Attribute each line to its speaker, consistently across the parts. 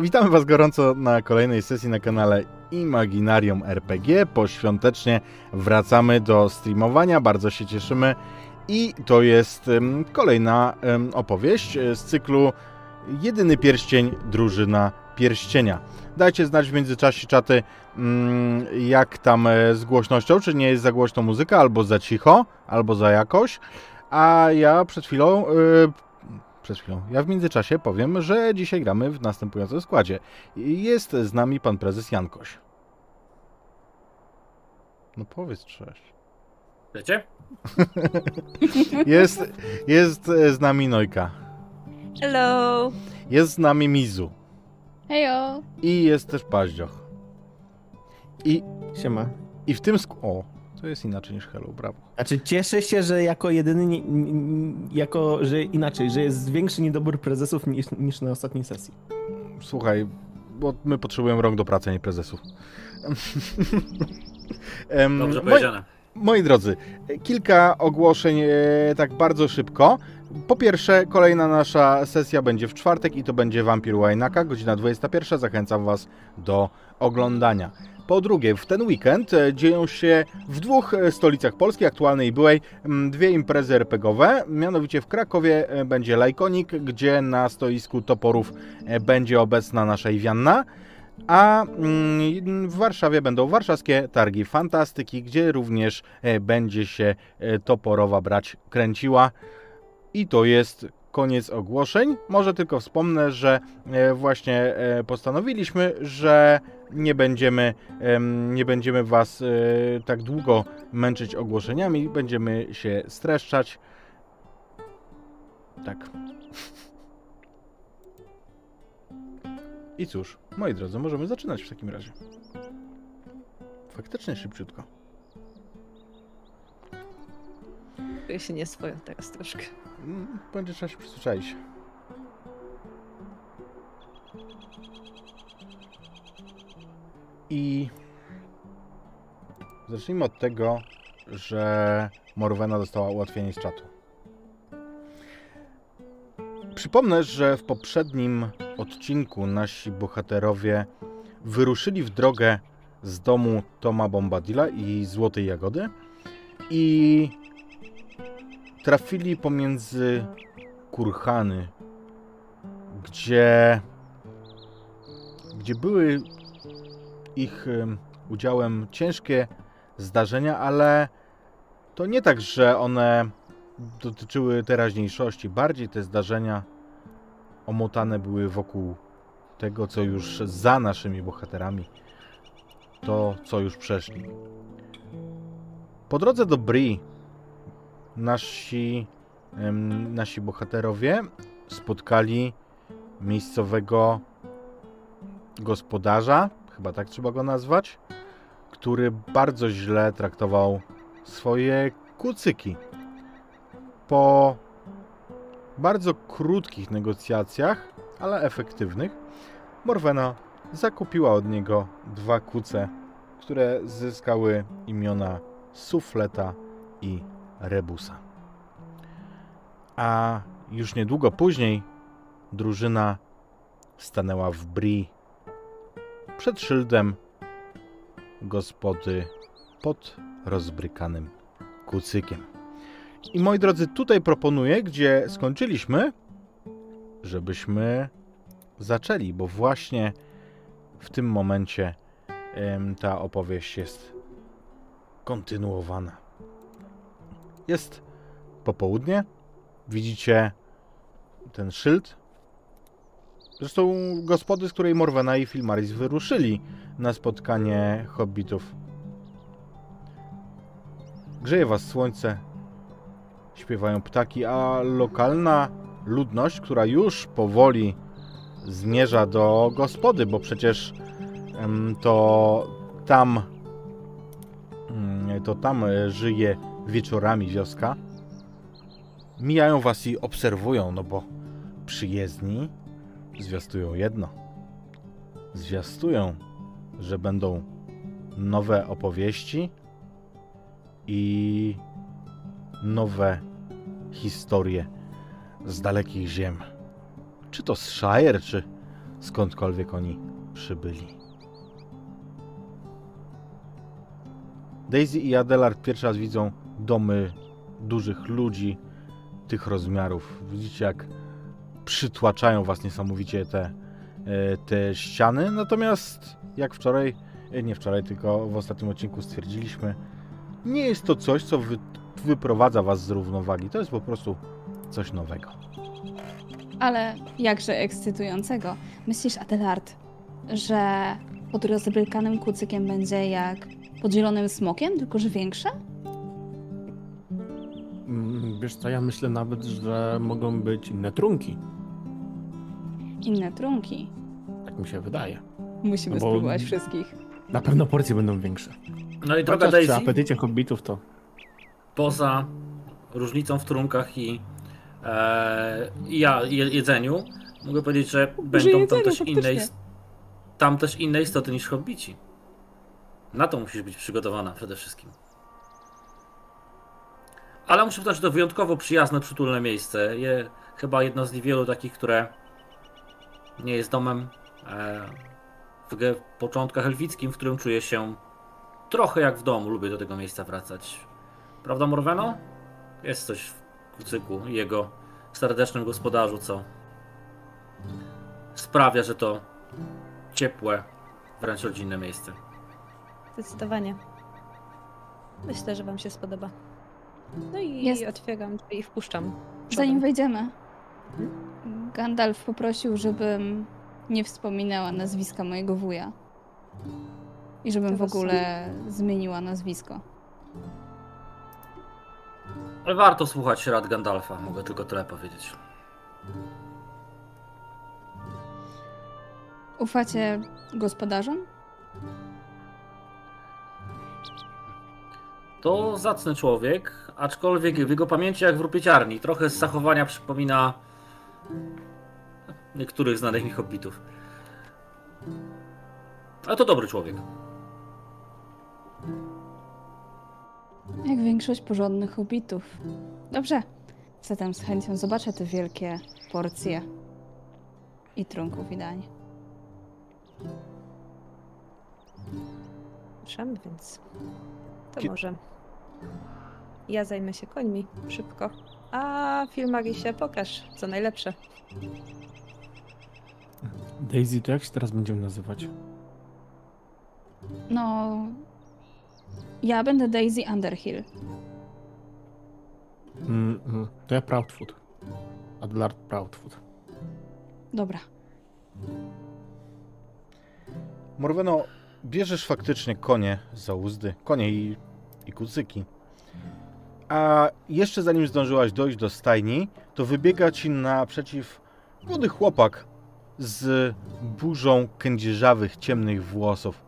Speaker 1: Witamy Was gorąco na kolejnej sesji na kanale Imaginarium RPG. Poświątecznie wracamy do streamowania, bardzo się cieszymy. I to jest kolejna opowieść z cyklu Jedyny pierścień, drużyna pierścienia. Dajcie znać w międzyczasie czaty, mm, jak tam e, z głośnością, czy nie jest za głośno muzyka, albo za cicho, albo za jakoś. A ja przed chwilą e, przed chwilą. Ja w międzyczasie powiem, że dzisiaj gramy w następującym składzie. Jest z nami pan prezes Jankoś. No powiedz cześć.
Speaker 2: Wiecie?
Speaker 1: jest, jest z nami Nojka.
Speaker 3: Hello.
Speaker 1: Jest z nami Mizu.
Speaker 4: Hejo.
Speaker 1: I jest też Paździoch. I,
Speaker 5: Siema.
Speaker 1: I w tym sk- O, to jest inaczej niż Hello, brawo.
Speaker 5: Znaczy cieszę się, że jako jedyny, jako, że inaczej, że jest większy niedobór prezesów niż, niż na ostatniej sesji.
Speaker 1: Słuchaj, bo my potrzebujemy rąk do pracy, a nie prezesów.
Speaker 2: Dobrze powiedziane.
Speaker 1: Moi, moi drodzy, kilka ogłoszeń e, tak bardzo szybko. Po pierwsze, kolejna nasza sesja będzie w czwartek i to będzie Vampir Łajnaka, godzina 21. Zachęcam Was do oglądania. Po drugie, w ten weekend e, dzieją się w dwóch e, stolicach Polski, aktualnej i byłej, dwie imprezy RPGowe. Mianowicie w Krakowie e, będzie Lajkonik, gdzie na stoisku toporów będzie obecna nasza Iwianna. A mm, w Warszawie będą warszawskie targi fantastyki, gdzie również będzie się toporowa brać kręciła. I to jest koniec ogłoszeń. Może tylko wspomnę, że e, właśnie e, postanowiliśmy, że nie będziemy, nie będziemy Was e, tak długo męczyć ogłoszeniami, będziemy się streszczać. Tak. I cóż, moi drodzy, możemy zaczynać w takim razie. Faktycznie szybciutko.
Speaker 3: Czuję się nieswojo teraz troszkę.
Speaker 1: Będzie trzeba się przyzwyczaić. I zacznijmy od tego, że Morwena dostała ułatwienie z czatu. Przypomnę, że w poprzednim odcinku nasi bohaterowie wyruszyli w drogę z domu Toma Bombadilla i Złotej Jagody i trafili pomiędzy kurhany, gdzie, gdzie były ich udziałem ciężkie zdarzenia, ale to nie tak, że one dotyczyły teraźniejszości. Bardziej te zdarzenia omotane były wokół tego, co już za naszymi bohaterami, to, co już przeszli. Po drodze do Bri nasi, nasi bohaterowie spotkali miejscowego gospodarza, chyba tak trzeba go nazwać, który bardzo źle traktował swoje kucyki. Po bardzo krótkich negocjacjach, ale efektywnych, Morwena zakupiła od niego dwa kuce, które zyskały imiona Sufleta i Rebusa. A już niedługo później drużyna stanęła w Bri przed szyldem gospody pod rozbrykanym kucykiem. I moi drodzy, tutaj proponuję, gdzie skończyliśmy, żebyśmy zaczęli, bo właśnie w tym momencie ta opowieść jest kontynuowana. Jest popołudnie. Widzicie ten szyld. Zresztą gospody, z której Morwena i Filmaris wyruszyli na spotkanie hobbitów. Grzeje was słońce, śpiewają ptaki, a lokalna ludność, która już powoli zmierza do gospody, bo przecież to tam to tam e, żyje wieczorami wioska, mijają was i obserwują, no bo przyjezdni zwiastują jedno. Zwiastują, że będą nowe opowieści i nowe historie z dalekich ziem. Czy to z Shire, czy skądkolwiek oni przybyli. Daisy i Adelard pierwszy raz widzą domy dużych ludzi tych rozmiarów. Widzicie, jak przytłaczają was niesamowicie te, e, te ściany. Natomiast jak wczoraj, e, nie wczoraj, tylko w ostatnim odcinku stwierdziliśmy, nie jest to coś, co wy, wyprowadza was z równowagi. To jest po prostu coś nowego.
Speaker 4: Ale jakże ekscytującego. Myślisz, Adelard, że pod rozbrykanym kucykiem będzie jak pod zielonym smokiem, tylko że większe?
Speaker 5: Wiesz co, ja myślę nawet, że mogą być inne trunki.
Speaker 4: Inne trunki.
Speaker 5: Tak mi się wydaje.
Speaker 4: Musimy
Speaker 5: No bo-
Speaker 4: spróbować wszystkich.
Speaker 5: Na pewno porcje będą większe.
Speaker 2: No i droga
Speaker 5: Chociaż przy
Speaker 2: Daisy,
Speaker 5: apetycie hobbitów to...
Speaker 2: poza różnicą w trunkach i, e, ja, je, jedzeniu, mogę powiedzieć, że będą tam
Speaker 4: jedzeniu,
Speaker 2: też, inne, tam też inne istoty niż hobbici. Na to musisz być przygotowana przede wszystkim. Ale muszę powiedzieć, że to wyjątkowo przyjazne, przytulne miejsce. Je, chyba jedno z niewielu takich, które nie jest domem e, w początkach elfickim, w którym czuję się trochę jak w domu. Lubię do tego miejsca wracać. Prawda, Morweno? Jest coś w kucyku jego serdecznym gospodarzu, co sprawia, że to ciepłe, wręcz rodzinne miejsce.
Speaker 3: Zdecydowanie. Myślę, że wam się spodoba. No i
Speaker 4: Jest.
Speaker 3: otwieram drzwi i wpuszczam.
Speaker 4: Zanim wejdziemy, Gandalf poprosił, żebym nie wspominała nazwiska mojego wuja. I żebym w ogóle zmieniła nazwisko.
Speaker 2: Ale warto słuchać rad Gandalfa, mogę tylko tyle powiedzieć.
Speaker 4: Ufacie gospodarzom?
Speaker 2: To zacny człowiek, aczkolwiek w jego pamięci jak w rupieciarni. Trochę z zachowania przypomina niektórych znanych mi hobbitów. Ale to dobry człowiek.
Speaker 4: Jak większość porządnych hobbitów. Dobrze. Zatem z chęcią zobaczę te wielkie porcje i trunków i dań.
Speaker 3: Ruszamy, więc to
Speaker 1: Kie-
Speaker 3: może ja zajmę się końmi szybko. A Filmarisie, pokaż co najlepsze.
Speaker 5: Daisy, to jak się teraz będziemy nazywać?
Speaker 4: No. Ja będę Daisy Underhill.
Speaker 5: Mm, mm, to ja Proudfoot. Adlard Proudfoot.
Speaker 4: Dobra.
Speaker 1: Morweno, bierzesz faktycznie konie za uzdy, konie i, i kucyki. A jeszcze zanim zdążyłaś dojść do stajni, to wybiega ci naprzeciw młody chłopak z burzą kędzierzawych, ciemnych włosów.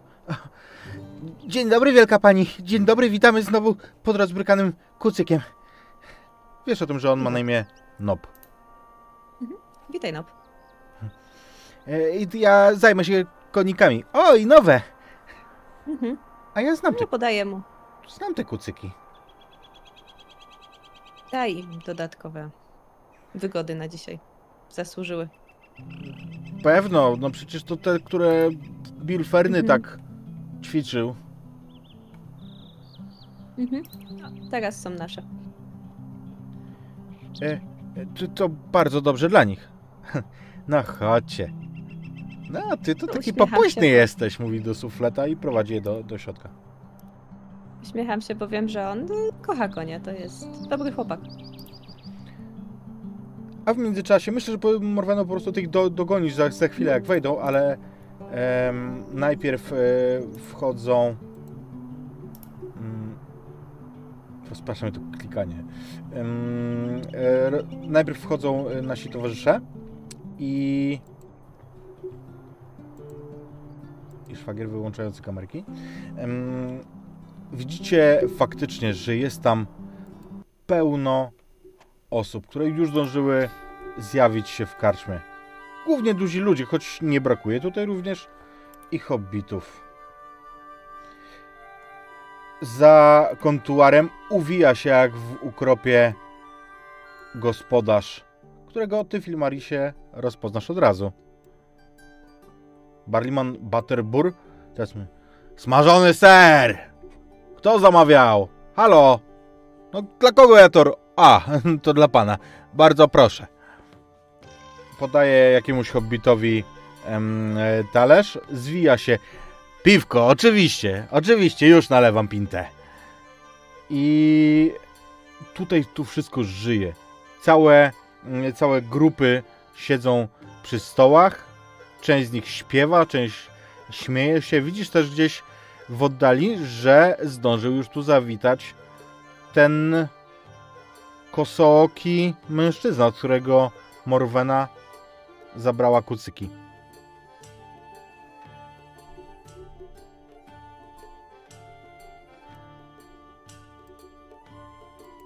Speaker 1: Dzień dobry, wielka pani. Dzień dobry, witamy znowu pod rozbrykanym kucykiem. Wiesz o tym, że on ma na imię Nob.
Speaker 3: Witaj, Nob.
Speaker 1: E, I ja zajmę się konikami. O, i nowe!
Speaker 3: Mhm.
Speaker 1: A ja znam te,
Speaker 3: No podaję mu.
Speaker 1: znam te kucyki.
Speaker 3: Daj im dodatkowe wygody na dzisiaj. Zasłużyły.
Speaker 1: Pewno, no przecież to te, które Bill Ferny
Speaker 3: Mhm.
Speaker 1: tak ćwiczył.
Speaker 3: Mhm. No, teraz są nasze.
Speaker 1: E, to, to bardzo dobrze dla nich. No chodźcie. No, a ty to
Speaker 3: No,
Speaker 1: taki
Speaker 3: uśmiecham
Speaker 1: jesteś, mówi do sufleta i prowadzi je do, do środka.
Speaker 3: Śmiecham się, bo wiem, że on y, kocha konie. To jest dobry chłopak.
Speaker 1: A w międzyczasie, myślę, że Morweno po prostu tych do, dogonisz za, za chwilę, jak wejdą, ale em, najpierw e, wchodzą. Mm, rozpraszam to klikanie. Em, e, najpierw wchodzą e, nasi towarzysze i. I szwagier wyłączający kamerki. Em, widzicie faktycznie, że jest tam pełno osób, które już zdążyły zjawić się w karczmie. Głównie duzi ludzie, choć nie brakuje tutaj również i hobbitów. Za kontuarem uwija się jak w ukropie gospodarz, którego ty, Filmarisie, rozpoznasz od razu. Barliman Butterbur. Teraz my. Smażony ser! Kto zamawiał? Halo? No dla kogo ja to... A, to dla pana. Bardzo proszę. Podaje jakiemuś hobbitowi em, e, talerz. Zwija się. Piwko, oczywiście. Oczywiście, już nalewam pintę. I tutaj tu wszystko żyje. Całe, całe grupy siedzą przy stołach. Część z nich śpiewa, część śmieje się. Widzisz też gdzieś w oddali, że zdążył już tu zawitać ten kosooki mężczyzna, od którego Morwena zabrała kucyki.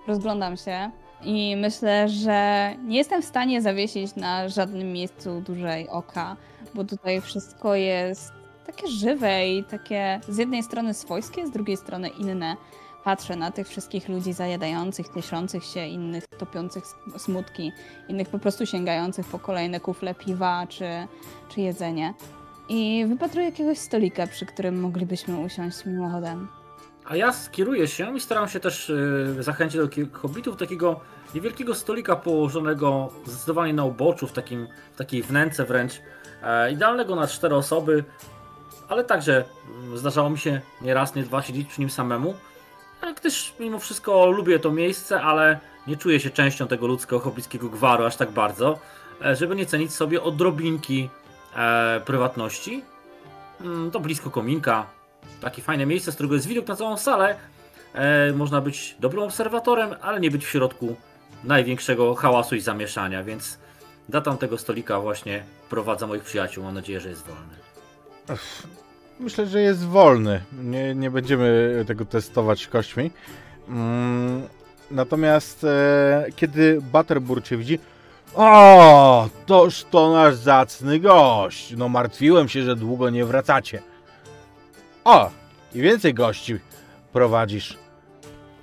Speaker 4: Rozglądam się i myślę, że nie jestem w stanie zawiesić na żadnym miejscu dłużej oka, bo tutaj wszystko jest takie żywe i takie z jednej strony swojskie, z drugiej strony inne. Patrzę na tych wszystkich ludzi zajadających, cieszących się, innych topiących smutki, innych po prostu sięgających po kolejne kufle piwa czy, czy jedzenie. I wypatruję jakiegoś stolika, przy którym moglibyśmy usiąść mimochodem.
Speaker 2: A ja skieruję się i staram się też y, zachęcić do hobbitów takiego niewielkiego stolika położonego zdecydowanie na uboczu, w, takim, w takiej wnęce wręcz, e, idealnego na cztery osoby, ale także mm, zdarzało mi się nie raz, nie dwa siedzieć przy nim samemu, gdyż mimo wszystko lubię to miejsce, ale nie czuję się częścią tego ludzkiego hobbickiego gwaru aż tak bardzo, e, żeby nie cenić sobie odrobinki e, prywatności. Mm, To blisko kominka, takie fajne miejsce, z którego jest widok na całą salę. E, można być dobrym obserwatorem, ale nie być w środku największego hałasu i zamieszania, więc do tamtego stolika właśnie prowadzę moich przyjaciół. Mam nadzieję, że jest wolny.
Speaker 1: Myślę, że jest wolny. Nie, nie będziemy tego testować kośćmi. Mm, natomiast e, kiedy Butterbur cię widzi, o, toż to nasz zacny gość. No martwiłem się, że długo nie wracacie. O, i więcej gości prowadzisz,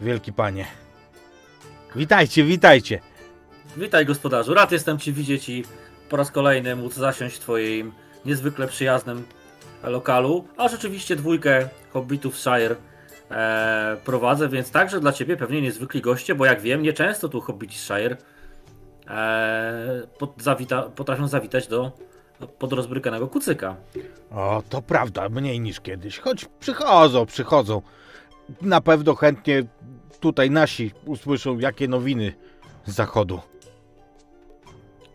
Speaker 1: wielki panie. Witajcie, witajcie.
Speaker 2: Witaj gospodarzu, rad jestem Ci widzieć i po raz kolejny móc zasiąść w Twoim niezwykle przyjaznym lokalu, a rzeczywiście dwójkę hobbitów Shire e, prowadzę, więc także dla Ciebie pewnie niezwykli goście, bo jak wiem, nieczęsto tu hobbiti Shire e, pod, zawita, potrafią zawitać do podrozbrykanego kucyka.
Speaker 1: O, to prawda, mniej niż kiedyś. Choć przychodzą, przychodzą. Na pewno chętnie tutaj nasi usłyszą, jakie nowiny z zachodu.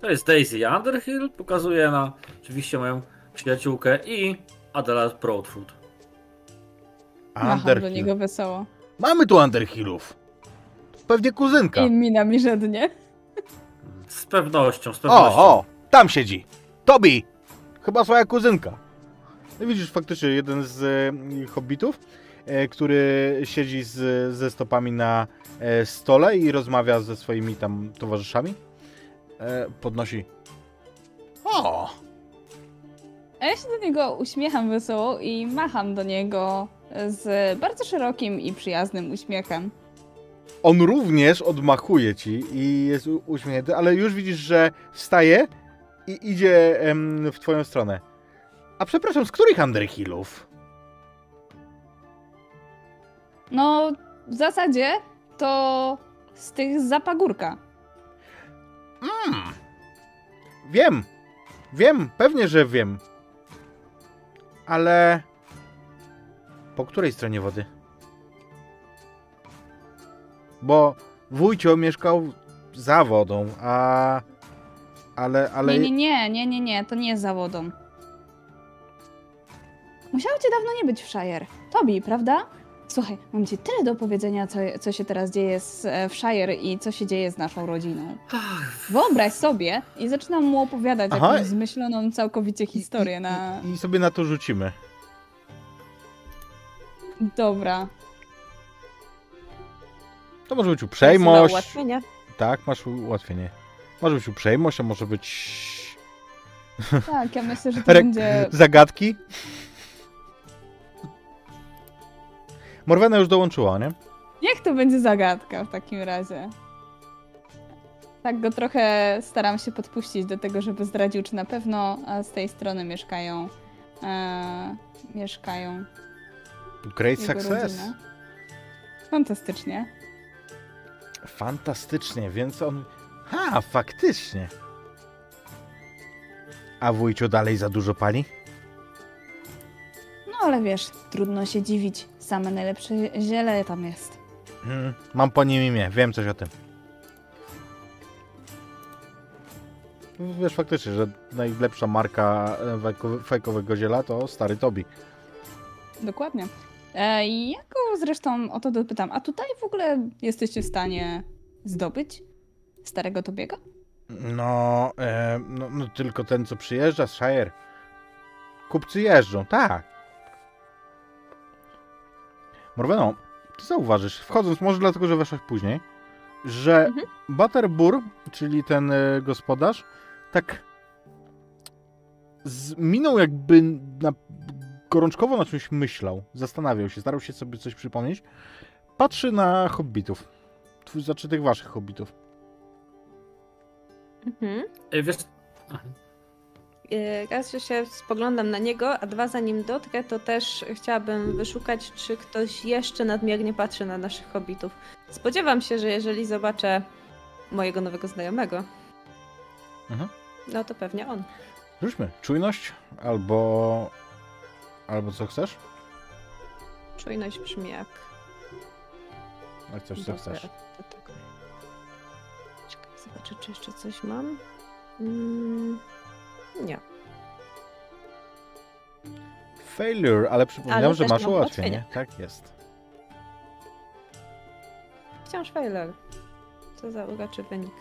Speaker 2: To jest Daisy Underhill, pokazuję na oczywiście moją przyjaciółkę i Adela Proudfoot.
Speaker 4: Macham do
Speaker 1: Underhill.
Speaker 4: niego wesoło.
Speaker 1: Mamy tu Underhillów. Pewnie kuzynka.
Speaker 4: I mina mi żadnie.
Speaker 2: Z pewnością, z pewnością.
Speaker 1: O, o, tam siedzi. Tobi! Chyba swoja kuzynka. No widzisz, faktycznie jeden z e, hobbitów, e, który siedzi z, ze stopami na e, stole i rozmawia ze swoimi tam towarzyszami. E, podnosi. O!
Speaker 4: A ja się do niego uśmiecham wesoło i macham do niego z bardzo szerokim i przyjaznym uśmiechem.
Speaker 1: On również odmachuje ci i jest uśmiechnięty, ale już widzisz, że wstaje i idzie em, w twoją stronę. A przepraszam, z których Underhillów?
Speaker 4: No, w zasadzie to z tych z zapagórka.
Speaker 1: Mm. Wiem. Wiem, pewnie, że wiem. Ale. Po której stronie wody? Bo wujcio mieszkał za wodą, a. Ale, ale.
Speaker 4: Nie, nie, nie, nie, nie, to nie jest zawodą. Musiało cię dawno nie być w Shire. Tobi, prawda? Słuchaj, mam ci tyle do powiedzenia, co, co się teraz dzieje z, e, w Shire i co się dzieje z naszą rodziną. Wyobraź sobie i zaczynam mu opowiadać
Speaker 1: Aha.
Speaker 4: jakąś zmyśloną całkowicie historię na...
Speaker 1: I, I sobie na to rzucimy.
Speaker 4: Dobra.
Speaker 1: To może być uprzejmość.
Speaker 3: ułatwienie.
Speaker 1: Tak, masz ułatwienie. Może być uprzejmość, a może być.
Speaker 4: Tak, ja myślę, że to
Speaker 1: Re-
Speaker 4: będzie...
Speaker 1: Zagadki. Morwena już dołączyła, nie?
Speaker 4: Niech to będzie zagadka w takim razie. Tak go trochę staram się podpuścić do tego, żeby zdradził, czy na pewno z tej strony mieszkają e, mieszkają
Speaker 1: Great success.
Speaker 4: Fantastycznie.
Speaker 1: Fantastycznie, więc on... Ha, faktycznie. A wujcio dalej za dużo pali?
Speaker 4: No ale wiesz, trudno się dziwić. Same najlepsze ziele tam jest.
Speaker 1: Hmm, mam po nim imię, wiem coś o tym. Wiesz faktycznie, że najlepsza marka e, fejko- fejkowego ziela to stary Tobi.
Speaker 4: Dokładnie. E, I ja go zresztą o to dopytam. A tutaj w ogóle jesteście w stanie zdobyć starego Tobiego?
Speaker 1: No, e, no, no tylko ten co przyjeżdża z Shire. Kupcy jeżdżą, tak. Morweno, ty zauważysz, wchodząc, może dlatego, że weszłaś później, że
Speaker 3: Mhm.
Speaker 1: Butterbur, czyli ten e, gospodarz, tak minął jakby na, gorączkowo na czymś myślał, zastanawiał się, starał się sobie coś przypomnieć. Patrzy na hobbitów, znaczy tych waszych hobbitów.
Speaker 3: Mhm.
Speaker 2: E, Wiesz,
Speaker 3: Raz, że się spoglądam na niego, a dwa, zanim dotrę, to też chciałabym wyszukać, czy ktoś jeszcze nadmiernie patrzy na naszych hobbitów. Spodziewam się, że jeżeli zobaczę mojego nowego znajomego,
Speaker 1: Mhm.
Speaker 3: no to pewnie on.
Speaker 1: Rzućmy. Czujność albo... Albo co chcesz?
Speaker 3: Czujność brzmi jak...
Speaker 1: Jak chcesz, co chcesz.
Speaker 3: tego. Czekaj, zobaczę, czy jeszcze coś mam. Mm, nie.
Speaker 1: Failure, ale przypominam,
Speaker 3: Ale
Speaker 1: że masz ułatwienie. Tak jest.
Speaker 3: Wciąż failure. Co za uroczy wynik.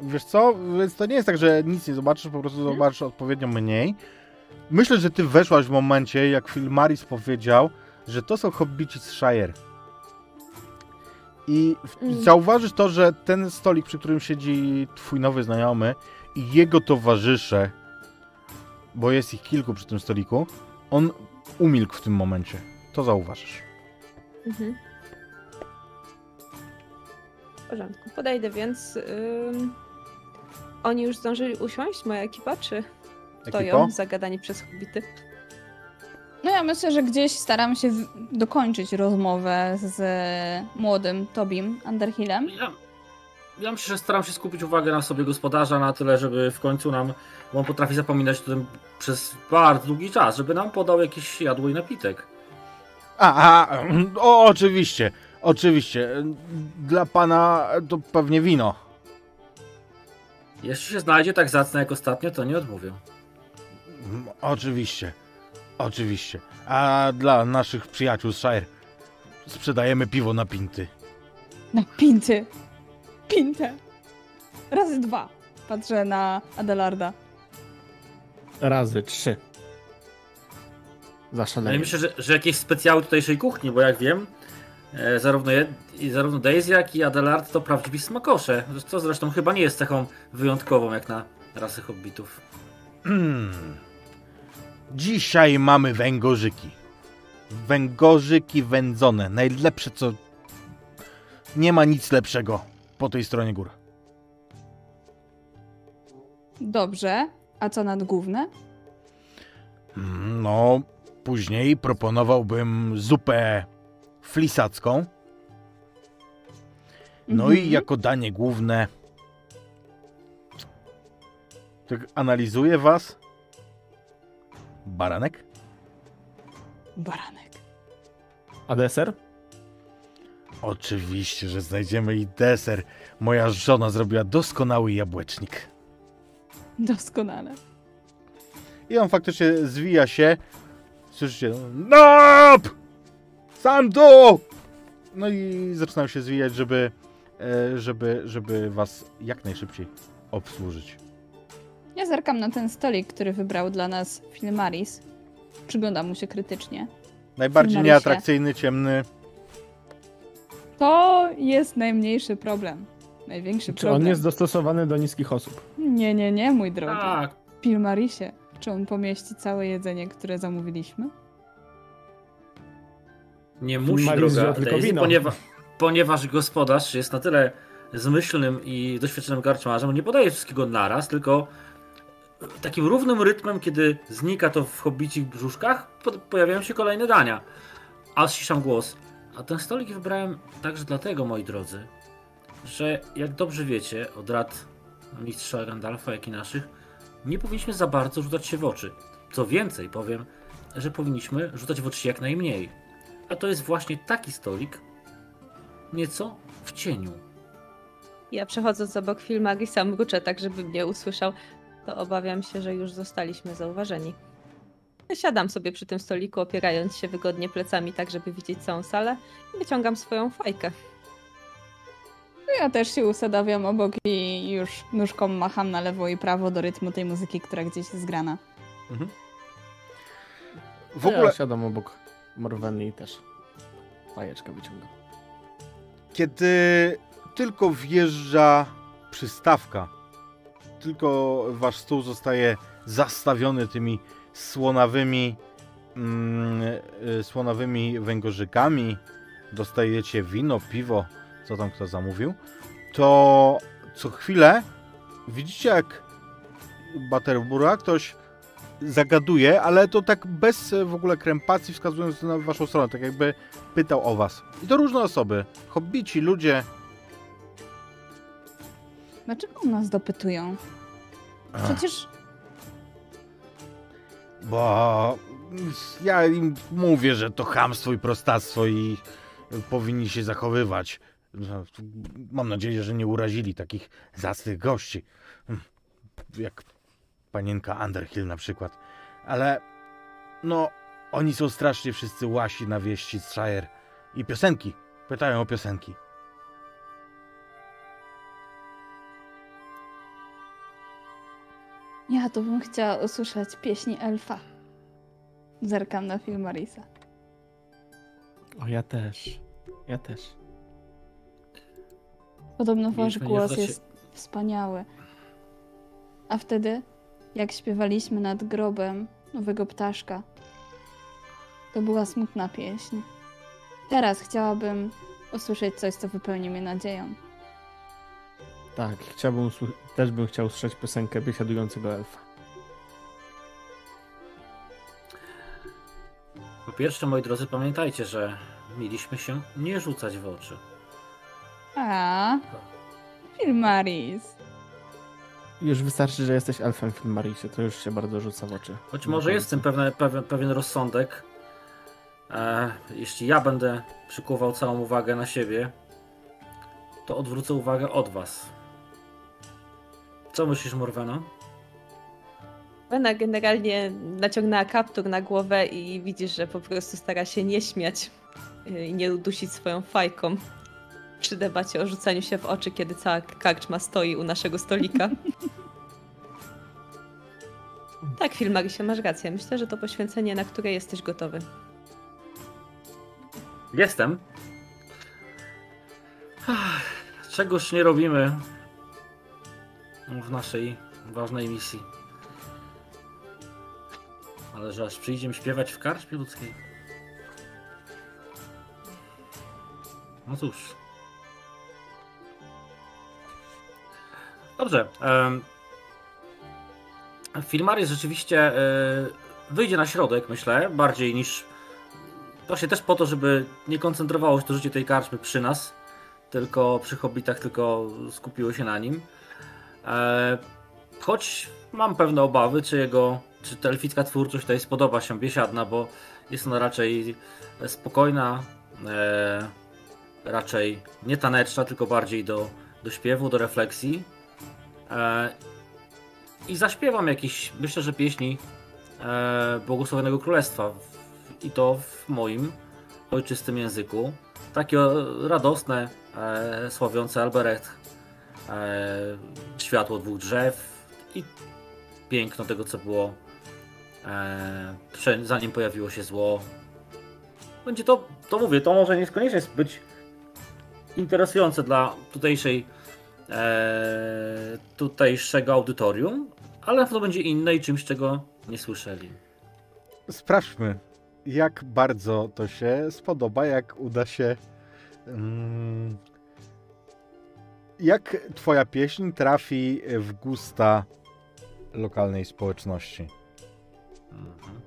Speaker 1: Wiesz co, więc to nie jest tak, że nic nie zobaczysz, po prostu
Speaker 3: Mhm.
Speaker 1: zobaczysz odpowiednio mniej. Myślę, że ty weszłaś w momencie, jak Phil Maris powiedział, że to są hobbici z Shire. I
Speaker 3: Mm.
Speaker 1: zauważysz to, że ten stolik, przy którym siedzi twój nowy znajomy i jego towarzysze, bo jest ich kilku przy tym stoliku, on umilkł w tym momencie. To zauważysz.
Speaker 3: Mhm. W porządku. Podejdę więc. Ym... Oni już zdążyli usiąść, moja ekipa, czy stoją zagadani przez hobbity?
Speaker 4: No ja myślę, że gdzieś staram się dokończyć rozmowę z młodym Tobim Underhillem.
Speaker 2: Ja, myślę, że staram się skupić uwagę na sobie gospodarza na tyle, żeby w końcu nam, bo on potrafi zapominać o tym przez bardzo długi czas, żeby nam podał jakiś jadło i napitek.
Speaker 1: A, a, o, oczywiście, oczywiście. Dla pana to pewnie wino.
Speaker 2: Jeśli się znajdzie tak zacne jak ostatnio, to nie odmówię.
Speaker 1: Mm, Oczywiście, oczywiście. A dla naszych przyjaciół z Shire sprzedajemy piwo na pinty.
Speaker 4: Na pinty. Pintę. Razy dwa. Patrzę na Adelarda.
Speaker 5: Razy trzy. Zaszalenie.
Speaker 2: myślę, że, że jakieś specjały tutejszej kuchni, bo jak wiem, e, zarówno, jed, i zarówno Daisy, jak i Adelard to prawdziwi smakosze, co zresztą chyba nie jest cechą wyjątkową jak na rasy hobbitów.
Speaker 1: Mm. Dzisiaj mamy węgorzyki. Węgorzyki wędzone. Najlepsze co... Nie ma nic lepszego po tej stronie gór.
Speaker 4: Dobrze. A co nadgłówne?
Speaker 1: No, później proponowałbym zupę flisacką. No i
Speaker 4: Mhm.
Speaker 1: jako danie główne. Tak analizuję was. Baranek?
Speaker 4: Baranek.
Speaker 5: A deser?
Speaker 1: Oczywiście, że znajdziemy i deser. Moja żona zrobiła doskonały jabłecznik.
Speaker 4: Doskonale.
Speaker 1: I on faktycznie zwija się. Słyszycie? Nop! Sam tu! No i zaczynają się zwijać, żeby, e, żeby, żeby was jak najszybciej obsłużyć.
Speaker 4: Ja zerkam na ten stolik, który wybrał dla nas Filmaris. Przyglądam mu się krytycznie.
Speaker 1: Najbardziej
Speaker 4: Marisie.
Speaker 1: nieatrakcyjny, ciemny.
Speaker 4: To jest najmniejszy problem. Największy
Speaker 5: Czy
Speaker 4: problem.
Speaker 5: on jest dostosowany do niskich osób?
Speaker 4: Nie, nie, nie, mój drogi.
Speaker 2: Tak,
Speaker 4: Filmarisie, czy on pomieści całe jedzenie, które zamówiliśmy?
Speaker 2: nie musi,
Speaker 5: Maris
Speaker 2: droga
Speaker 5: tylko
Speaker 2: Daisy,
Speaker 5: wino.
Speaker 2: ponieważ, ponieważ gospodarz jest na tyle zmyślnym i doświadczonym garczmarzem, nie podaje wszystkiego naraz, tylko takim równym rytmem, kiedy znika to w hobbicich brzuszkach, po- pojawiają się kolejne dania. A ściszam głos. A ten stolik wybrałem także dlatego, moi drodzy, że jak dobrze wiecie, od rad mistrza Gandalfa, jak i naszych, nie powinniśmy za bardzo rzucać się w oczy. Co więcej, powiem, że powinniśmy rzucać w oczy jak najmniej. A to jest właśnie taki stolik, nieco w cieniu.
Speaker 3: Ja przechodząc obok filmu sam mruczę tak, żeby mnie usłyszał, to obawiam się, że już zostaliśmy zauważeni. Siadam sobie przy tym stoliku, opierając się wygodnie plecami, tak żeby widzieć całą salę i wyciągam swoją fajkę.
Speaker 4: Ja też się usadawiam obok i już nóżką macham na lewo i prawo do rytmu tej muzyki, która gdzieś jest grana.
Speaker 1: W ogóle,
Speaker 5: Ja siadam obok Morwenny i też fajeczkę wyciągam.
Speaker 1: kiedy tylko wjeżdża przystawka, tylko wasz stół zostaje zastawiony tymi słonawymi, mm, y, słonawymi węgorzykami, dostajecie wino, piwo, co tam kto zamówił, to co chwilę widzicie jak Butterbura ktoś zagaduje, ale to tak bez e, w ogóle krępacji wskazując na waszą stronę, tak jakby pytał o was. I to różne osoby, hobbici, ludzie.
Speaker 4: Dlaczego nas dopytują? Przecież
Speaker 1: Bo ja im mówię, że to chamstwo i prostactwo i powinni się zachowywać. Mam nadzieję, że nie urazili takich zacnych gości. Jak panienka Underhill na przykład. Ale no, oni są strasznie wszyscy łasi na wieści z Shire. I piosenki. Pytają o piosenki.
Speaker 4: Ja to bym chciała usłyszeć pieśni elfa. Zerkam na film Marisa.
Speaker 5: O, ja też. Ja też.
Speaker 4: Podobno wasz głos jest wspaniały. A wtedy, jak śpiewaliśmy nad grobem nowego ptaszka, to była smutna pieśń. Teraz chciałabym usłyszeć coś, co wypełni mnie nadzieją.
Speaker 5: Tak, chciałbym, usły- też bym chciał usłyszeć piosenkę biesiadującego elfa.
Speaker 2: Po pierwsze, moi drodzy, pamiętajcie, że mieliśmy się nie rzucać w oczy.
Speaker 4: A, film Maris.
Speaker 5: Już wystarczy, że jesteś elfem Filmarisie, to już się bardzo rzuca w oczy.
Speaker 2: Choć może jest w tym pewne, pewien, pewien rozsądek. E, jeśli ja będę przykuwał całą uwagę na siebie, to odwrócę uwagę od was. Co myślisz, Morwena?
Speaker 3: Wena generalnie naciągnęła kaptur na głowę i widzisz, że po prostu stara się nie śmiać yy, i nie udusić swoją fajką przy debacie o rzucaniu się w oczy, kiedy cała karczma stoi u naszego stolika. tak, Filmarisie, masz rację. Myślę, że to poświęcenie, na które jesteś gotowy.
Speaker 2: Jestem. Czegoż nie robimy w naszej ważnej misji. Ale że aż przyjdzie mi śpiewać w karczmie ludzkiej. No cóż. Dobrze. Filmarius rzeczywiście e, wyjdzie na środek, myślę, bardziej niż Właśnie też po to, żeby nie koncentrowało się to życie tej karczmy przy nas, tylko przy hobbitach, tylko skupiło się na nim. E, choć mam pewne obawy, czy jego, czy ta elficka twórczość tutaj spodoba się biesiadna, bo jest ona raczej spokojna, e, raczej nie taneczna, tylko bardziej do, do śpiewu, do refleksji. E, I zaśpiewam jakieś, myślę, że pieśni Błogosławionego Królestwa i to w moim ojczystym języku. Takie radosne, sławiące Albrecht, światło dwóch drzew i piękno tego, co było e, zanim pojawiło się zło. Będzie to, to mówię, to może niekoniecznie być interesujące dla tutejszej e, tutejszego audytorium, ale to będzie inne i czymś, czego nie słyszeli.
Speaker 1: Sprawdźmy, jak bardzo to się spodoba, jak uda się. Mm, jak twoja pieśń trafi w gusta lokalnej społeczności.
Speaker 2: Mhm.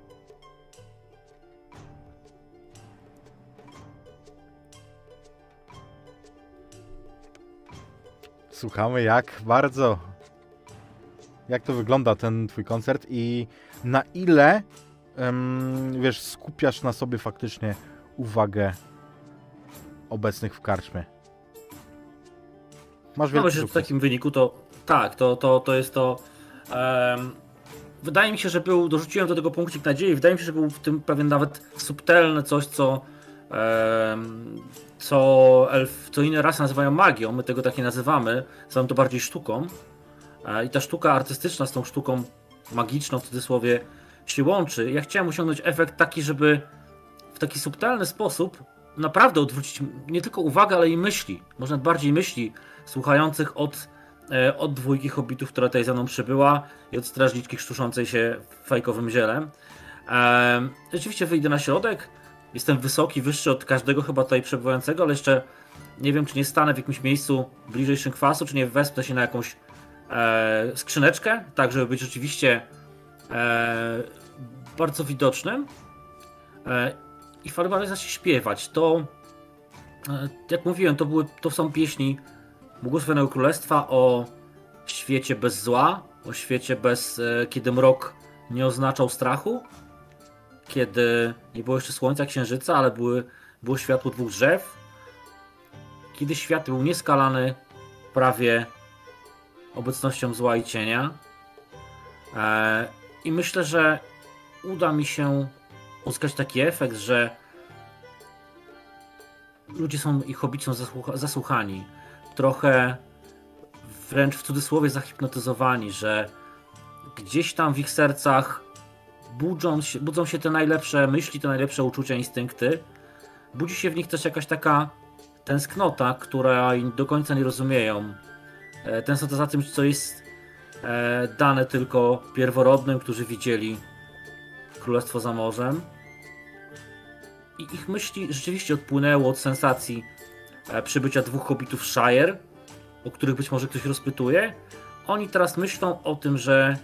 Speaker 1: Słuchamy, jak bardzo. Jak to wygląda ten twój koncert i na ile em, wiesz, skupiasz na sobie faktycznie uwagę obecnych w karczmie? Masz wielki
Speaker 2: myślę, że w takim wyniku to tak, to, to, to jest to. em, wydaje mi się, że był, dorzuciłem do tego punkcik nadziei, wydaje mi się, że był w tym pewien nawet subtelny coś, co em, co, elf, co inne rasy nazywają magią, my tego tak nie nazywamy, nazywamy to bardziej sztuką. E, I ta sztuka artystyczna z tą sztuką magiczną w cudzysłowie się łączy. Ja chciałem osiągnąć efekt taki, żeby w taki subtelny sposób naprawdę odwrócić nie tylko uwagę, ale i myśli, może nawet bardziej myśli słuchających od, e, od dwójki hobbitów, która tutaj za mną przybyła i od strażniczki krztuszącej się fajkowym zielem. Em, Rzeczywiście wyjdę na środek. Jestem wysoki, wyższy od każdego chyba tutaj przebywającego, ale jeszcze nie wiem, czy nie stanę w jakimś miejscu bliżej szynkwasu, czy nie wespnę się na jakąś e, skrzyneczkę, tak żeby być rzeczywiście e, bardzo widocznym. E, I Farbary zacznie śpiewać. To, e, jak mówiłem, to, były, to są pieśni Błogosławionego Królestwa o świecie bez zła, o świecie bez, e, kiedy mrok nie oznaczał strachu, kiedy nie było jeszcze słońca, księżyca, ale były, było światło dwóch drzew, kiedy świat był nieskalany prawie obecnością zła i cienia. E, I myślę, że uda mi się uzyskać taki efekt, że ludzie są i hobici zasłucha- zasłuchani, trochę wręcz w cudzysłowie zahipnotyzowani, że gdzieś tam w ich sercach budzą się, budzą się te najlepsze myśli, te najlepsze uczucia, instynkty. Budzi się w nich też jakaś taka tęsknota, która do końca nie rozumieją. E, Tęsknota za tym, co jest e, dane tylko pierworodnym, którzy widzieli Królestwo za morzem. I ich myśli rzeczywiście odpłynęło od sensacji e, przybycia dwóch hobbitów Shire, o których być może ktoś rozpytuje. Oni teraz myślą o tym, że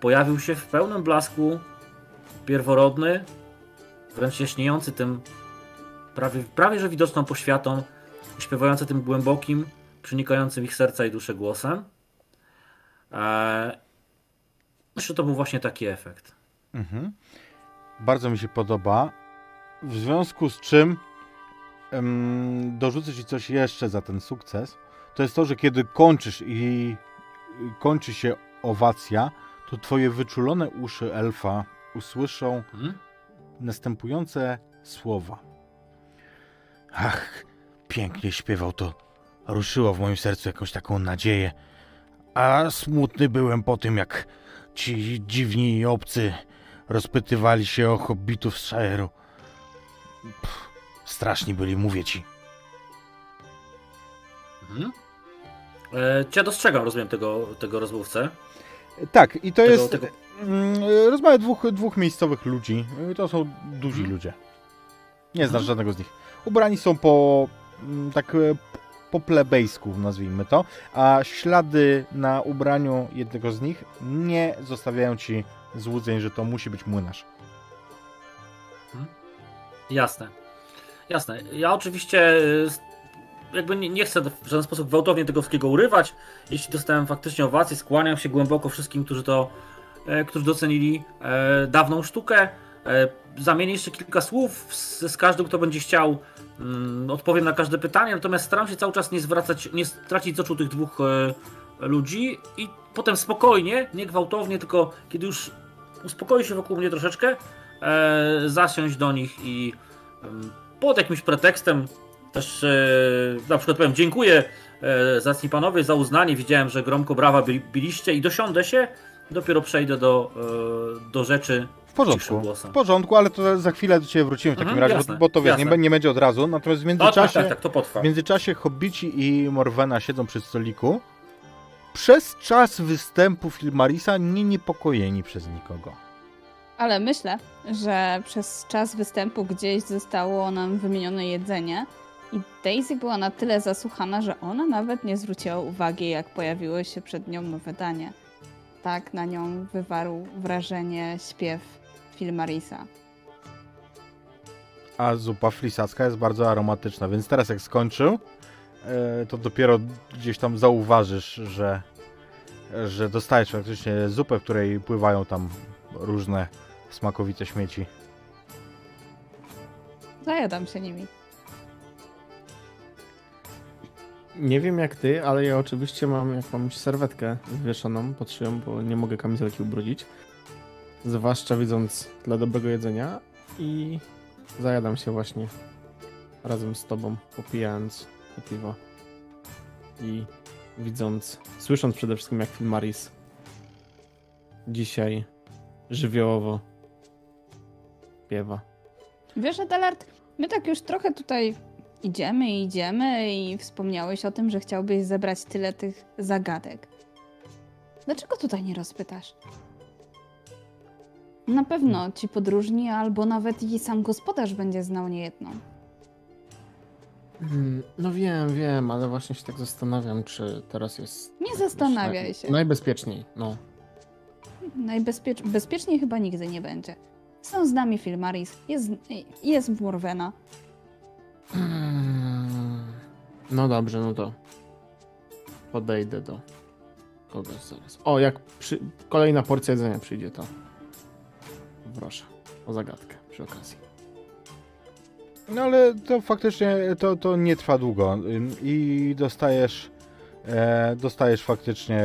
Speaker 2: pojawił się w pełnym blasku pierworodny, wręcz jaśniejący tym prawie, prawie że widoczną poświatą, śpiewający tym głębokim, przenikającym ich serca i duszę głosem. Eee, myślę, że to był właśnie taki efekt.
Speaker 1: Mhm. Bardzo mi się podoba. W związku z czym em, dorzucę Ci coś jeszcze za ten sukces. To jest to, że kiedy kończysz i kończy się owacja, to Twoje wyczulone uszy elfa usłyszą
Speaker 2: Mhm.
Speaker 1: następujące słowa. Ach, pięknie śpiewał to. Ruszyło w moim sercu jakąś taką nadzieję. A smutny byłem po tym, jak ci dziwni i obcy rozpytywali się o hobbitów z Shire'u. Pff, Straszni byli, mówię ci.
Speaker 2: Mhm. Czy ja dostrzegam, rozumiem, tego, tego rozmówcę.
Speaker 1: Tak, i to
Speaker 2: Tego-
Speaker 1: jest
Speaker 2: tego-
Speaker 1: mm, rozmowa dwóch, dwóch miejscowych ludzi. To są duzi
Speaker 2: Mhm.
Speaker 1: ludzie. Nie znasz
Speaker 2: Mhm.
Speaker 1: żadnego z nich. Ubrani są po mm, tak e, po plebejsku, nazwijmy to, a ślady na ubraniu jednego z nich nie zostawiają ci złudzeń, że to musi być młynarz.
Speaker 2: Jasne. Jasne. Ja oczywiście y, jakby nie, nie chcę w żaden sposób gwałtownie tego wszystkiego urywać. Jeśli dostałem faktycznie owację, skłaniam się głęboko wszystkim, którzy to, e, którzy docenili e, dawną sztukę. E, zamienię jeszcze kilka słów z, z każdym, kto będzie chciał. Mm, odpowiem na każde pytanie, natomiast staram się cały czas nie zwracać, nie stracić z oczu tych dwóch ludzi i potem spokojnie, nie gwałtownie, tylko kiedy już uspokoi się wokół mnie troszeczkę, e, zasiąść do nich i pod jakimś pretekstem też e, na przykład powiem dziękuję e, zacni panowie za uznanie, widziałem, że gromko brawa byli, biliście i dosiądę się, dopiero przejdę do, e, do rzeczy
Speaker 1: W porządku, w porządku, ale to za chwilę do Ciebie wrócimy w takim
Speaker 2: Mhm,
Speaker 1: razie,
Speaker 2: jasne,
Speaker 1: bo, bo to wiesz, nie, nie będzie od razu. Natomiast w
Speaker 2: O, tak,
Speaker 1: międzyczasie,
Speaker 2: tak, tak, to potrwa.
Speaker 1: w międzyczasie Hobbici i Morwena siedzą przy stoliku. Przez czas występu Filmarisa nie niepokojeni przez nikogo.
Speaker 4: Ale myślę, że przez czas występu gdzieś zostało nam wymienione jedzenie i Daisy była na tyle zasłuchana, że ona nawet nie zwróciła uwagi, jak pojawiło się przed nią nowe danie. tak na nią wywarł wrażenie śpiew Filmarisa.
Speaker 1: A zupa flisacka jest bardzo aromatyczna, więc teraz jak skończył, e, to dopiero gdzieś tam zauważysz, że, że dostajesz faktycznie zupę, w której pływają tam różne smakowite śmieci.
Speaker 4: Zajadam się nimi.
Speaker 5: Nie wiem jak ty, ale ja oczywiście mam jakąś serwetkę wieszoną pod szyją, bo nie mogę kamizelki ubrudzić. Zwłaszcza widząc dla dobrego jedzenia i zajadam się właśnie razem z tobą, popijając to piwo. I widząc, słysząc przede wszystkim jak Filmaris dzisiaj żywiołowo śpiewa.
Speaker 4: Wiesz, Adelard, my tak już trochę tutaj idziemy i idziemy i wspomniałeś o tym, że chciałbyś zebrać tyle tych zagadek. Dlaczego tutaj nie rozpytasz? Na pewno ci podróżni, albo nawet i sam gospodarz będzie znał niejedną.
Speaker 5: Mm, No wiem, wiem, ale właśnie się tak zastanawiam, czy teraz jest...
Speaker 4: Nie zastanawiaj się.
Speaker 5: Najbezpieczniej, no.
Speaker 4: Najbezpiecz... Bezpieczniej chyba nigdy nie będzie. Są z nami Filmaris, jest, jest Morwena.
Speaker 5: Mm, No dobrze, no to podejdę do kogoś zaraz. O, jak przy... kolejna porcja jedzenia przyjdzie, to proszę o zagadkę przy okazji.
Speaker 1: No ale to faktycznie to, to nie trwa długo i dostajesz e, dostajesz faktycznie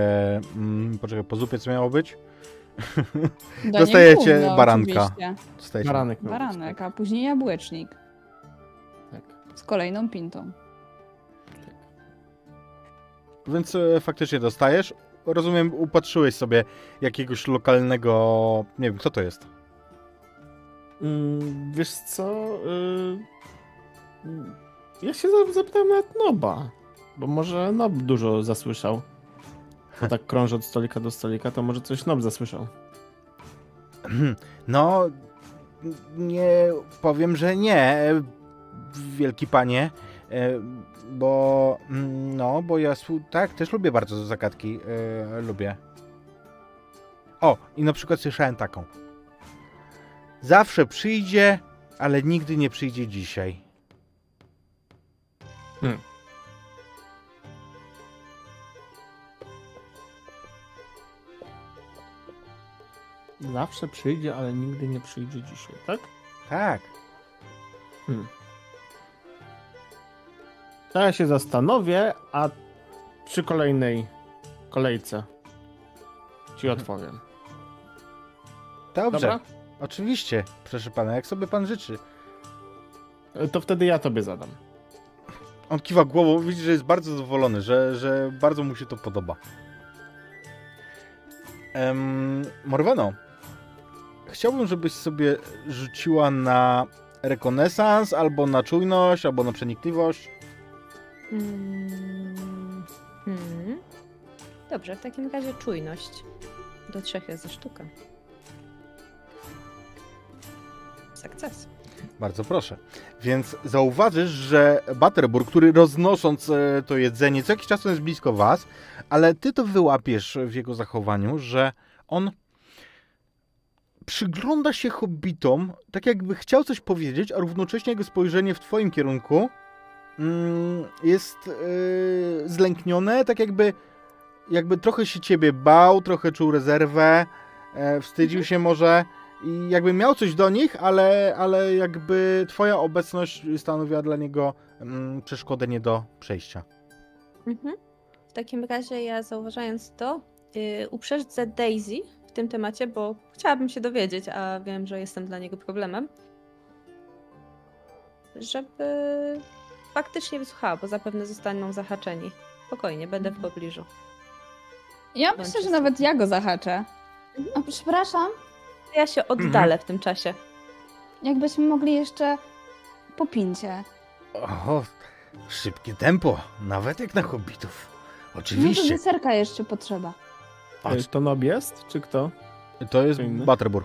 Speaker 1: mm, poczekaj, po zupie co miało być?
Speaker 4: Danie
Speaker 1: Dostajecie
Speaker 4: gówno,
Speaker 1: baranka.
Speaker 4: oczywiście.
Speaker 1: Dostajesz
Speaker 5: Baranek.
Speaker 4: Baranek, a później jabłecznik
Speaker 5: Tak,
Speaker 4: z kolejną pintą.
Speaker 5: tak.
Speaker 1: Więc e, faktycznie dostajesz. Rozumiem, upatrzyłeś sobie jakiegoś lokalnego. Nie wiem, kto to jest.
Speaker 5: Mm, wiesz co? y, mm, Ja się za- zapytałem nawet Noba, bo może Nob dużo zasłyszał. Bo tak krąży od stolika do stolika, to może coś Nob zasłyszał.
Speaker 1: No, nie powiem, że nie, wielki panie, e, bo mm, no, bo ja tak też lubię bardzo zagadki, e, lubię. O, i na przykład słyszałem taką. Zawsze przyjdzie, ale nigdy nie przyjdzie dzisiaj.
Speaker 5: Zawsze przyjdzie, ale nigdy nie przyjdzie dzisiaj, tak?
Speaker 1: Tak.
Speaker 5: To ja się zastanowię, a przy kolejnej kolejce ci odpowiem.
Speaker 1: Dobrze.
Speaker 5: Dobra?
Speaker 1: Oczywiście, proszę pana, jak sobie pan życzy.
Speaker 5: To wtedy ja tobie zadam.
Speaker 1: On kiwa głową, widzi, że jest bardzo zadowolony, że, że bardzo mu się to podoba. Um, Morweno, chciałbym, żebyś sobie rzuciła na rekonesans, albo na czujność, albo na przenikliwość.
Speaker 3: Mm, hmm. Dobrze, w takim razie czujność. Do trzech razy sztuka. Sukces.
Speaker 1: Bardzo proszę. Więc zauważysz, że Butterbur, który roznosząc e, to jedzenie, co jakiś czas on jest blisko was, ale ty to wyłapiesz w jego zachowaniu, że on przygląda się hobbitom, tak jakby chciał coś powiedzieć, a równocześnie jego spojrzenie w twoim kierunku mm, jest e, zlęknione, tak jakby, jakby trochę się ciebie bał, trochę czuł rezerwę, e, wstydził się może i jakby miał coś do nich, ale, ale jakby twoja obecność stanowiła dla niego mm, przeszkodę nie do przejścia.
Speaker 3: Mhm. W takim razie ja zauważając to, yy, uprzedzę Daisy tym temacie, bo chciałabym się dowiedzieć, a wiem, że jestem dla niego problemem. Żeby faktycznie wysłuchała, bo zapewne zostaną zahaczeni. Spokojnie, będę w pobliżu.
Speaker 4: Ja
Speaker 3: Bądź
Speaker 4: myślę, że nawet ja go zahaczę. O, przepraszam,
Speaker 3: Ja się oddalę w tym czasie.
Speaker 4: jakbyśmy mogli jeszcze po pincie.
Speaker 1: O, szybkie tempo, nawet jak na hobbitów.
Speaker 4: No to
Speaker 1: Oczywiście.
Speaker 4: deserka jeszcze potrzeba.
Speaker 1: Patrz,
Speaker 5: To Nob jest, czy kto?
Speaker 1: to jest? Butterbur.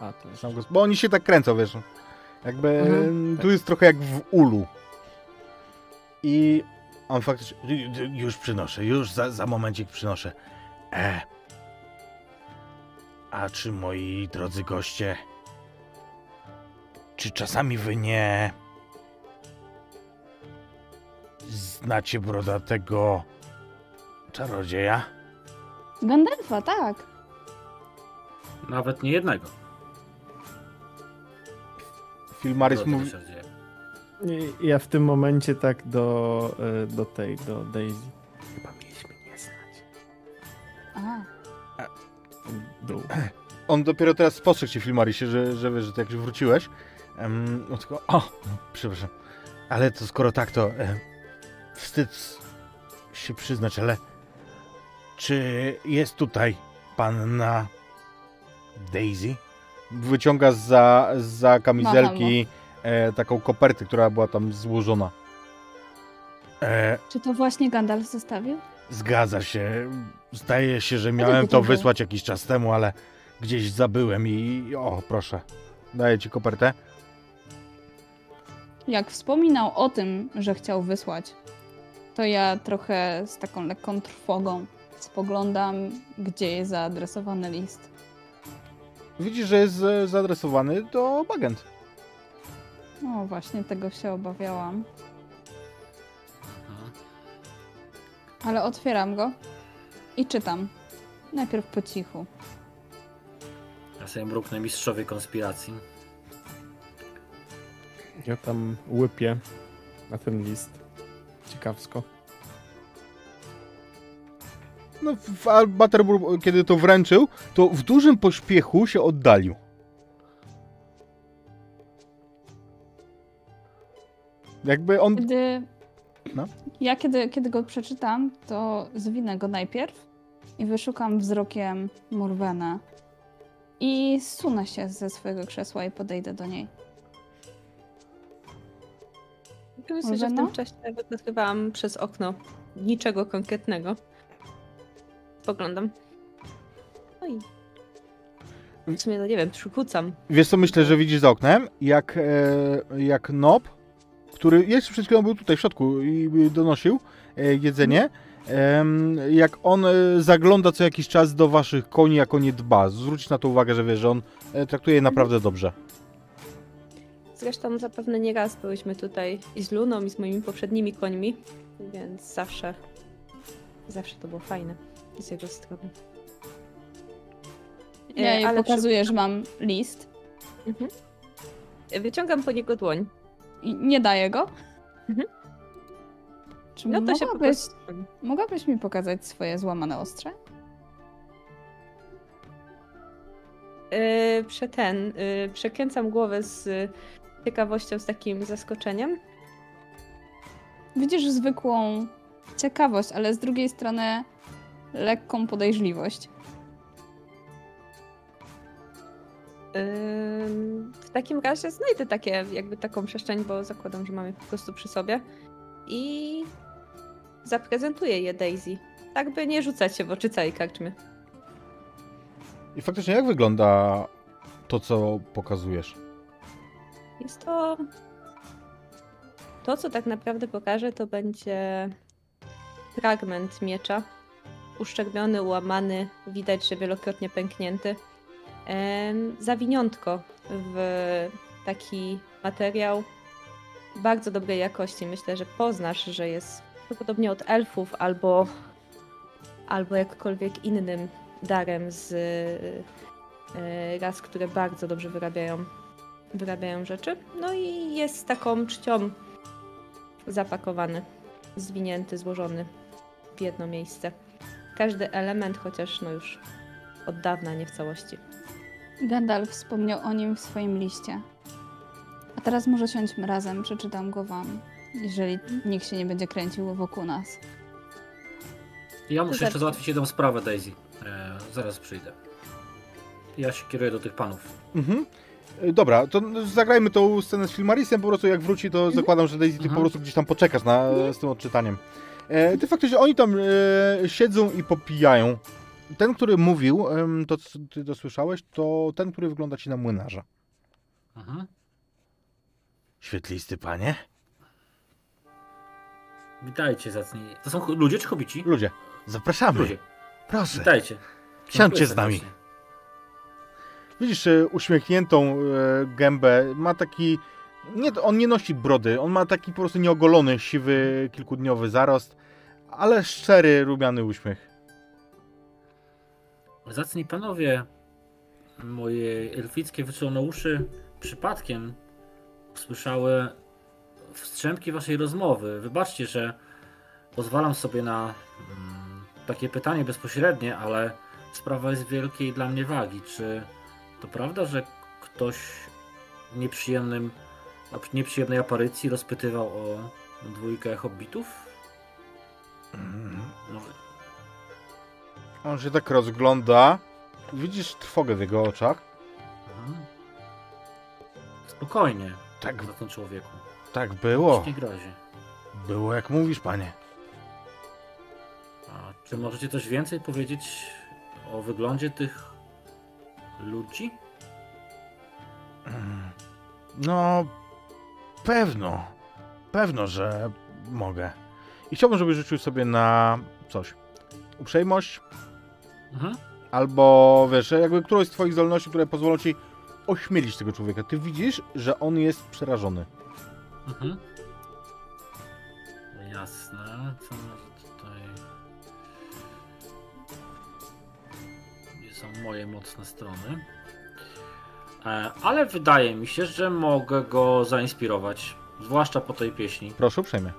Speaker 5: A, to jest.
Speaker 1: Bo oni się tak kręcą, wiesz. Jakby
Speaker 5: Mhm.
Speaker 1: tu jest trochę jak w ulu. I on faktycznie. Już przynoszę, już za, za momencik przynoszę. E, A czy moi drodzy goście, czy czasami wy nie znacie brodatego czarodzieja?
Speaker 4: Gandalfa, tak.
Speaker 2: Nawet nie jednego.
Speaker 1: Filmaris mówi,
Speaker 5: Ja w tym momencie tak do, e, do tej, do Daisy. Chyba mieliśmy nie znać.
Speaker 4: A,
Speaker 5: Dół.
Speaker 1: on dopiero teraz spostrzegł się Filmarisie, że, że wiesz, że ty jak już wróciłeś. Um, on tylko, o, przepraszam, ale to skoro tak, to e, wstyd się przyznać, ale czy jest tutaj panna Daisy? Wyciąga za, za kamizelki e, taką kopertę, która była tam złożona. E,
Speaker 4: czy to właśnie Gandalf zostawił?
Speaker 1: Zgadza się. Zdaje się, że miałem to wysłać jakiś czas temu, ale gdzieś zabyłem i o, proszę. Daję ci kopertę.
Speaker 4: Jak wspominał o tym, że chciał wysłać, to ja trochę z taką lekką trwogą spoglądam, gdzie jest zaadresowany list.
Speaker 1: Widzisz, że jest zaadresowany do Bagent.
Speaker 4: No właśnie, tego się obawiałam. Ale otwieram go i czytam. Najpierw po cichu.
Speaker 2: Ja sobie mruknę mistrzowie konspiracji.
Speaker 5: Ja tam łypię na ten list. Ciekawsko.
Speaker 1: No, w- a Butterbur, kiedy to wręczył, to w dużym pośpiechu się oddalił. Jakby on...
Speaker 4: Kiedy.
Speaker 1: No.
Speaker 4: Ja kiedy, kiedy go przeczytam, to zwinę go najpierw i wyszukam wzrokiem Morwenę. I zsunę się ze swojego krzesła i podejdę do niej.
Speaker 3: Myślę, że w tym czasie wypatrywałam przez okno niczego konkretnego. Poglądam. No i w sumie to nie wiem, przykucam.
Speaker 1: Wiesz co, myślę, że widzisz za oknem, jak, e, jak Nob, który jeszcze przed chwilą był tutaj w środku i donosił e, jedzenie, em, jak on e, zagląda co jakiś czas do waszych koni, jak o nie dba. Zwróć na to uwagę, że wiesz, że on e, traktuje je naprawdę dobrze.
Speaker 3: Zresztą zapewne nie raz byłyśmy tutaj i z Luną, i z moimi poprzednimi końmi, więc zawsze, zawsze to było fajne z jego strony. E,
Speaker 4: Ja jej
Speaker 3: ale
Speaker 4: pokazuję, że mam list
Speaker 3: przy- Mhm. Wyciągam po niego dłoń.
Speaker 4: i nie daję go.
Speaker 3: Mhm.
Speaker 4: Czy
Speaker 3: No to się po
Speaker 4: mogłabyś,
Speaker 3: prostu...
Speaker 4: mogłabyś mi pokazać swoje złamane ostrze?
Speaker 3: Yy, prze ten, yy, przekręcam głowę z y, ciekawością, z takim zaskoczeniem.
Speaker 4: Widzisz zwykłą ciekawość, ale z drugiej strony lekką podejrzliwość.
Speaker 3: W takim razie znajdę takie, jakby taką przestrzeń, bo zakładam, że mamy po prostu przy sobie. I zaprezentuję je Daisy. Tak by nie rzucać się w oczy całej karczmy.
Speaker 1: I faktycznie jak wygląda to, co pokazujesz?
Speaker 3: Jest to. To, co tak naprawdę pokażę, to będzie fragment miecza. Uszczerbiony, ułamany, widać, że wielokrotnie pęknięty. Zawiniątko w taki materiał bardzo dobrej jakości. Myślę, że poznasz, że jest prawdopodobnie od elfów albo, albo jakkolwiek innym darem z e, ras, które bardzo dobrze wyrabiają wyrabiają rzeczy. No i jest taką czcią zapakowany, zwinięty, złożony w jedno miejsce. Każdy element, chociaż no już od dawna nie w całości.
Speaker 4: Gandalf wspomniał o nim w swoim liście. A teraz może siądźmy razem, przeczytam go wam, jeżeli nikt się nie będzie kręcił wokół nas.
Speaker 2: Ja muszę jeszcze załatwić jedną sprawę, Daisy. E, zaraz przyjdę. Ja się kieruję do tych panów.
Speaker 1: Mhm. E, Dobra, to zagrajmy tą scenę z Filmarisem, po prostu jak wróci, to zakładam, że Daisy, ty
Speaker 2: Mhm.
Speaker 1: po prostu gdzieś tam poczekasz na, z tym odczytaniem. E, ty faktycznie, oni tam e, siedzą i popijają. Ten, który mówił, em, to co ty to słyszałeś, to ten, który wygląda ci na młynarza.
Speaker 2: Mhm.
Speaker 1: Świetlisty panie.
Speaker 2: Witajcie, zacni. To są ch- ludzie czy hobici?
Speaker 1: Ludzie, zapraszamy.
Speaker 2: Ludzie.
Speaker 1: Proszę,
Speaker 2: Witajcie.
Speaker 1: siądźcie z nami. Widzisz e, uśmiechniętą e, gębę, ma taki... Nie, on nie nosi brody, on ma taki po prostu nieogolony, siwy, kilkudniowy zarost, ale szczery, rumiany uśmiech.
Speaker 2: Zacni panowie, moje elfickie wyczulone uszy przypadkiem słyszały wstrzępki waszej rozmowy. Wybaczcie, że pozwalam sobie na mm, takie pytanie bezpośrednie, ale sprawa jest wielkiej dla mnie wagi. Czy to prawda, że ktoś nieprzyjemnym, nieprzyjemnej aparycji rozpytywał o dwójkę hobbitów? Może,
Speaker 1: On się tak rozgląda. Widzisz trwogę w jego oczach.
Speaker 2: Aha. Spokojnie,
Speaker 1: Tak,
Speaker 2: za ten człowieku.
Speaker 1: tak było.
Speaker 2: Nic nie grozi.
Speaker 1: Było jak mówisz, panie.
Speaker 2: A czy możecie coś więcej powiedzieć o wyglądzie tych ludzi?
Speaker 1: No, pewno. Pewno, że mogę. I chciałbym, żebyś rzucił sobie na coś. Uprzejmość,
Speaker 2: Mhm.
Speaker 1: albo wiesz, jakby którąś z twoich zdolności, które pozwolą ci ośmielić tego człowieka. Ty widzisz, że on jest przerażony.
Speaker 2: Mhm. Jasne. Co może tutaj... Gdzie są moje mocne strony? E, ale wydaje mi się, że mogę go zainspirować. Zwłaszcza po tej pieśni.
Speaker 1: Proszę uprzejmie.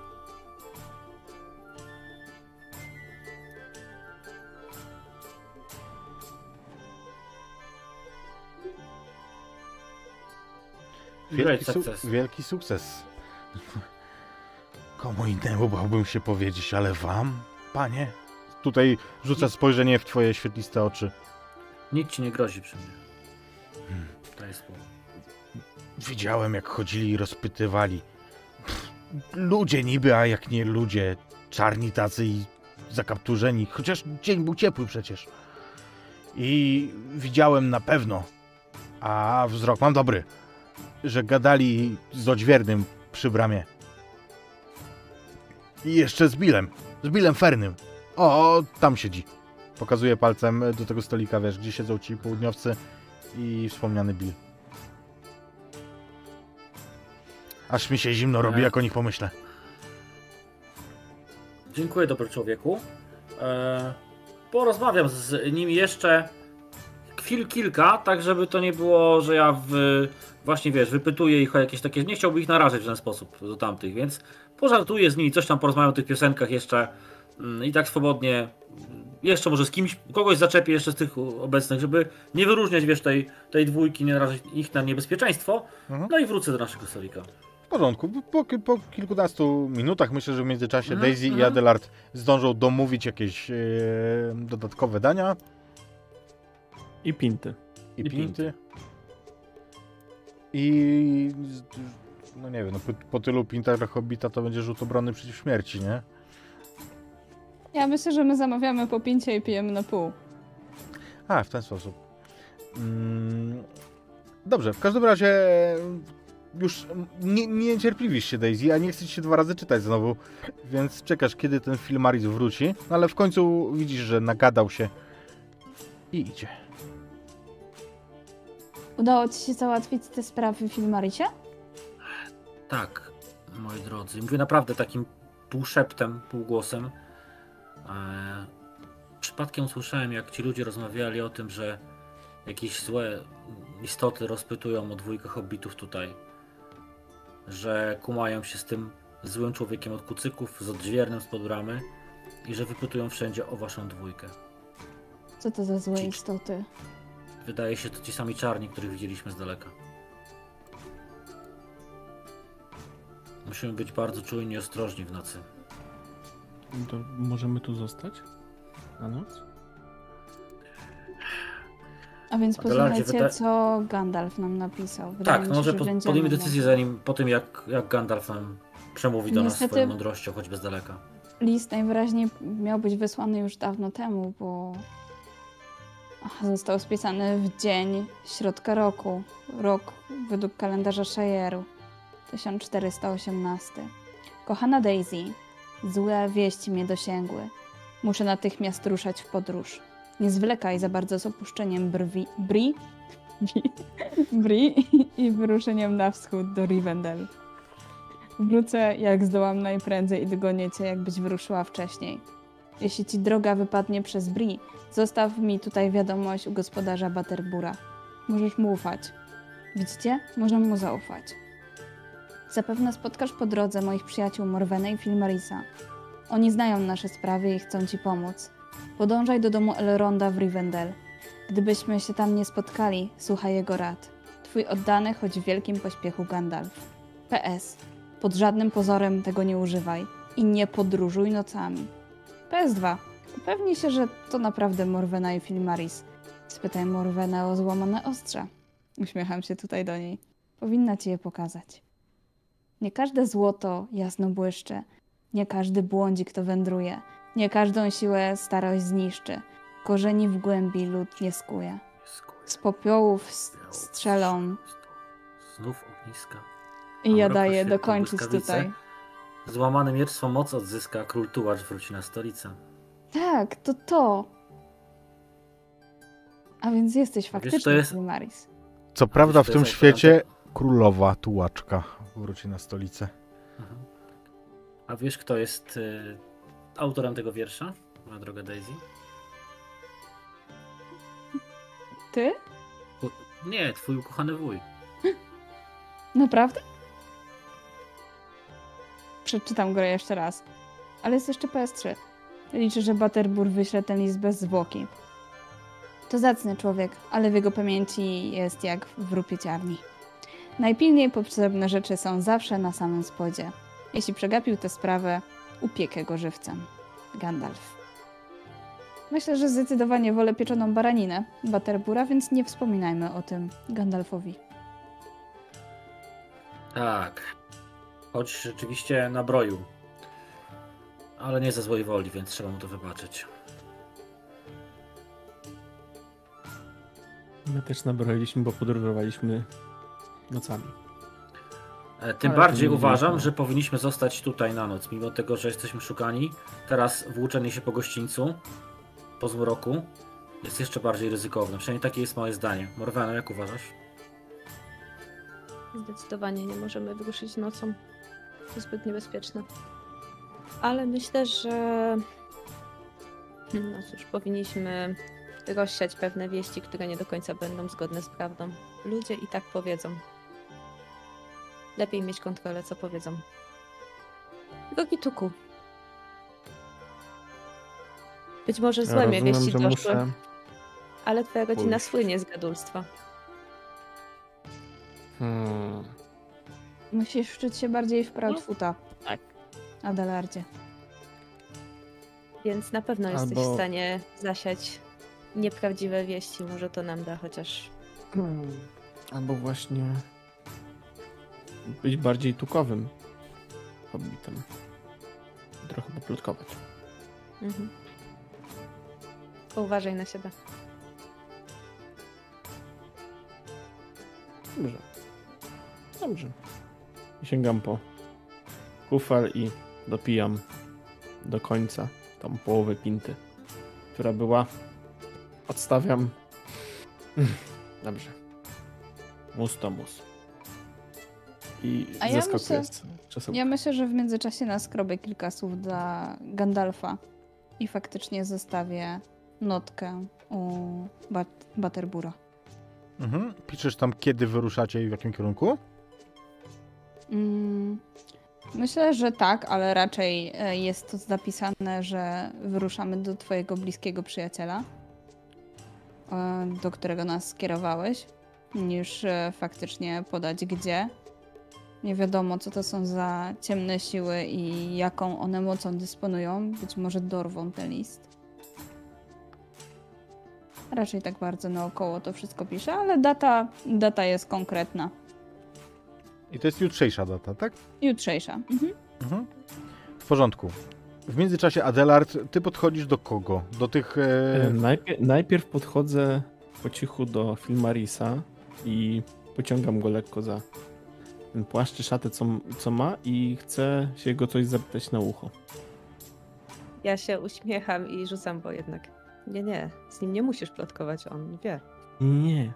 Speaker 1: Wielki, su- wielki sukces. Komu innemu bałbym się powiedzieć, ale wam, panie? Tutaj rzuca spojrzenie w twoje świetliste oczy.
Speaker 2: Nic ci nie grozi przy mnie.
Speaker 1: Hmm. Widziałem, jak chodzili i rozpytywali. Pff, Ludzie niby, a jak nie ludzie. Czarni tacy i zakapturzeni. Chociaż dzień był ciepły przecież. I widziałem na pewno, a wzrok mam dobry, że gadali z odźwiernym przy bramie. I jeszcze z Billem. Z Billem Fernym. O, tam siedzi. Pokazuje palcem do tego stolika, wiesz, gdzie siedzą ci południowcy i wspomniany Bill. Aż mi się zimno robi, jak o nich pomyślę.
Speaker 2: Dziękuję, dobry człowieku. E, porozmawiam z nim jeszcze chwil kilka, tak żeby to nie było, że ja w, właśnie wiesz, wypytuję ich o jakieś takie. Nie chciałbym ich narażać w ten sposób do tamtych, więc pożartuję z nimi, coś tam porozmawiam o tych piosenkach jeszcze mm, i tak swobodnie. Jeszcze może z kimś, kogoś zaczepię jeszcze z tych obecnych, żeby nie wyróżniać, wiesz, tej, tej dwójki, nie narażać ich na niebezpieczeństwo.
Speaker 1: Mhm.
Speaker 2: No i wrócę do naszego stolika.
Speaker 1: W porządku. Po, po kilkunastu minutach myślę, że w międzyczasie
Speaker 2: Mhm,
Speaker 1: Daisy i
Speaker 2: mhm.
Speaker 1: Adelard zdążą domówić jakieś e, dodatkowe dania
Speaker 5: I pinty.
Speaker 1: i,
Speaker 2: I
Speaker 1: pinty. I z- no nie wiem, no po, po tylu pintach Hobbita to będzie rzut obrony przeciw śmierci, nie?
Speaker 4: Ja myślę, że my zamawiamy po pincie i pijemy na pół.
Speaker 1: A, w ten sposób. Mm, dobrze, w każdym razie już nie, nie niecierpliwisz się Daisy, a nie chcesz się dwa razy czytać znowu, więc czekasz kiedy ten Filmaris wróci, no ale w końcu widzisz, że nagadał się i idzie.
Speaker 4: Udało ci się załatwić te sprawy w Filmaricie?
Speaker 2: Tak, moi drodzy. Mówię naprawdę takim półszeptem, półgłosem. Przypadkiem słyszałem, jak ci ludzie rozmawiali o tym, że jakieś złe istoty rozpytują o dwójkę hobbitów tutaj. Że kumają się z tym złym człowiekiem od kucyków, z odźwiernym spod bramy i że wypytują wszędzie o waszą dwójkę.
Speaker 4: Co to za złe
Speaker 2: Ci-
Speaker 4: istoty?
Speaker 2: Wydaje się to ci sami czarni, których widzieliśmy z daleka. Musimy być bardzo czujni i ostrożni w nocy.
Speaker 5: To możemy tu zostać? Na noc?
Speaker 4: A więc posłuchajcie,
Speaker 2: wyda-
Speaker 4: co Gandalf nam napisał. Wydaje
Speaker 2: Tak, no może
Speaker 4: że
Speaker 2: po, decyzję zanim po tym, jak, jak Gandalf nam przemówi do nas
Speaker 4: Niestety-
Speaker 2: swoją mądrością, choćby z daleka.
Speaker 4: List najwyraźniej miał być wysłany już dawno temu, bo został spisany w dzień środka roku. Rok według kalendarza Shayeru. 1418. Kochana Daisy, złe wieści mnie dosięgły. Muszę natychmiast ruszać w podróż. Nie zwlekaj za bardzo z opuszczeniem brwi, Bri, Bri, i wyruszeniem na wschód do Rivendell. Wrócę, jak zdołam najprędzej i dogonię cię, jakbyś wyruszyła wcześniej. Jeśli ci droga wypadnie przez Bri, zostaw mi tutaj wiadomość u gospodarza Butterbura. Możesz mu ufać. Widzicie? Możemy mu zaufać. Zapewne spotkasz po drodze moich przyjaciół Morwenę i Filmarisa. Oni znają nasze sprawy i chcą ci pomóc. Podążaj do domu Elronda w Rivendell. Gdybyśmy się tam nie spotkali, słuchaj jego rad. Twój oddany, choć w wielkim pośpiechu Gandalf. PS. Pod żadnym pozorem tego nie używaj. I nie podróżuj nocami. PS2. Upewnij się, że to naprawdę Morwena i Filmaris. Spytaj Morwenę o złamane ostrze. Uśmiecham się tutaj do niej. Powinna ci je pokazać. Nie każde złoto jasno błyszczy. Nie każdy błądzik to wędruje. Nie każdą siłę starość zniszczy. Korzeni w głębi lód nie skuje. Z popiołów strzelą.
Speaker 2: Znów ogniska.
Speaker 4: I ja daję dokończyć tutaj.
Speaker 2: Złamany miecz swą moc odzyska, król tułacz wróci na stolicę.
Speaker 4: Tak, to to. A więc jesteś faktycznie
Speaker 2: jest-
Speaker 4: Filmaris.
Speaker 1: Co prawda w tym świecie królowa tułaczka wróci na stolicę.
Speaker 2: Mhm. A wiesz, kto jest y, autorem tego wiersza? Moja droga Daisy?
Speaker 4: Ty?
Speaker 2: U- Nie, twój ukochany wuj.
Speaker 4: Naprawdę? Przeczytam go jeszcze raz. Ale jest jeszcze PS3. Liczę, że Butterbur wyśle ten list bez zwłoki. To zacny człowiek, ale w jego pamięci jest jak w rupieciarni. Najpilniej potrzebne rzeczy są zawsze na samym spodzie. Jeśli przegapił tę sprawę, upiekę go żywcem. Gandalf. Myślę, że zdecydowanie wolę pieczoną baraninę Butterbura, więc nie wspominajmy o tym Gandalfowi.
Speaker 2: Tak. Choć rzeczywiście nabroił. Ale nie ze złej woli, więc trzeba mu to wybaczyć.
Speaker 5: My też nabroiliśmy, bo podróżowaliśmy nocami.
Speaker 2: E, Tym
Speaker 5: Ale
Speaker 2: bardziej uważam, że powinniśmy zostać tutaj na noc, mimo tego, że jesteśmy szukani. Teraz włóczenie się po gościńcu, po zmroku, jest jeszcze bardziej ryzykowne. Przynajmniej takie jest moje zdanie. Morwano, jak uważasz?
Speaker 3: Zdecydowanie nie możemy wyruszyć nocą. To zbyt niebezpieczne. Ale myślę, że. No cóż, powinniśmy rozsiać pewne wieści, które nie do końca będą zgodne z prawdą. Ludzie i tak powiedzą. Lepiej mieć kontrolę, co powiedzą. Drogi Tuku. Być może złe mnie
Speaker 5: Rozumiem,
Speaker 3: wieści
Speaker 5: że
Speaker 3: doszły,
Speaker 5: muszę...
Speaker 3: ale twoja rodzina
Speaker 5: pójść.
Speaker 3: słynie z gadulstwa.
Speaker 5: Hmm.
Speaker 4: Musisz wczuć się bardziej w Proudfoota.
Speaker 3: tak.
Speaker 4: Adelardzie.
Speaker 3: Więc na pewno jesteś
Speaker 5: Albo-
Speaker 3: w stanie zasiać nieprawdziwe wieści. Może to nam da chociaż.
Speaker 5: Hmm. Albo właśnie być bardziej tukowym hobbitem. Trochę poplotkować.
Speaker 3: Mhm. Uważaj na siebie.
Speaker 5: Dobrze. Dobrze. Sięgam po kufel i dopijam do końca tą połowę pinty, która była. Odstawiam. Dobrze. Mus to mus. I
Speaker 4: A ja myślę-
Speaker 5: z czasu.
Speaker 4: Ja myślę, że w międzyczasie naskrobię kilka słów dla Gandalfa i faktycznie zostawię notkę u Bat- Butterbura.
Speaker 1: Mhm. Piszesz tam, kiedy wyruszacie i w jakim kierunku?
Speaker 4: Mm, myślę, że tak, ale raczej e, jest to zapisane, że wyruszamy do twojego bliskiego przyjaciela, e, do którego nas skierowałeś, niż e, faktycznie podać gdzie. Nie wiadomo, co to są za ciemne siły i jaką one mocą dysponują. Być może dorwą ten list. Raczej tak bardzo naokoło to wszystko pisze, ale data, data jest konkretna.
Speaker 1: I to jest jutrzejsza data, tak?
Speaker 4: Jutrzejsza. Mhm.
Speaker 1: Mhm. W porządku. W międzyczasie, Adelard, ty podchodzisz do kogo? Do tych...
Speaker 5: E,
Speaker 1: E...
Speaker 5: Najpierw, najpierw podchodzę po cichu do Filmarisa i pociągam go lekko za ten płaszcz szatę, co, co ma i chcę się go coś zapytać na ucho.
Speaker 3: Ja się uśmiecham i rzucam, bo jednak. Nie, nie, z nim nie musisz plotkować, on wie.
Speaker 5: Nie.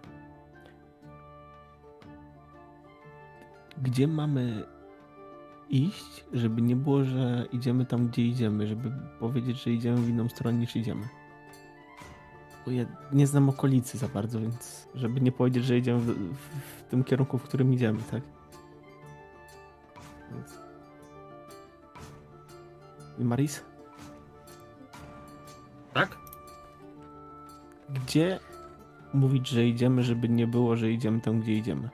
Speaker 5: gdzie mamy iść, żeby nie było, że idziemy tam, gdzie idziemy, żeby powiedzieć, że idziemy w inną stronę niż idziemy. Bo ja nie znam okolicy za bardzo, więc żeby nie powiedzieć, że idziemy w, w, w tym kierunku, w którym idziemy, tak? Więc... I Maris?
Speaker 2: Tak?
Speaker 5: Gdzie mówić, że idziemy, żeby nie było, że idziemy tam, gdzie idziemy?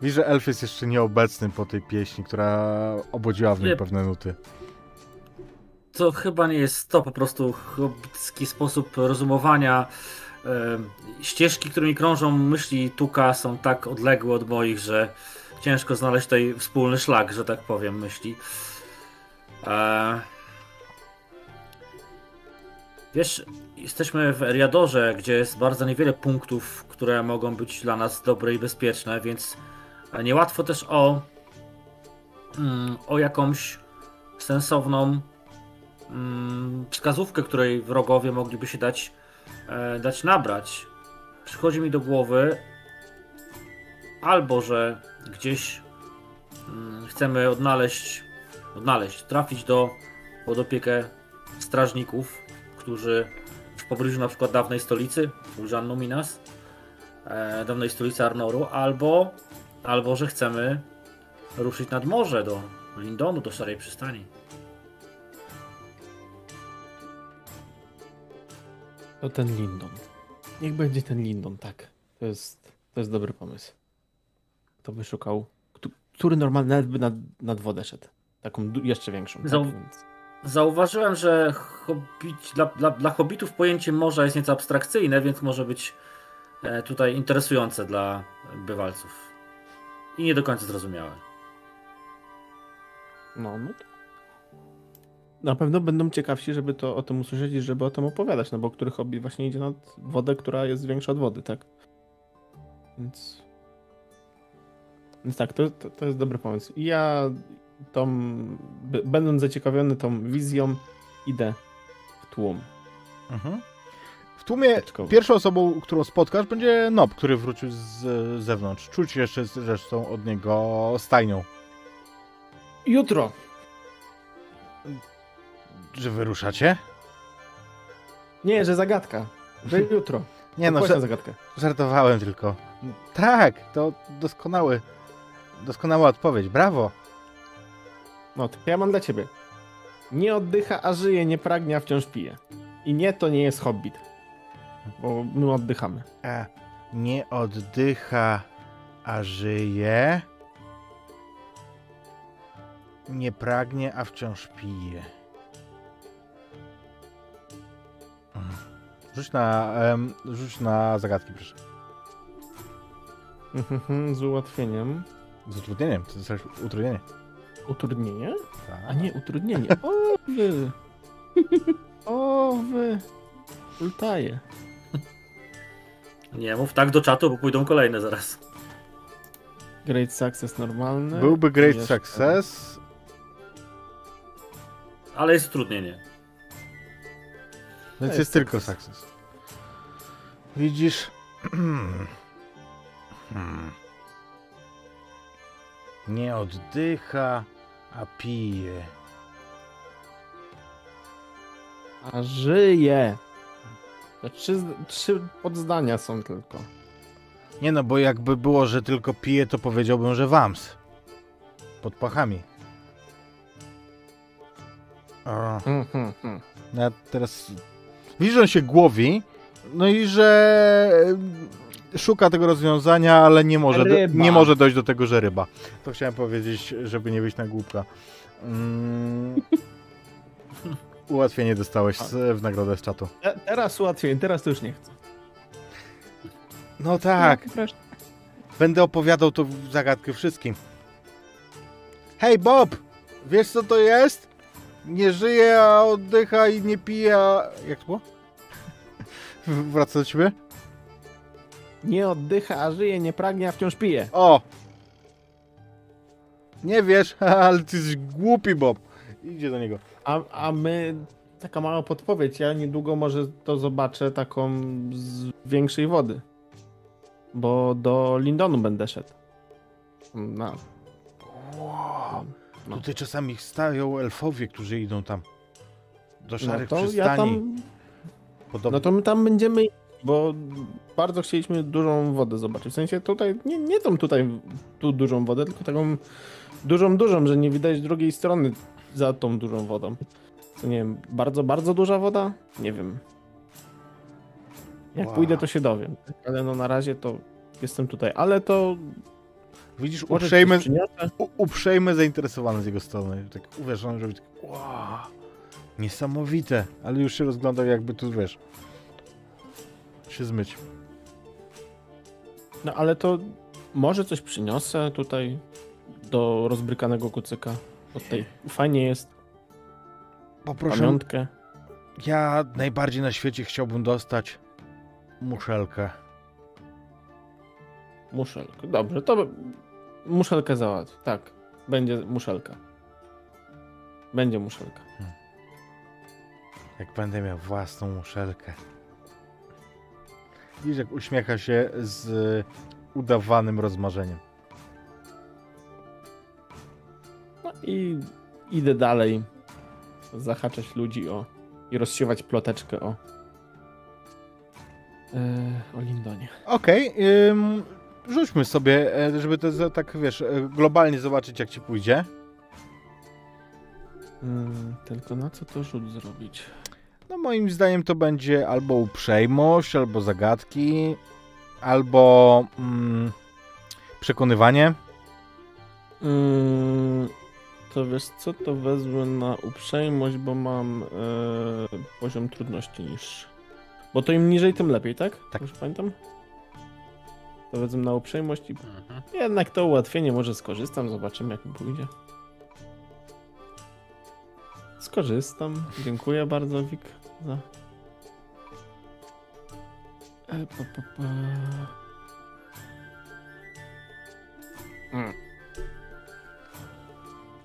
Speaker 1: Widzisz, że elf jest jeszcze nieobecny po tej pieśni, która obudziła w nim pewne nuty.
Speaker 2: To chyba nie jest to po prostu hobbicki sposób rozumowania. Ścieżki, którymi krążą myśli Tuka są tak odległe od moich, że ciężko znaleźć tutaj wspólny szlak, że tak powiem, myśli. E... Wiesz, jesteśmy w Eriadorze, gdzie jest bardzo niewiele punktów, które mogą być dla nas dobre i bezpieczne, więc niełatwo też o, mm, o jakąś sensowną mm, wskazówkę, której wrogowie mogliby się dać, e, dać nabrać. Przychodzi mi do głowy albo, że gdzieś mm, chcemy odnaleźć, odnaleźć, trafić do, pod opiekę strażników, którzy w pobliżu na przykład dawnej stolicy, Ulżan Numinas, e, dawnej stolicy Arnoru, albo, albo, że chcemy ruszyć nad morze do Lindonu, do Szarej Przystani.
Speaker 5: To ten Lindon. Niech będzie ten Lindon, tak. To jest, to jest dobry pomysł. To by szukał, któ- który normalnie nawet by nad, nad wodę szedł. Taką jeszcze większą. Tak?
Speaker 2: Zau-
Speaker 5: Więc...
Speaker 2: Zauważyłem, że hobbit, dla, dla, dla hobbitów pojęcie morza jest nieco abstrakcyjne, więc może być e, tutaj interesujące dla bywalców. I nie do końca zrozumiałe.
Speaker 5: No, no to... Na pewno będą ciekawsi, żeby to o tym usłyszeć i żeby o tym opowiadać, no bo który hobby właśnie idzie nad wodę, która jest większa od wody, tak? Więc... Więc tak, to, to, to jest dobry pomysł. I ja tą, będąc zaciekawiony tą wizją, idę w tłum.
Speaker 1: Mhm. W tłumie
Speaker 5: Teczkowo.
Speaker 1: pierwszą osobą, którą spotkasz, będzie Nob, który wrócił z zewnątrz. Czuć jeszcze zresztą od niego stajnią.
Speaker 5: Jutro!
Speaker 1: Że wyruszacie?
Speaker 5: Nie, że zagadka. Że jutro.
Speaker 1: Nie no, że,
Speaker 5: zagadkę.
Speaker 1: żartowałem tylko. Tak, to doskonały, doskonała odpowiedź. Brawo.
Speaker 5: No, to ja mam dla ciebie. Nie oddycha, a żyje, nie pragnie, a wciąż pije. I nie, to nie jest hobbit. Bo my oddychamy.
Speaker 1: A nie oddycha, a żyje. Nie pragnie, a wciąż pije. Rzuć na, em, rzuć na zagadki, proszę.
Speaker 5: Mhm, Z ułatwieniem.
Speaker 1: Z utrudnieniem, to jest utrudnienie.
Speaker 5: Utrudnienie?
Speaker 1: Tak.
Speaker 5: A nie, utrudnienie. O wy! O wy! Ultaje.
Speaker 2: Nie mów tak do czatu, bo pójdą kolejne zaraz.
Speaker 5: Great success normalny.
Speaker 1: Byłby great
Speaker 5: Jeszcze.
Speaker 1: success.
Speaker 2: Ale jest utrudnienie.
Speaker 1: Więc
Speaker 5: jest
Speaker 1: jest tylko
Speaker 5: sukces.
Speaker 1: Widzisz? Hmm. Nie oddycha, a pije.
Speaker 5: A żyje! To trzy, trzy podzdania są tylko.
Speaker 1: Nie no, bo jakby było, że tylko pije, to powiedziałbym, że wams. Pod pachami. O,
Speaker 5: Mhm, mhm.
Speaker 1: no ja teraz... Widzisz, że on się głowi, no i że e, szuka tego rozwiązania, ale nie może, do, nie może dojść do tego, że ryba. To chciałem powiedzieć, żeby nie być na głupka. Mm. Ułatwienie dostałeś z, w nagrodę z czatu.
Speaker 5: Te, teraz ułatwienie, teraz to już nie chcę.
Speaker 1: No tak,
Speaker 4: No,
Speaker 1: będę opowiadał tą zagadkę wszystkim. Hej Bob! Wiesz co to jest? Nie żyje, a oddycha i nie pije, a... Jak to było? Wraca do ciebie?
Speaker 5: Nie oddycha, a żyje, nie pragnie, a wciąż pije.
Speaker 1: O! Nie wiesz, ale ty jesteś głupi, Bob. Idzie do niego.
Speaker 5: A, a my, taka mała podpowiedź, ja niedługo może to zobaczę taką z większej wody. bo do Lindonu będę szedł. Na,
Speaker 1: Wow.
Speaker 5: No.
Speaker 1: Tutaj czasami stają elfowie, którzy idą tam do
Speaker 5: no
Speaker 1: szarych
Speaker 5: to
Speaker 1: przystani.
Speaker 5: ja tam,
Speaker 1: Podobno.
Speaker 5: no to my tam będziemy, bo bardzo chcieliśmy dużą wodę zobaczyć. W sensie tutaj, nie, nie tą tutaj, tu dużą wodę, tylko taką dużą, dużą, że nie widać drugiej strony za tą dużą wodą. To nie wiem, bardzo, bardzo duża woda? Nie wiem. Jak
Speaker 1: Wow.
Speaker 5: pójdę, to się dowiem. Ale no na razie to jestem tutaj. Ale to
Speaker 1: Widzisz,
Speaker 5: może
Speaker 1: uprzejme,
Speaker 5: coś przyniosę.
Speaker 1: u- uprzejme zainteresowany z jego strony. Tak uwierzony, że tak, wow, niesamowite, ale już się rozglądał jakby tu, wiesz, się zmyć.
Speaker 5: No ale to może coś przyniosę tutaj do rozbrykanego kucyka. Od tej. Fajnie jest.
Speaker 1: Poproszę,
Speaker 5: Pamiątkę.
Speaker 1: ja najbardziej na świecie chciałbym dostać muszelkę.
Speaker 5: Muszelkę. Dobrze, to muszelkę załatw. Tak, będzie muszelka. Będzie muszelka.
Speaker 1: Jak będę miał własną muszelkę. Widzisz, jak uśmiecha się z udawanym rozmarzeniem.
Speaker 5: No i idę dalej. Zahaczać ludzi o. i rozsiewać ploteczkę o. E, o Lindonie.
Speaker 1: Okej, ym, rzućmy sobie, e, żeby to tak, wiesz, e, globalnie zobaczyć, jak ci pójdzie.
Speaker 5: Mm, tylko na co to rzut zrobić?
Speaker 1: No moim zdaniem to będzie albo uprzejmość, albo zagadki, albo mm, przekonywanie.
Speaker 5: Mm, to wiesz co, to wezmę na uprzejmość, bo mam e, poziom trudności niższy. Bo to im niżej, tym lepiej, tak?
Speaker 1: Tak.
Speaker 5: Już pamiętam? To wezmę na uprzejmość i
Speaker 2: Mhm.
Speaker 5: jednak to ułatwienie może skorzystam, zobaczymy jak mi pójdzie. Skorzystam. Dziękuję bardzo, Wik, za... E, pa, pa, pa. Mm.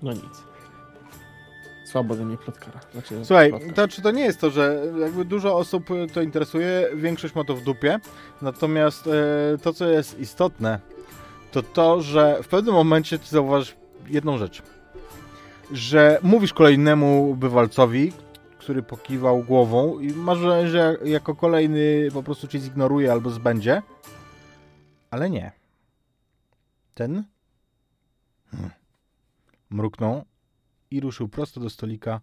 Speaker 5: No nic. Słabo ze mnie plotkara. Znaczy,
Speaker 1: Słuchaj, to czy to nie jest to, że jakby dużo osób e, to interesuje, większość ma to w dupie, natomiast e, to, co jest istotne, to to, że w pewnym momencie ty zauważysz jedną rzecz, że mówisz kolejnemu bywalcowi, który pokiwał głową i masz wrażenie, że jako kolejny po prostu cię zignoruje albo zbędzie, ale nie. Ten hmm. mruknął i ruszył prosto do stolika,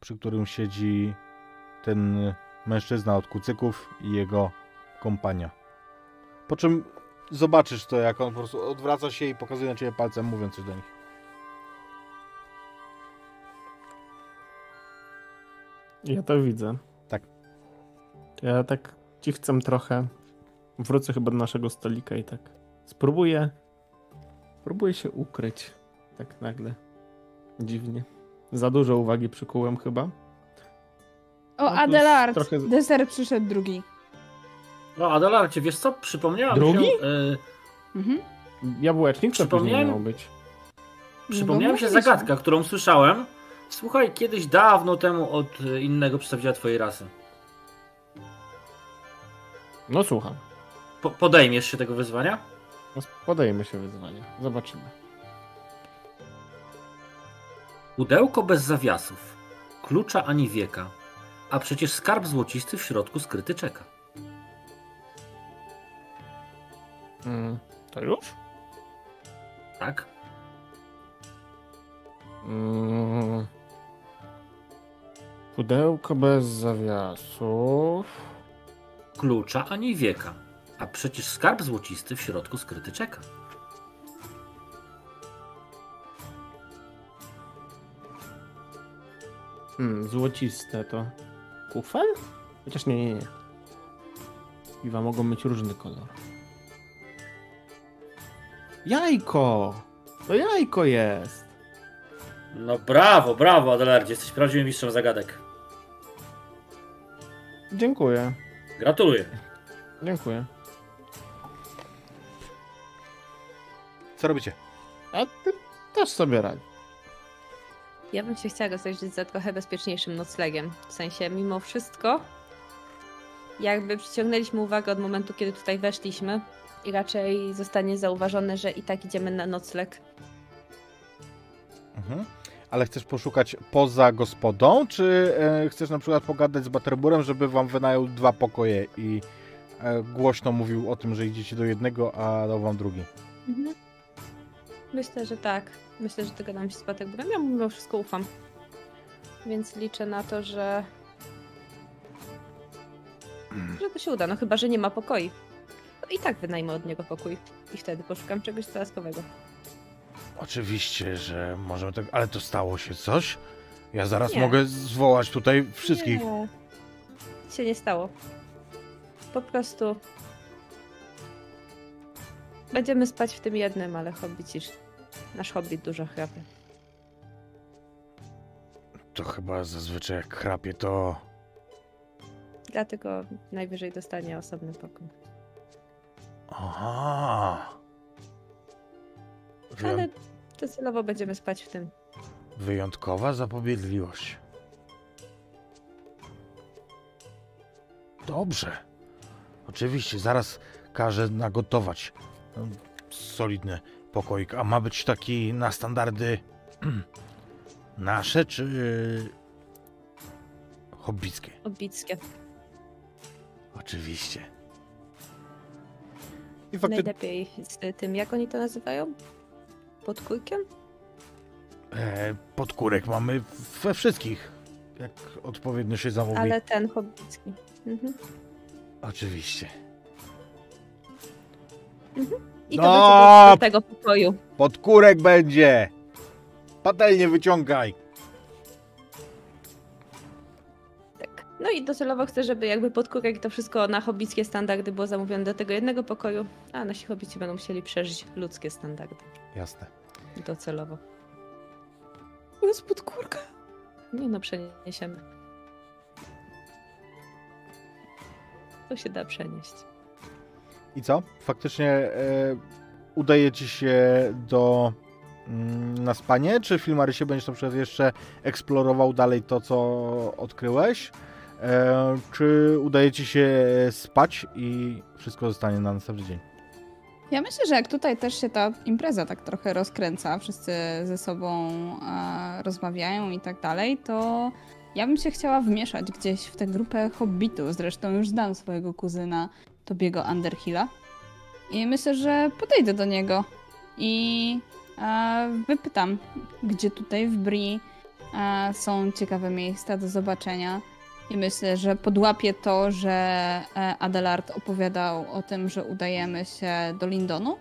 Speaker 1: przy którym siedzi ten mężczyzna od kucyków i jego kompania. Po czym zobaczysz to, jak on po prostu odwraca się i pokazuje na ciebie palcem, mówiąc coś do nich.
Speaker 5: Ja to widzę.
Speaker 1: Tak.
Speaker 5: Ja tak cichcem trochę wrócę chyba do naszego stolika i tak spróbuję spróbuję się ukryć. Tak nagle. Dziwnie. Za dużo uwagi przykułem chyba.
Speaker 4: O,
Speaker 5: No,
Speaker 4: Adelard!
Speaker 5: trochę-
Speaker 4: Deser przyszedł drugi.
Speaker 2: No, Adelarcie, wiesz co? Przypomniałem
Speaker 5: Drugi?
Speaker 2: się... y,
Speaker 4: Mhm.
Speaker 5: Jabłecznik to później
Speaker 2: Przypomniałem-
Speaker 5: miał być.
Speaker 2: Przypomniała mi się
Speaker 4: mówiliśmy.
Speaker 2: zagadka, którą słyszałem. Słuchaj, kiedyś dawno temu od innego przedstawiciela twojej rasy.
Speaker 5: No słucham.
Speaker 2: Po, podejmiesz się tego wyzwania?
Speaker 5: No, Podajemy się wyzwania. Zobaczymy.
Speaker 2: Pudełko bez zawiasów, klucza ani wieka, a przecież skarb złocisty w środku skryty czeka.
Speaker 5: Mm, to już?
Speaker 2: Tak?
Speaker 5: Mm. Pudełko bez zawiasów.
Speaker 2: Klucza ani wieka, a przecież skarb złocisty w środku skryty czeka.
Speaker 5: Hmm, złociste to. Kufel? Chociaż nie, nie, nie. Piwa mogą mieć różny kolor. Jajko! To jajko jest!
Speaker 2: No brawo, brawo Adelardzie, jesteś prawdziwym mistrzem zagadek.
Speaker 5: Dziękuję.
Speaker 2: Gratuluję.
Speaker 5: Dziękuję.
Speaker 1: Co robicie?
Speaker 5: A ty też sobie radź.
Speaker 3: Ja bym się chciała rozejrzeć za trochę bezpieczniejszym noclegiem. W sensie, mimo wszystko, jakby przyciągnęliśmy uwagę od momentu, kiedy tutaj weszliśmy i raczej zostanie zauważone, że i tak idziemy na nocleg.
Speaker 1: Mhm. Ale chcesz poszukać poza gospodą, czy e, chcesz na przykład pogadać z Butterburem, żeby wam wynajął dwa pokoje i e, głośno mówił o tym, że idziecie do jednego, a dał wam drugi?
Speaker 3: Mhm. Myślę, że tak. Myślę, że dogadam się z Paterburem. Ja mu mimo wszystko ufam. Więc liczę na to, że... że to się uda. No chyba, że nie ma pokoi. To i tak wynajmę od niego pokój. I wtedy poszukam czegoś dodatkowego.
Speaker 1: Oczywiście, że możemy tak, ale to stało się coś? Ja zaraz
Speaker 3: Nie.
Speaker 1: mogę zwołać tutaj wszystkich.
Speaker 3: Nie. Nic się nie stało. Po prostu... Będziemy spać w tym jednym, ale hobbicisz. Nasz hobbit dużo chrapie.
Speaker 1: To chyba zazwyczaj jak chrapie, to
Speaker 3: Dlatego najwyżej dostanie osobny pokój.
Speaker 1: Aha. Wyją...
Speaker 3: Ale docelowo będziemy spać w tym.
Speaker 1: Wyjątkowa zapobiegliwość. Dobrze. Oczywiście, zaraz każę nagotować no, solidny pokoik. A ma być taki na standardy nasze czy hobbickie?
Speaker 3: Odbickie.
Speaker 1: Oczywiście. I
Speaker 3: Najlepiej z tym, jak oni to nazywają? Podkójkiem?
Speaker 1: E, podkórek mamy we wszystkich. Jak odpowiednio się zamówi.
Speaker 3: Ale ten hobbicki. Mhm.
Speaker 1: Oczywiście.
Speaker 3: I to
Speaker 1: No!
Speaker 3: będzie do tego pokoju.
Speaker 1: Podkórek będzie! Patelnie wyciągaj!
Speaker 3: Tak. No i docelowo chcę, żeby jakby podkórek i to wszystko na hobbickie standardy było zamówione do tego jednego pokoju, a nasi hobbici będą musieli przeżyć ludzkie standardy.
Speaker 1: Jasne.
Speaker 3: Docelowo.
Speaker 4: Jest podkórka.
Speaker 3: Nie no, przeniesiemy. To się da przenieść.
Speaker 1: I co? Faktycznie e, udaje ci się do mm, na spanie? Czy Filmarysie będziesz na przykład jeszcze eksplorował dalej to, co odkryłeś? E, czy udaje ci się spać i wszystko zostanie na następny dzień?
Speaker 4: Ja myślę, że jak tutaj też się ta impreza tak trochę rozkręca, wszyscy ze sobą e, rozmawiają i tak dalej, to ja bym się chciała wmieszać gdzieś w tę grupę hobbitów. Zresztą już znam swojego kuzyna Tobiego Underhilla. I myślę, że podejdę do niego i e, wypytam, gdzie tutaj w Bri e, są ciekawe miejsca do zobaczenia. I myślę, że podłapię to, że e, Adelard opowiadał o tym, że udajemy się do Lindonu.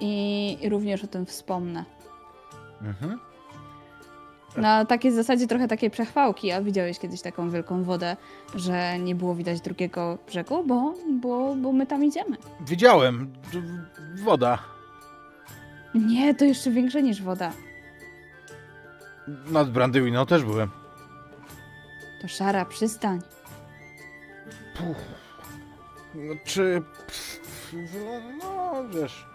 Speaker 4: I, i również o tym wspomnę.
Speaker 1: Mhm.
Speaker 4: Na takiej zasadzie trochę takiej przechwałki, a widziałeś kiedyś taką wielką wodę, że nie było widać drugiego brzegu, bo, bo, bo my tam idziemy.
Speaker 1: Widziałem. Woda.
Speaker 4: Nie, to jeszcze większe niż woda.
Speaker 1: Nad Brandywiną też byłem.
Speaker 4: To szara przystań.
Speaker 1: Puh. No, czy... No, wiesz...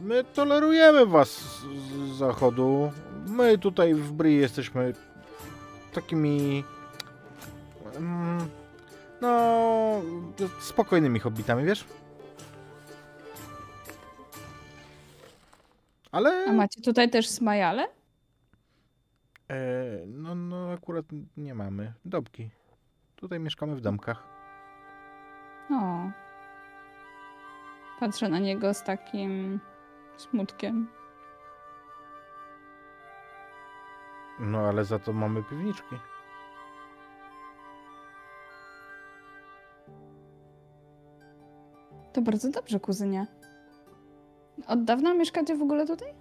Speaker 1: My tolerujemy was z zachodu. My tutaj w Bri jesteśmy takimi... mm, No... Spokojnymi hobbitami, wiesz? Ale...
Speaker 4: A macie tutaj też smajale?
Speaker 1: E, no, no, akurat nie mamy. Dobki. Tutaj mieszkamy w domkach.
Speaker 4: O. Patrzę na niego z takim smutkiem.
Speaker 1: No, ale za to mamy piwniczki.
Speaker 4: To bardzo dobrze, kuzynie. Od dawna mieszkacie w ogóle tutaj?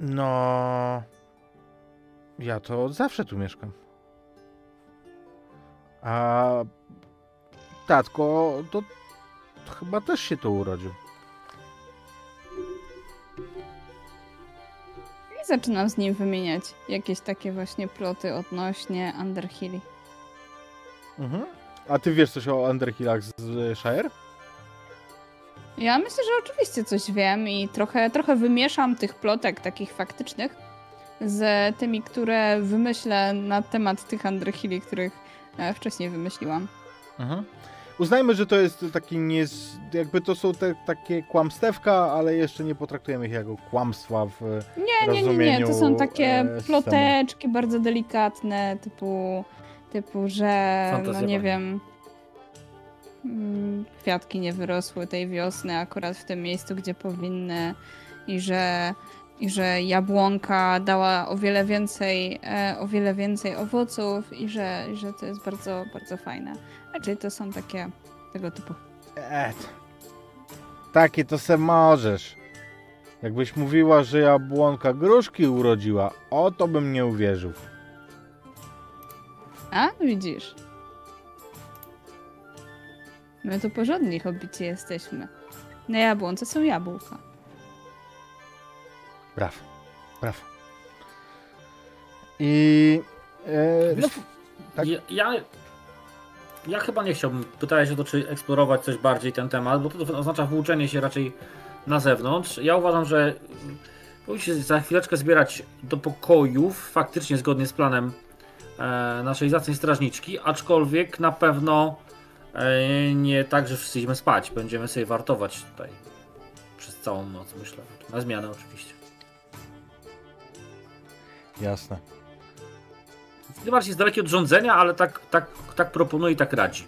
Speaker 1: No. Ja to od zawsze tu mieszkam. A tatko to, to chyba też się tu urodził.
Speaker 4: Zaczynam z nim wymieniać jakieś takie właśnie ploty odnośnie Underhilli.
Speaker 1: Mhm. A ty wiesz coś o Underhillach z z Shire?
Speaker 4: Ja myślę, że oczywiście coś wiem i trochę, trochę wymieszam tych plotek takich faktycznych z tymi, które wymyślę na temat tych Underhilli, których e, wcześniej wymyśliłam.
Speaker 1: Mhm. Uznajmy, że to jest taki nie, jakby to są te takie kłamstewka, ale jeszcze nie potraktujemy ich jako kłamstwa w
Speaker 4: Nie, nie, nie, nie, to są takie
Speaker 1: e,
Speaker 4: ploteczki bardzo delikatne, typu, typu że, no
Speaker 2: Fantazja
Speaker 4: nie
Speaker 2: pani.
Speaker 4: wiem, mm, kwiatki nie wyrosły tej wiosny akurat w tym miejscu, gdzie powinny i że, i że jabłonka dała o wiele więcej, e, o wiele więcej owoców i że, i że to jest bardzo, bardzo fajne. Raczej to są takie tego typu.
Speaker 1: Et. Takie to se możesz. Jakbyś mówiła, że jabłonka gruszki urodziła, o to bym nie uwierzył.
Speaker 4: A, widzisz. My tu porządni hobbici jesteśmy. Na jabłonce są jabłka.
Speaker 1: Brawo, brawo. I... E, no, tak.
Speaker 2: ja, ja, ja chyba nie chciałbym, pytałeś o to, czy eksplorować coś bardziej ten temat, bo to oznacza włóczenie się raczej na zewnątrz. Ja uważam, że powinniśmy się za chwileczkę zbierać do pokojów, faktycznie zgodnie z planem e, naszej zacnej strażniczki, aczkolwiek na pewno e, nie tak, że wszyscy idziemy spać. Będziemy sobie wartować tutaj przez całą noc, myślę. Na zmianę oczywiście.
Speaker 1: jasne.
Speaker 2: Bardziej jest daleki od rządzenia, ale tak, tak, tak proponuje i tak radzi.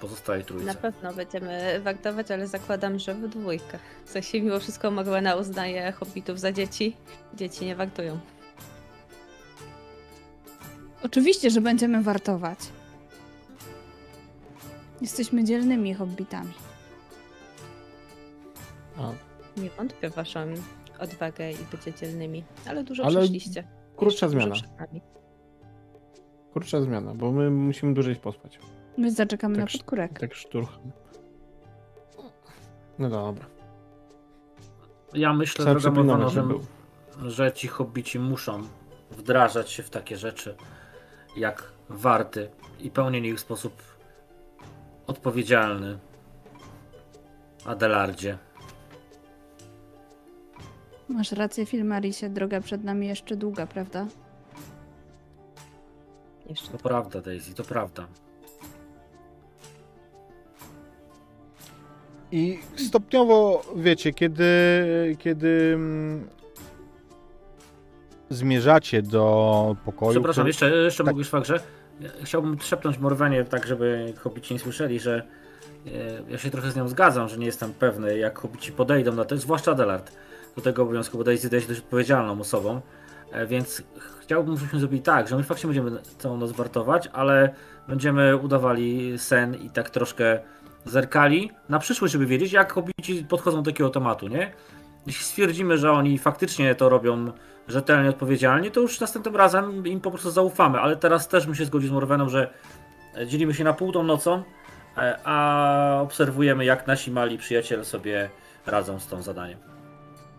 Speaker 2: Pozostałej trójce.
Speaker 3: Na pewno będziemy wartować, ale zakładam, że w dwójkę. W sensie mimo wszystko Morwena uznaje hobbitów za dzieci. Dzieci nie wartują.
Speaker 4: Oczywiście, że będziemy wartować. Jesteśmy dzielnymi hobbitami.
Speaker 5: A,
Speaker 3: Nie wątpię w waszą odwagę i bycie dzielnymi, ale dużo
Speaker 5: Ale
Speaker 3: przeszliście.
Speaker 5: Krótsza zmiana. Krótsza zmiana, bo my musimy dłużej pospać.
Speaker 4: My zaczekamy
Speaker 5: Tak
Speaker 4: na podkurek.
Speaker 5: Tak szturchem. No dobra.
Speaker 2: Ja myślę, droga
Speaker 5: był.
Speaker 2: że ci hobbici muszą wdrażać się w takie rzeczy jak warty i pełnienie ich w sposób odpowiedzialny. Adelardzie.
Speaker 4: Masz rację, Filmarisie. Droga przed nami jeszcze długa, prawda?
Speaker 3: Jeszcze
Speaker 2: To prawda, Daisy, to prawda.
Speaker 1: I stopniowo, wiecie, kiedy, kiedy mm, zmierzacie do pokoju...
Speaker 2: Przepraszam,
Speaker 1: który-
Speaker 2: jeszcze, jeszcze
Speaker 1: tak.
Speaker 2: mówisz fakt, że chciałbym szepnąć Morwanie tak, żeby hobbici nie słyszeli, że e, ja się trochę z nią zgadzam, że nie jestem pewny, jak hobbici podejdą na to, zwłaszcza Adelard, do tego obowiązku, bo Daisy się dość odpowiedzialną osobą, e, więc chciałbym, żebyśmy zrobili tak, że my faktycznie będziemy całą noc wartować, ale będziemy udawali sen i tak troszkę zerkali na przyszłość, żeby wiedzieć, jak hobbici podchodzą do takiego tematu, nie? Jeśli stwierdzimy, że oni faktycznie to robią rzetelnie, odpowiedzialnie, to już następnym razem im po prostu zaufamy, ale teraz też bym się zgodził z Morweną, że dzielimy się na pół tą nocą, e, a obserwujemy jak nasi mali przyjaciele sobie radzą z tą zadaniem.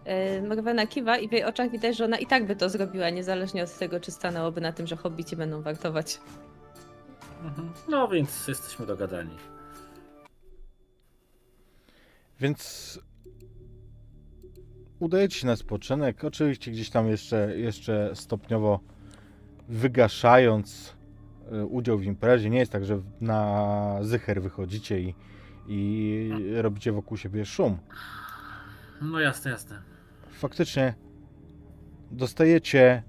Speaker 3: Yy, Morwena kiwa i w jej oczach widać, że ona i tak by to zrobiła, niezależnie od tego, czy stanęłoby na tym, że hobbici będą wartować.
Speaker 2: No więc jesteśmy dogadani.
Speaker 1: Więc udajecie się na spoczynek, oczywiście gdzieś tam jeszcze, jeszcze stopniowo wygaszając y, udział w imprezie. Nie jest tak, że na zycher wychodzicie i, i robicie wokół siebie szum.
Speaker 2: No jasne, jasne.
Speaker 1: Faktycznie dostajecie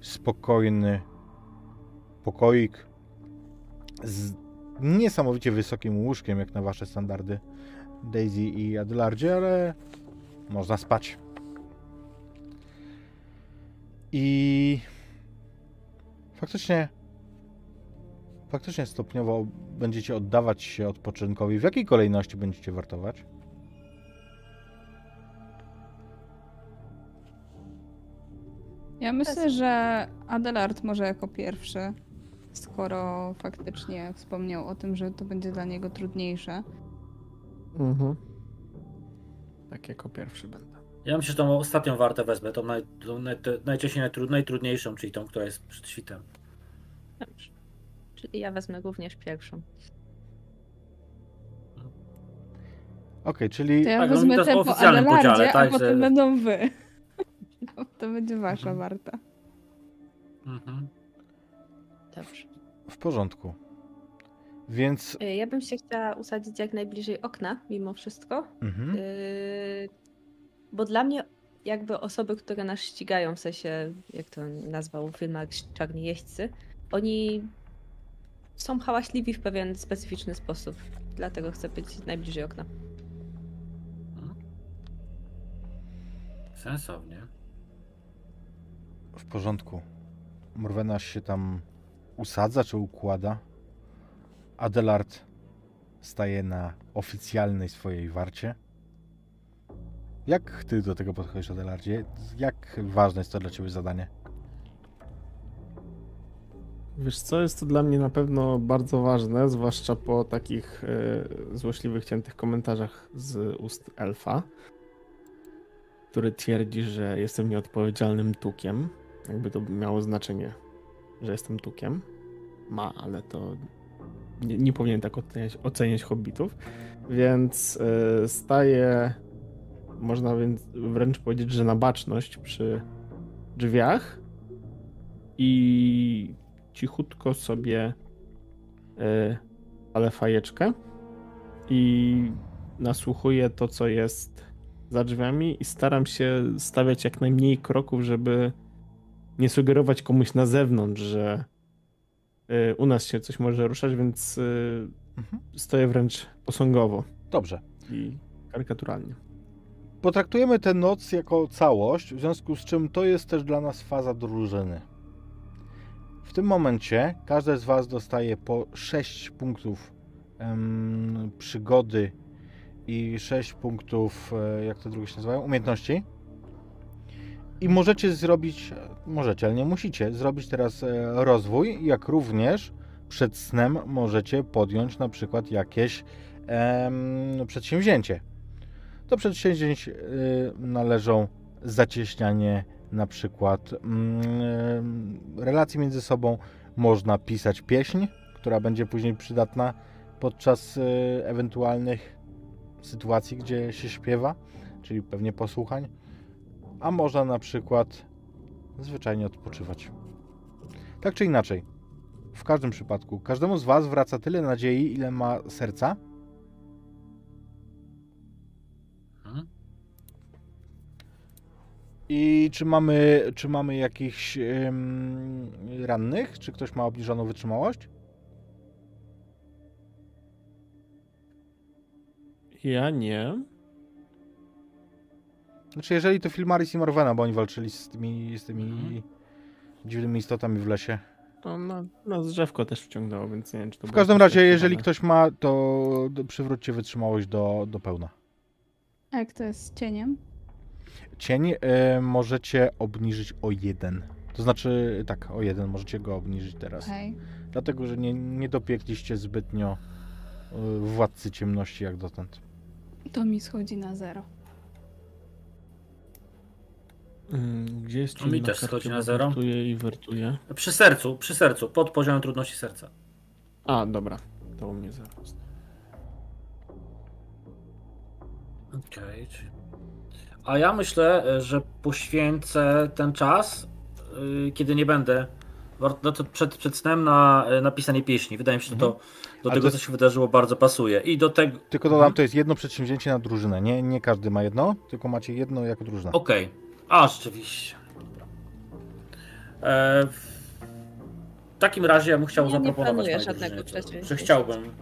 Speaker 1: spokojny pokoik z niesamowicie wysokim łóżkiem, jak na wasze standardy Daisy i Adelardzie, ale można spać. I faktycznie faktycznie stopniowo będziecie oddawać się odpoczynkowi. W jakiej kolejności będziecie wartować?
Speaker 4: Ja myślę, że Adelard może jako pierwszy, skoro faktycznie wspomniał o tym, że to będzie dla niego trudniejsze.
Speaker 5: Mhm. Tak jako pierwszy będę.
Speaker 2: Ja myślę, że tą ostatnią wartę wezmę, tą, naj, tą naj, najczęściej najtru, najtrudniejszą, czyli tą, która jest przed świtem.
Speaker 3: Dobrze. Czyli ja wezmę również pierwszą.
Speaker 1: Okej, czyli
Speaker 4: To ja
Speaker 2: Tak, no,
Speaker 4: wezmę
Speaker 2: to jest
Speaker 4: te
Speaker 2: po
Speaker 4: Adelardzie,
Speaker 2: podziale, tak,
Speaker 4: a potem
Speaker 2: że-
Speaker 4: będą wy. To będzie wasza
Speaker 2: Mhm.
Speaker 4: warta.
Speaker 2: Mhm.
Speaker 3: Dobrze.
Speaker 1: porządku. Więc.
Speaker 3: Y, Ja bym się chciała usadzić jak najbliżej okna, mimo wszystko.
Speaker 1: Mhm.
Speaker 3: Y, Bo dla mnie jakby osoby, które nas ścigają, w sensie, jak to nazwał w filmach czarni jeźdźcy, oni są hałaśliwi w pewien specyficzny sposób. Dlatego chcę być najbliżej okna.
Speaker 2: Sensownie.
Speaker 1: W porządku. Morwenasz się tam usadza czy układa. Adelard staje na oficjalnej swojej warcie. Jak ty do tego podchodzisz, Adelardzie? Jak ważne jest to dla ciebie zadanie?
Speaker 5: Wiesz co, jest to dla mnie na pewno bardzo ważne, zwłaszcza po takich e, złośliwych, ciętych komentarzach z ust elfa, który twierdzi, że jestem nieodpowiedzialnym tukiem. Jakby to miało znaczenie, że jestem tukiem. Ma, ale to nie, nie powinien tak oceniać, oceniać hobbitów. Więc e, staję, można więc wręcz powiedzieć, że na baczność przy drzwiach i cichutko sobie y, palę fajeczkę i nasłuchuję to, co jest za drzwiami i staram się stawiać jak najmniej kroków, żeby nie sugerować komuś na zewnątrz, że y, u nas się coś może ruszać, więc y,
Speaker 1: Mhm.
Speaker 5: stoję wręcz posągowo
Speaker 1: Dobrze.
Speaker 5: i karykaturalnie.
Speaker 1: Potraktujemy tę noc jako całość, w związku z czym to jest też dla nas faza drużyny. W tym momencie każdy z Was dostaje po 6 punktów em, przygody i 6 punktów, e, jak to drugie się nazywają, umiejętności. I możecie zrobić, możecie, ale nie musicie, zrobić teraz e, rozwój, jak również przed snem możecie podjąć na przykład jakieś em, przedsięwzięcie. Do przedsięwzięć y, należą zacieśnianie na przykład mm, y, relacji między sobą. Można pisać pieśń, która będzie później przydatna podczas y, ewentualnych sytuacji, gdzie się śpiewa, czyli pewnie posłuchań. A można na przykład zwyczajnie odpoczywać. Tak czy inaczej, w każdym przypadku, każdemu z Was wraca tyle nadziei, ile ma serca,
Speaker 2: Mhm.
Speaker 1: I czy mamy, czy mamy jakichś ym, rannych? Czy ktoś ma obniżoną wytrzymałość?
Speaker 5: Ja nie.
Speaker 1: Znaczy, jeżeli to Filmaris i Morwena, bo oni walczyli z tymi, z tymi
Speaker 2: Mhm.
Speaker 1: dziwnymi istotami w lesie.
Speaker 5: To na, na drzewko też wciągnęło, więc nie wiem, czy to
Speaker 1: W każdym razie, jeżeli ktoś ma, to przywróćcie wytrzymałość do, do pełna.
Speaker 4: A jak to jest z cieniem?
Speaker 1: Cień y, możecie obniżyć o jeden. To znaczy, tak, o jeden możecie go obniżyć teraz.
Speaker 4: Okej.
Speaker 1: Dlatego, że nie, nie dopiekliście zbytnio y, władcy ciemności jak dotąd.
Speaker 4: To mi schodzi na zero.
Speaker 5: Gdzie jest
Speaker 2: No mi też schodzi na zero.
Speaker 5: Wertuje i wertuje.
Speaker 2: Przy sercu, przy sercu, pod poziomem trudności serca.
Speaker 5: A, dobra. To u mnie zero.
Speaker 2: Okej. czyli- A ja myślę, e, że poświęcę ten czas, y, kiedy nie będę, no to przed, przed snem na e, napisanie pieśni. Wydaje mi się, że to do
Speaker 1: Ale
Speaker 2: tego,
Speaker 1: to
Speaker 2: co
Speaker 1: jest-
Speaker 2: się wydarzyło, bardzo pasuje. I do tego.
Speaker 1: Tylko dodam, to jest jedno przedsięwzięcie na drużynę. Nie, nie każdy ma jedno, tylko macie jedno jako drużyna.
Speaker 2: Okej. A, rzeczywiście. E, w takim razie ja bym chciał
Speaker 3: Ja nie
Speaker 2: zaproponować mojej
Speaker 3: żadnego przedsięwzięcia.
Speaker 2: że chciałbym.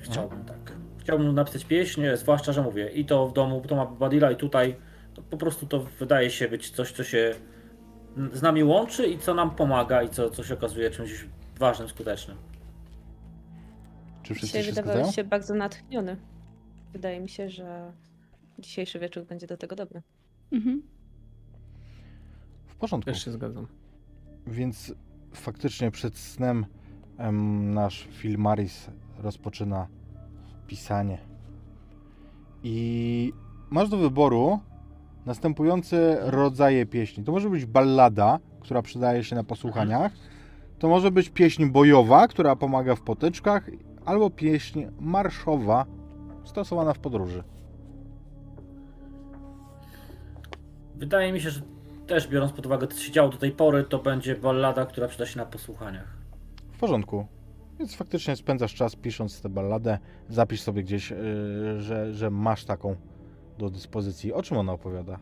Speaker 2: Chciałbym tak. Chciałbym napisać pieśń, zwłaszcza, że mówię, i to w domu, to ma Badila, i tutaj. To po prostu to wydaje się być coś, co się z nami łączy i co nam pomaga, i co, co się okazuje czymś ważnym, skutecznym.
Speaker 1: Czy wszyscy
Speaker 3: Dzisiaj
Speaker 1: się
Speaker 3: wydawałeś
Speaker 1: zgadzają?
Speaker 3: się bardzo natchniony. Wydaje mi się, że dzisiejszy wieczór będzie do tego dobry.
Speaker 4: Mhm.
Speaker 1: W porządku.
Speaker 5: Też się zgadzam.
Speaker 1: Więc faktycznie przed snem em, nasz Filmaris rozpoczyna pisanie. I masz do wyboru następujące rodzaje pieśni. To może być ballada, która przydaje się na posłuchaniach. To może być pieśń bojowa, która pomaga w potyczkach, albo pieśń marszowa, stosowana w podróży.
Speaker 2: Wydaje mi się, że też biorąc pod uwagę, co się działo do tej pory, to będzie ballada, która przyda się na posłuchaniach.
Speaker 1: W porządku. Więc faktycznie spędzasz czas pisząc tę balladę. Zapisz sobie gdzieś, yy, że, że masz taką do dyspozycji. O czym ona opowiada?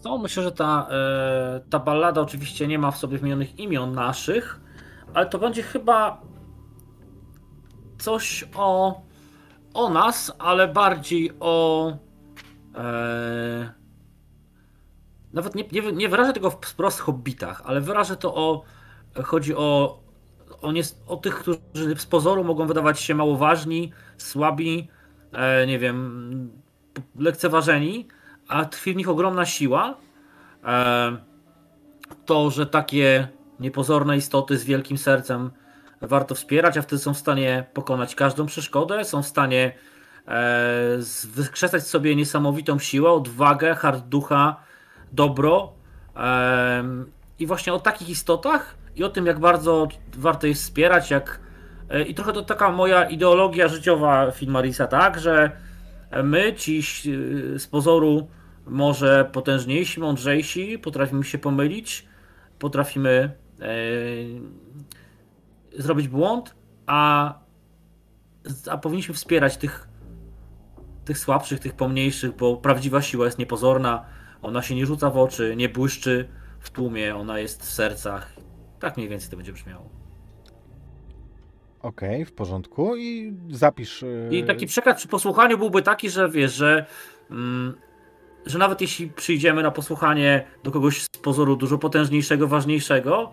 Speaker 2: Co? Myślę, że ta, e, ta ballada oczywiście nie ma w sobie wymienionych imion naszych, ale to będzie chyba coś o, o nas, ale bardziej o. E, nawet nie, nie, nie wyrażę tego wprost hobbitach, ale wyrażę to o. Chodzi o, o, nie, o tych, którzy z pozoru mogą wydawać się mało ważni, słabi, e, nie wiem, lekceważeni, a tkwi w nich ogromna siła. E, to, że takie niepozorne istoty z wielkim sercem warto wspierać, a wtedy są w stanie pokonać każdą przeszkodę, są w stanie e, wykrzesać sobie niesamowitą siłę, odwagę, hard ducha, dobro. I właśnie o takich istotach i o tym, jak bardzo warto je wspierać, jak e, i trochę to taka moja ideologia życiowa Filmarisa, tak, że my ci e, z pozoru może potężniejsi, mądrzejsi, potrafimy się pomylić, potrafimy zrobić błąd, a, a powinniśmy wspierać tych, tych słabszych, tych pomniejszych, bo prawdziwa siła jest niepozorna, ona się nie rzuca w oczy, nie błyszczy w tłumie, ona jest w sercach. Tak mniej więcej to będzie brzmiało.
Speaker 1: Okej, w porządku. I zapisz. yy,
Speaker 2: I taki przekaz przy posłuchaniu byłby taki, że wiesz, że, mm, że nawet jeśli przyjdziemy na posłuchanie do kogoś z pozoru dużo potężniejszego, ważniejszego,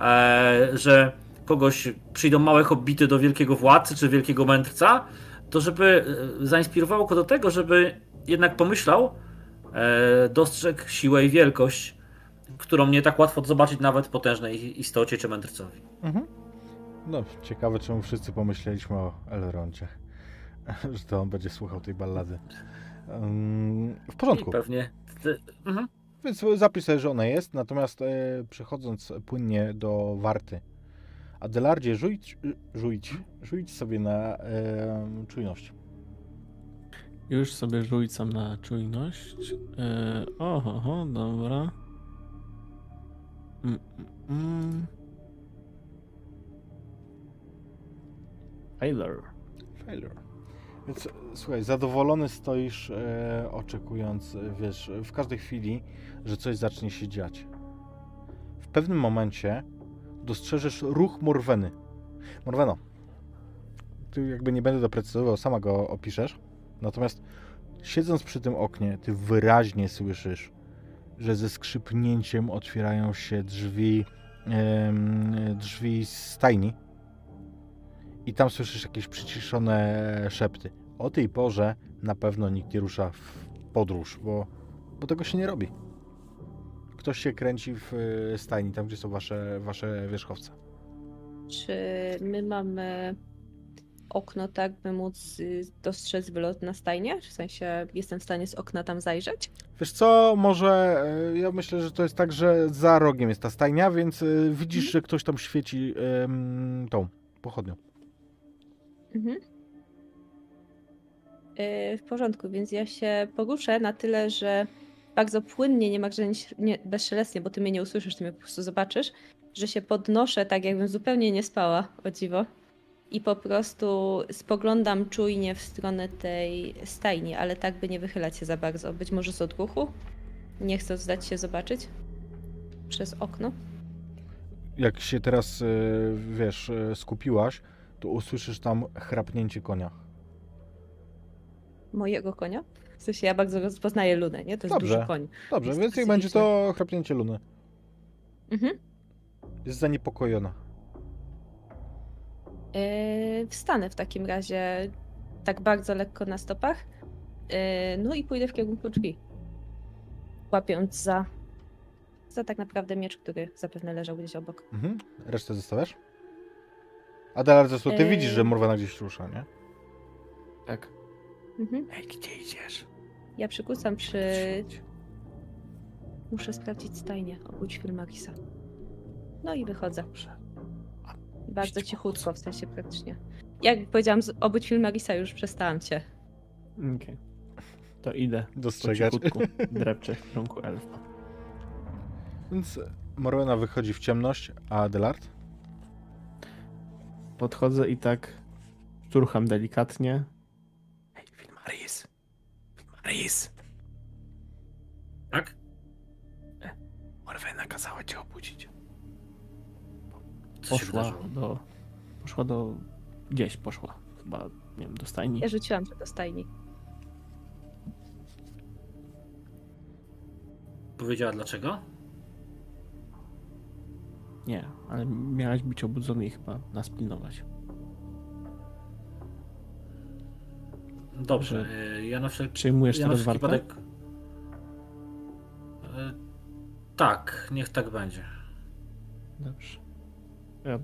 Speaker 2: e, że kogoś przyjdą małe hobbity do wielkiego władcy czy wielkiego mędrca, to żeby e, zainspirowało go do tego, żeby jednak pomyślał, e, dostrzegł siłę i wielkość, którą nie tak łatwo zobaczyć nawet potężnej istocie czy mędrcowi.
Speaker 1: Mhm. No, ciekawe, czemu wszyscy pomyśleliśmy o Elroncie. Że to on będzie słuchał tej ballady. Ym, w
Speaker 2: I
Speaker 1: porządku.
Speaker 2: pewnie. ty- Mhm.
Speaker 1: Więc zapisz sobie, że ona jest, natomiast e, przechodząc płynnie do warty. Adelardzie, rzuć, rzuć, rzuć sobie na e, czujność.
Speaker 5: Już sobie rzucam na czujność. Yy, oho, oho, dobra. Mm, mm, mm. Failure.
Speaker 1: Failure. Więc e, słuchaj, zadowolony stoisz, e, oczekując, e, wiesz, w każdej chwili, że coś zacznie się dziać. W pewnym momencie dostrzeżesz ruch Morweny. Morweno, tu jakby nie będę doprecyzował, sama go opiszesz. Natomiast siedząc przy tym oknie, ty wyraźnie słyszysz, że ze skrzypnięciem otwierają się drzwi, em, drzwi stajni. I tam słyszysz jakieś przyciszone szepty. O tej porze na pewno nikt nie rusza w podróż, bo, bo tego się nie robi. Ktoś się kręci w e, stajni, tam gdzie są wasze, wasze wierzchowce.
Speaker 3: Czy my mamy okno, tak by móc y, dostrzec wylot na stajnię? W sensie jestem w stanie z okna tam zajrzeć?
Speaker 1: Wiesz co, może e, ja myślę, że to jest tak, że za rogiem jest ta stajnia, więc widzisz, że ktoś tam świeci em, tą pochodnią.
Speaker 3: Mhm. Yy, w porządku, więc ja się poruszę na tyle, że bardzo płynnie, niemalże nie, bezszelestnie, bo ty mnie nie usłyszysz, ty mnie po prostu zobaczysz, że się podnoszę tak, jakbym zupełnie nie spała, o dziwo. I po prostu spoglądam czujnie w stronę tej stajni, ale tak, by nie wychylać się za bardzo. Być może z odruchu. Nie chcę zdać się zobaczyć przez okno.
Speaker 1: Jak się teraz, e, wiesz, e, skupiłaś, to usłyszysz tam chrapnięcie konia.
Speaker 3: Mojego konia. W sensie ja bardzo rozpoznaję lunę, nie? To jest
Speaker 1: Dobrze.
Speaker 3: duży koń.
Speaker 1: Dobrze,
Speaker 3: Jest
Speaker 1: więc niech będzie to chrapnięcie luny.
Speaker 3: Mhm.
Speaker 1: Jest zaniepokojona.
Speaker 3: Yy, wstanę w takim razie tak bardzo lekko na stopach. Yy, no i pójdę w kierunku drzwi. Łapiąc za, za tak naprawdę miecz, który zapewne leżał gdzieś obok.
Speaker 1: Mhm. Resztę zostawiasz? Adelar, zresztą ty
Speaker 3: Eee.
Speaker 1: widzisz, że Morwana gdzieś rusza, nie?
Speaker 5: Tak.
Speaker 3: Mhm.
Speaker 5: Ej, gdzie idziesz?
Speaker 3: Ja przykucam przy... Muszę sprawdzić stajnię, obudź Filmarisa. No i wychodzę. Bardzo cichutko, w sensie praktycznie. Jak powiedziałam, obudź Filmarisa, już przestałam cię.
Speaker 5: Okej. To idę. Po
Speaker 1: Dostrzegać.
Speaker 5: cichutku drepczę w kierunku elfa.
Speaker 1: Więc Morwena wychodzi w ciemność, a Adelard?
Speaker 5: Podchodzę i tak szturcham delikatnie. Hej, Wilmaris! Wilmaris!
Speaker 2: Tak?
Speaker 5: Morwena kazała cię obudzić.
Speaker 2: Co
Speaker 5: Poszła do... Poszła do... Gdzieś poszła. Chyba, nie wiem, do stajni.
Speaker 3: Ja rzuciłam się do stajni.
Speaker 2: Powiedziała dlaczego?
Speaker 5: Nie, ale miałaś być obudzony i chyba nas pilnować.
Speaker 2: Dobrze, y, ja na wszelki,
Speaker 5: Przyjmujesz
Speaker 2: ja na
Speaker 5: teraz
Speaker 2: wszelki
Speaker 5: wartę?
Speaker 2: wypadek... Y, Tak, niech tak będzie.
Speaker 5: Dobrze. Ja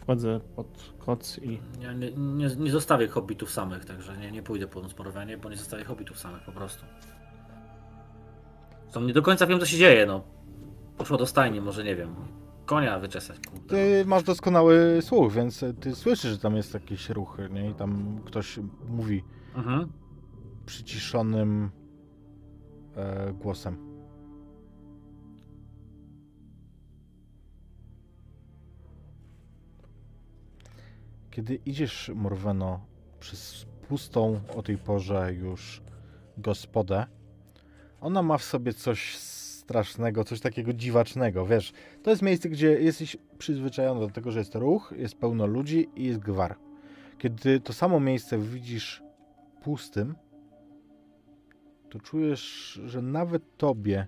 Speaker 5: wchodzę pod koc i
Speaker 2: Ja nie, nie, nie zostawię hobbitów samych, także nie, nie pójdę po Morwenie, bo nie zostawię hobbitów samych po prostu. Tam nie do końca wiem co się dzieje, no. Poszło do stajni, może nie wiem. Konia wyczesać. kurde.
Speaker 1: Ty masz doskonały słuch, więc ty słyszysz, że tam jest jakiś ruch, nie? I tam ktoś mówi
Speaker 2: Mhm.
Speaker 1: przyciszonym e, głosem. Kiedy idziesz, Morweno, przez pustą o tej porze już gospodę, ona ma w sobie coś strasznego, coś takiego dziwacznego, wiesz. To jest miejsce, gdzie jesteś przyzwyczajony do tego, że jest ruch, jest pełno ludzi i jest gwar. Kiedy to samo miejsce widzisz pustym, to czujesz, że nawet tobie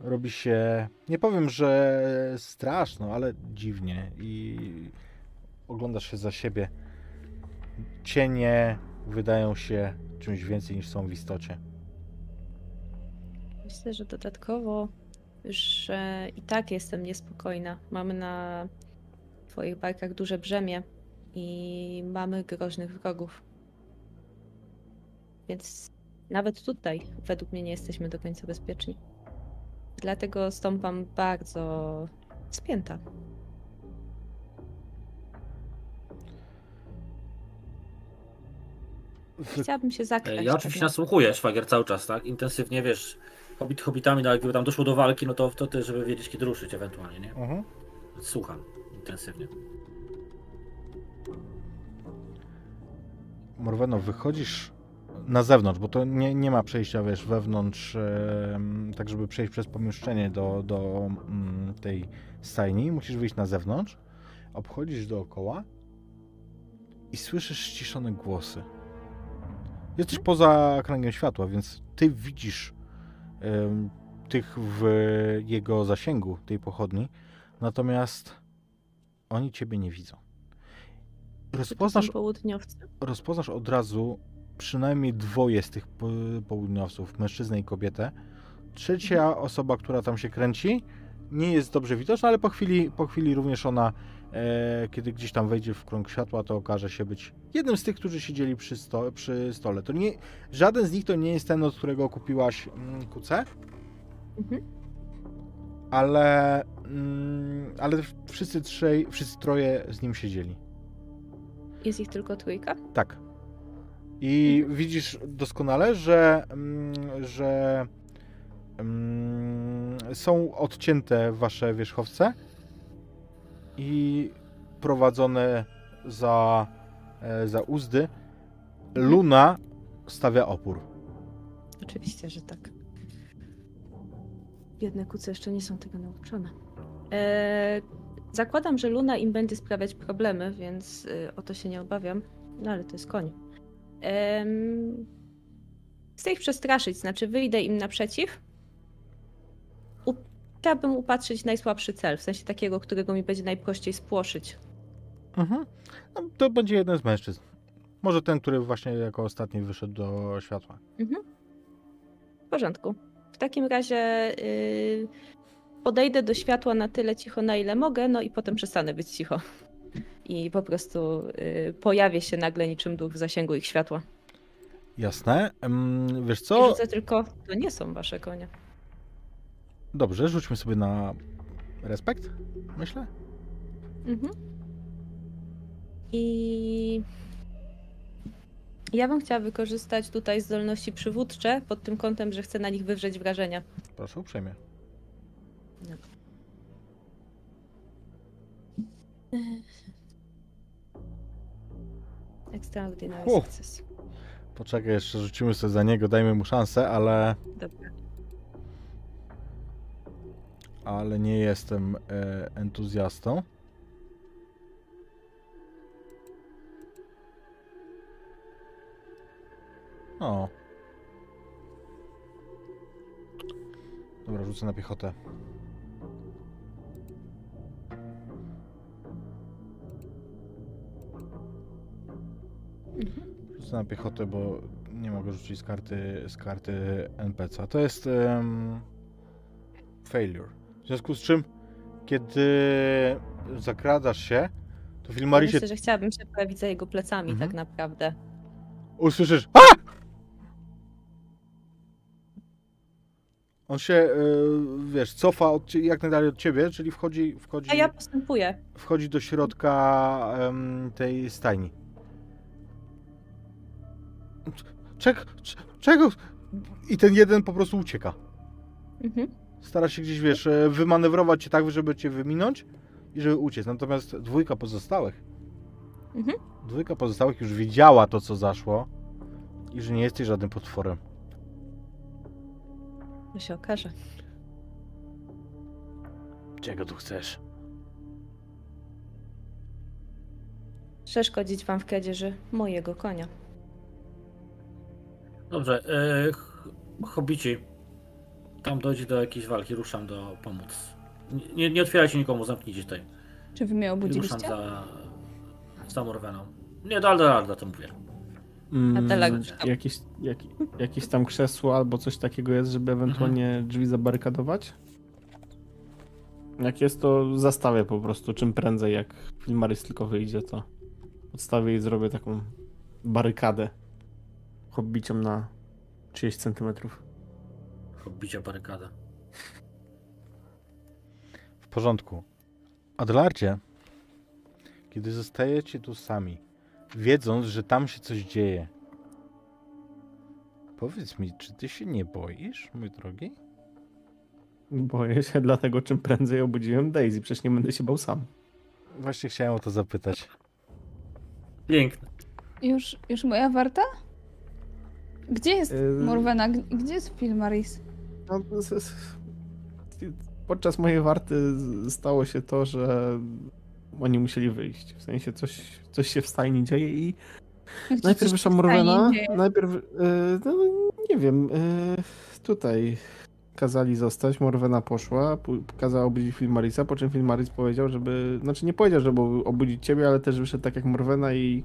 Speaker 1: robi się, nie powiem, że straszno, ale dziwnie i oglądasz się za siebie. Cienie wydają się czymś więcej niż są w istocie.
Speaker 3: Myślę, że dodatkowo, że i tak jestem niespokojna. Mamy na twoich barkach duże brzemię i mamy groźnych wrogów. Więc nawet tutaj, według mnie, nie jesteśmy do końca bezpieczni. Dlatego stąpam bardzo spięta. Chciałabym się zakrać.
Speaker 2: Ja oczywiście
Speaker 3: tak
Speaker 2: nasłuchuję szwagier cały czas, tak? Intensywnie, wiesz, hobbit hobbitami, no ale gdyby tam doszło do walki, no to, to ty, żeby wiedzieć kiedy ruszyć ewentualnie, nie?
Speaker 1: Mhm.
Speaker 2: Słucham intensywnie.
Speaker 1: Morweno, wychodzisz na zewnątrz, bo to nie, nie ma przejścia, wiesz, wewnątrz, tak żeby przejść przez pomieszczenie do, do mm, tej stajni. Musisz wyjść na zewnątrz, obchodzisz dookoła i słyszysz ściszone głosy. Jesteś poza kręgiem światła, więc ty widzisz tych w jego zasięgu, tej pochodni, natomiast oni ciebie nie widzą. Rozpoznasz rozpoznasz od razu przynajmniej dwoje z tych po- południowców, mężczyznę i kobietę. Trzecia osoba, która tam się kręci, nie jest dobrze widoczna, ale po chwili, po chwili również ona, e, kiedy gdzieś tam wejdzie w krąg światła, to okaże się być jednym z tych, którzy siedzieli przy, sto, przy stole. To nie, żaden z nich to nie jest ten, od którego kupiłaś mm, kucę,
Speaker 3: Mhm.
Speaker 1: ale, mm, ale wszyscy trzej, wszyscy troje z nim siedzieli.
Speaker 3: Jest ich tylko trójka.
Speaker 1: Tak. I widzisz doskonale, że, mm, że mm, są odcięte wasze wierzchowce i prowadzone za, e, za uzdy. Luna stawia opór.
Speaker 3: Oczywiście, że tak. Biedne kuce jeszcze nie są tego nauczone. Eee, zakładam, że Luna im będzie sprawiać problemy, więc y, o to się nie obawiam. No ale to jest koń. Em, chcę ich przestraszyć, znaczy wyjdę im naprzeciw. U- chciałabym upatrzyć najsłabszy cel, w sensie takiego, którego mi będzie najprościej spłoszyć.
Speaker 1: Mhm. No, to będzie jeden z mężczyzn. Może ten, który właśnie jako ostatni wyszedł do światła.
Speaker 3: W porządku. W takim razie y, podejdę do światła na tyle cicho, na ile mogę, no i potem przestanę być cicho. I po prostu y, pojawię się nagle niczym duch w zasięgu ich światła.
Speaker 1: Jasne. Wiesz
Speaker 3: I
Speaker 1: co?
Speaker 3: rzucę tylko, to nie są wasze konie.
Speaker 1: Dobrze, rzućmy sobie na respekt, myślę.
Speaker 3: Mhm. I Ja bym chciała wykorzystać tutaj zdolności przywódcze pod tym kątem, że chcę na nich wywrzeć wrażenia.
Speaker 1: Proszę uprzejmie.
Speaker 3: Extraordinary
Speaker 1: Hu.
Speaker 3: success.
Speaker 1: Poczekaj, jeszcze rzucimy sobie za niego, dajmy mu szansę, ale,
Speaker 3: Dobra.
Speaker 1: ale nie jestem e, entuzjastą. O. Dobra, rzucę na piechotę. Rzucę na piechotę, bo nie mogę rzucić z karty, z karty NPC. To jest em, failure. W związku z czym, kiedy zakradasz się, to Filmari się
Speaker 3: myślę, że chciałabym się pojawić za jego plecami
Speaker 1: Mhm.
Speaker 3: tak naprawdę.
Speaker 1: usłyszysz A! On się, e, wiesz, cofa od, jak najdalej od ciebie, czyli wchodzi, wchodzi,
Speaker 3: A ja postępuję.
Speaker 1: wchodzi do środka tej stajni. Czek, czego? I ten jeden po prostu ucieka.
Speaker 3: Mhm.
Speaker 1: Stara się gdzieś, wiesz, e, wymanewrować cię tak, żeby cię wyminąć i żeby uciec. Natomiast dwójka pozostałych,
Speaker 3: Mhm.
Speaker 1: dwójka pozostałych już wiedziała to, co zaszło i że nie jesteś żadnym potworem.
Speaker 3: To się okaże.
Speaker 1: Czego tu chcesz?
Speaker 3: Przeszkodzić wam w kradzieży mojego konia.
Speaker 2: Dobrze, e, ch- hobici. Tam dojdzie do jakiejś walki, ruszam do pomóc. Nie, nie otwierajcie nikomu, zamknijcie tutaj.
Speaker 4: Czy wy mnie
Speaker 2: I ruszam
Speaker 4: obudziliście?
Speaker 2: za, za Morweną. Nie, do Aldaralda to mówię.
Speaker 5: Mm, jakieś, jak, jakieś tam krzesło albo coś takiego jest, żeby ewentualnie drzwi zabarykadować? Jak jest, to zastawię po prostu czym prędzej, jak Filmaris tylko wyjdzie, to odstawię i zrobię taką barykadę hobbiciom na 30 centymetrów.
Speaker 2: Hobicia barykada.
Speaker 1: W porządku. Adelardzie, kiedy zostajecie tu sami, wiedząc, że tam się coś dzieje, powiedz mi, czy ty się nie boisz, mój drogi?
Speaker 5: Boję się dlatego, czym prędzej obudziłem Daisy, przecież nie będę się bał sam.
Speaker 1: Właśnie chciałem o to zapytać.
Speaker 2: Piękne.
Speaker 4: Już, już moja warta? Gdzie jest
Speaker 5: Yy.
Speaker 4: Morwena? Gdzie jest Filmaris?
Speaker 5: No, Podczas mojej warty stało się to, że oni musieli wyjść. W sensie coś, coś się w stajni dzieje i
Speaker 4: ci
Speaker 5: najpierw wyszła Morwena, najpierw, y, no nie wiem, y, tutaj kazali zostać, Morwena poszła, kazała obudzić Filmarisa, po czym Filmaris powiedział, żeby, znaczy nie powiedział, żeby obudzić ciebie, ale też wyszedł tak jak Morwena i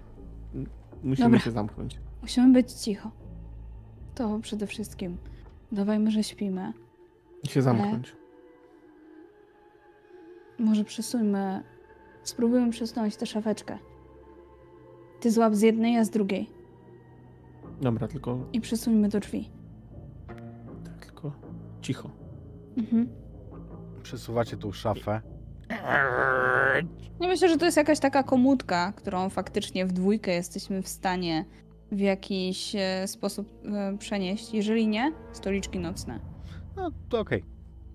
Speaker 5: musimy
Speaker 4: Dobra.
Speaker 5: się zamknąć.
Speaker 4: Musimy być cicho. To przede wszystkim. Dawajmy, że śpimy.
Speaker 5: I się zamknąć.
Speaker 4: Może przesuńmy. Spróbujmy przesunąć tę szafeczkę. Ty złap z jednej, a z drugiej.
Speaker 5: Dobra, tylko,
Speaker 4: I przesuńmy do drzwi.
Speaker 5: tak, tylko cicho.
Speaker 4: Mhm.
Speaker 1: Przesuwacie tą szafę.
Speaker 4: Ja myślę, że to jest jakaś taka komódka, którą faktycznie w dwójkę jesteśmy w stanie w jakiś e, sposób e, przenieść. Jeżeli nie, stoliczki nocne.
Speaker 1: No to okej.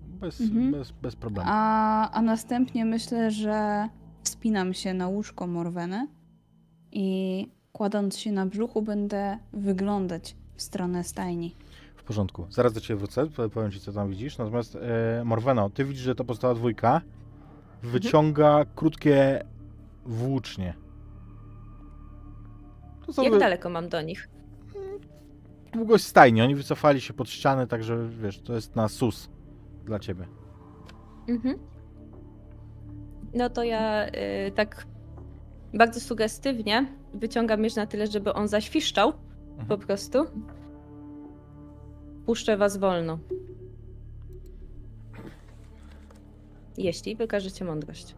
Speaker 1: Bez,
Speaker 4: Mhm.
Speaker 1: bez, bez problemu.
Speaker 4: A, a następnie myślę, że wspinam się na łóżko Morweny i kładąc się na brzuchu będę wyglądać w stronę stajni.
Speaker 1: W porządku. Zaraz do ciebie wrócę, po- powiem ci, co tam widzisz. Natomiast e, Morweno, ty widzisz, że to pozostała dwójka. Wyciąga krótkie włócznie. To są
Speaker 3: Jak
Speaker 1: wy-
Speaker 3: daleko mam do nich?
Speaker 1: długość stajni. Oni wycofali się pod ścianę, także wiesz, to jest na sus dla ciebie.
Speaker 3: Mhm. No to ja y, tak bardzo sugestywnie wyciągam miecz na tyle, żeby on zaświszczał po
Speaker 1: Mhm.
Speaker 3: prostu. Puszczę was wolno. Jeśli wykażecie mądrość.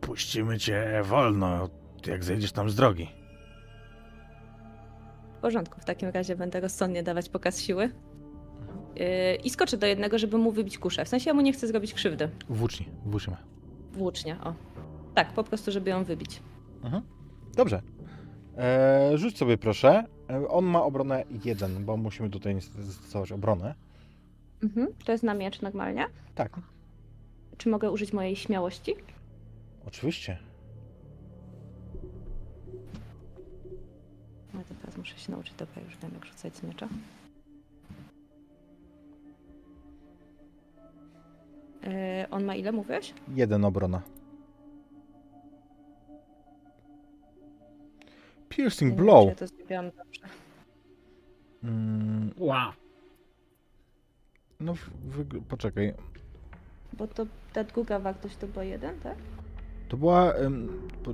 Speaker 1: Puścimy cię wolno, jak zejdziesz tam z drogi.
Speaker 3: W porządku, w takim razie będę rozsądnie dawać pokaz siły. Yy, I skoczę do jednego, żeby mu wybić kuszę. W sensie ja mu nie chcę zrobić krzywdy.
Speaker 1: Włócznie, włócznie.
Speaker 3: Włócznia, o. Tak, po prostu, żeby ją wybić.
Speaker 1: Mhm. Dobrze. E, rzuć sobie proszę. E, on ma obronę 1, bo musimy tutaj niestety zastosować obronę.
Speaker 3: Mhm. To jest na miecz normalnie.
Speaker 1: Tak,
Speaker 3: Czy mogę użyć mojej śmiałości?
Speaker 1: oczywiście.
Speaker 3: Teraz muszę się nauczyć, dobra, już wiem jak rzucać z miecza. Yy, on ma ile, mówiłeś?
Speaker 1: Jeden obrona. Piercing
Speaker 3: Nie wiem,
Speaker 1: blow.
Speaker 3: czy Ja to zrobiłam dobrze.
Speaker 1: Mm,
Speaker 2: Wow.
Speaker 1: no, poczekaj.
Speaker 3: Bo to ta druga wartość to była jeden, tak?
Speaker 1: To była.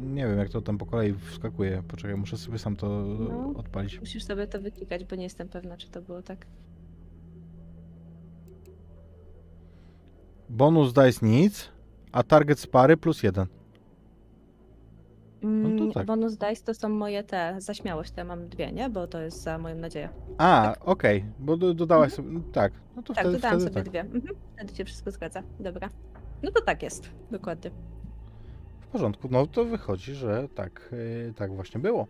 Speaker 1: nie wiem, jak to tam po kolei wskakuje. Poczekaj, muszę sobie sam to
Speaker 3: No.
Speaker 1: odpalić.
Speaker 3: Musisz sobie to wyklikać, bo nie jestem pewna, czy to było tak.
Speaker 1: Bonus dice nic, a target z pary plus jeden.
Speaker 3: Mm,
Speaker 1: No to tak.
Speaker 3: Bonus dice to są moje te, za śmiałość, te mam dwie, nie? Bo to jest za moją nadzieję.
Speaker 1: A, okej, bo do, dodałaś sobie. no Tak, no to
Speaker 3: Tak,
Speaker 1: wtedy,
Speaker 3: dodałam
Speaker 1: wtedy
Speaker 3: sobie
Speaker 1: tak.
Speaker 3: dwie. Mhm. Wtedy się wszystko zgadza. Dobra. No to tak jest, dokładnie.
Speaker 1: Porządku, no to wychodzi, że tak, e, tak właśnie było.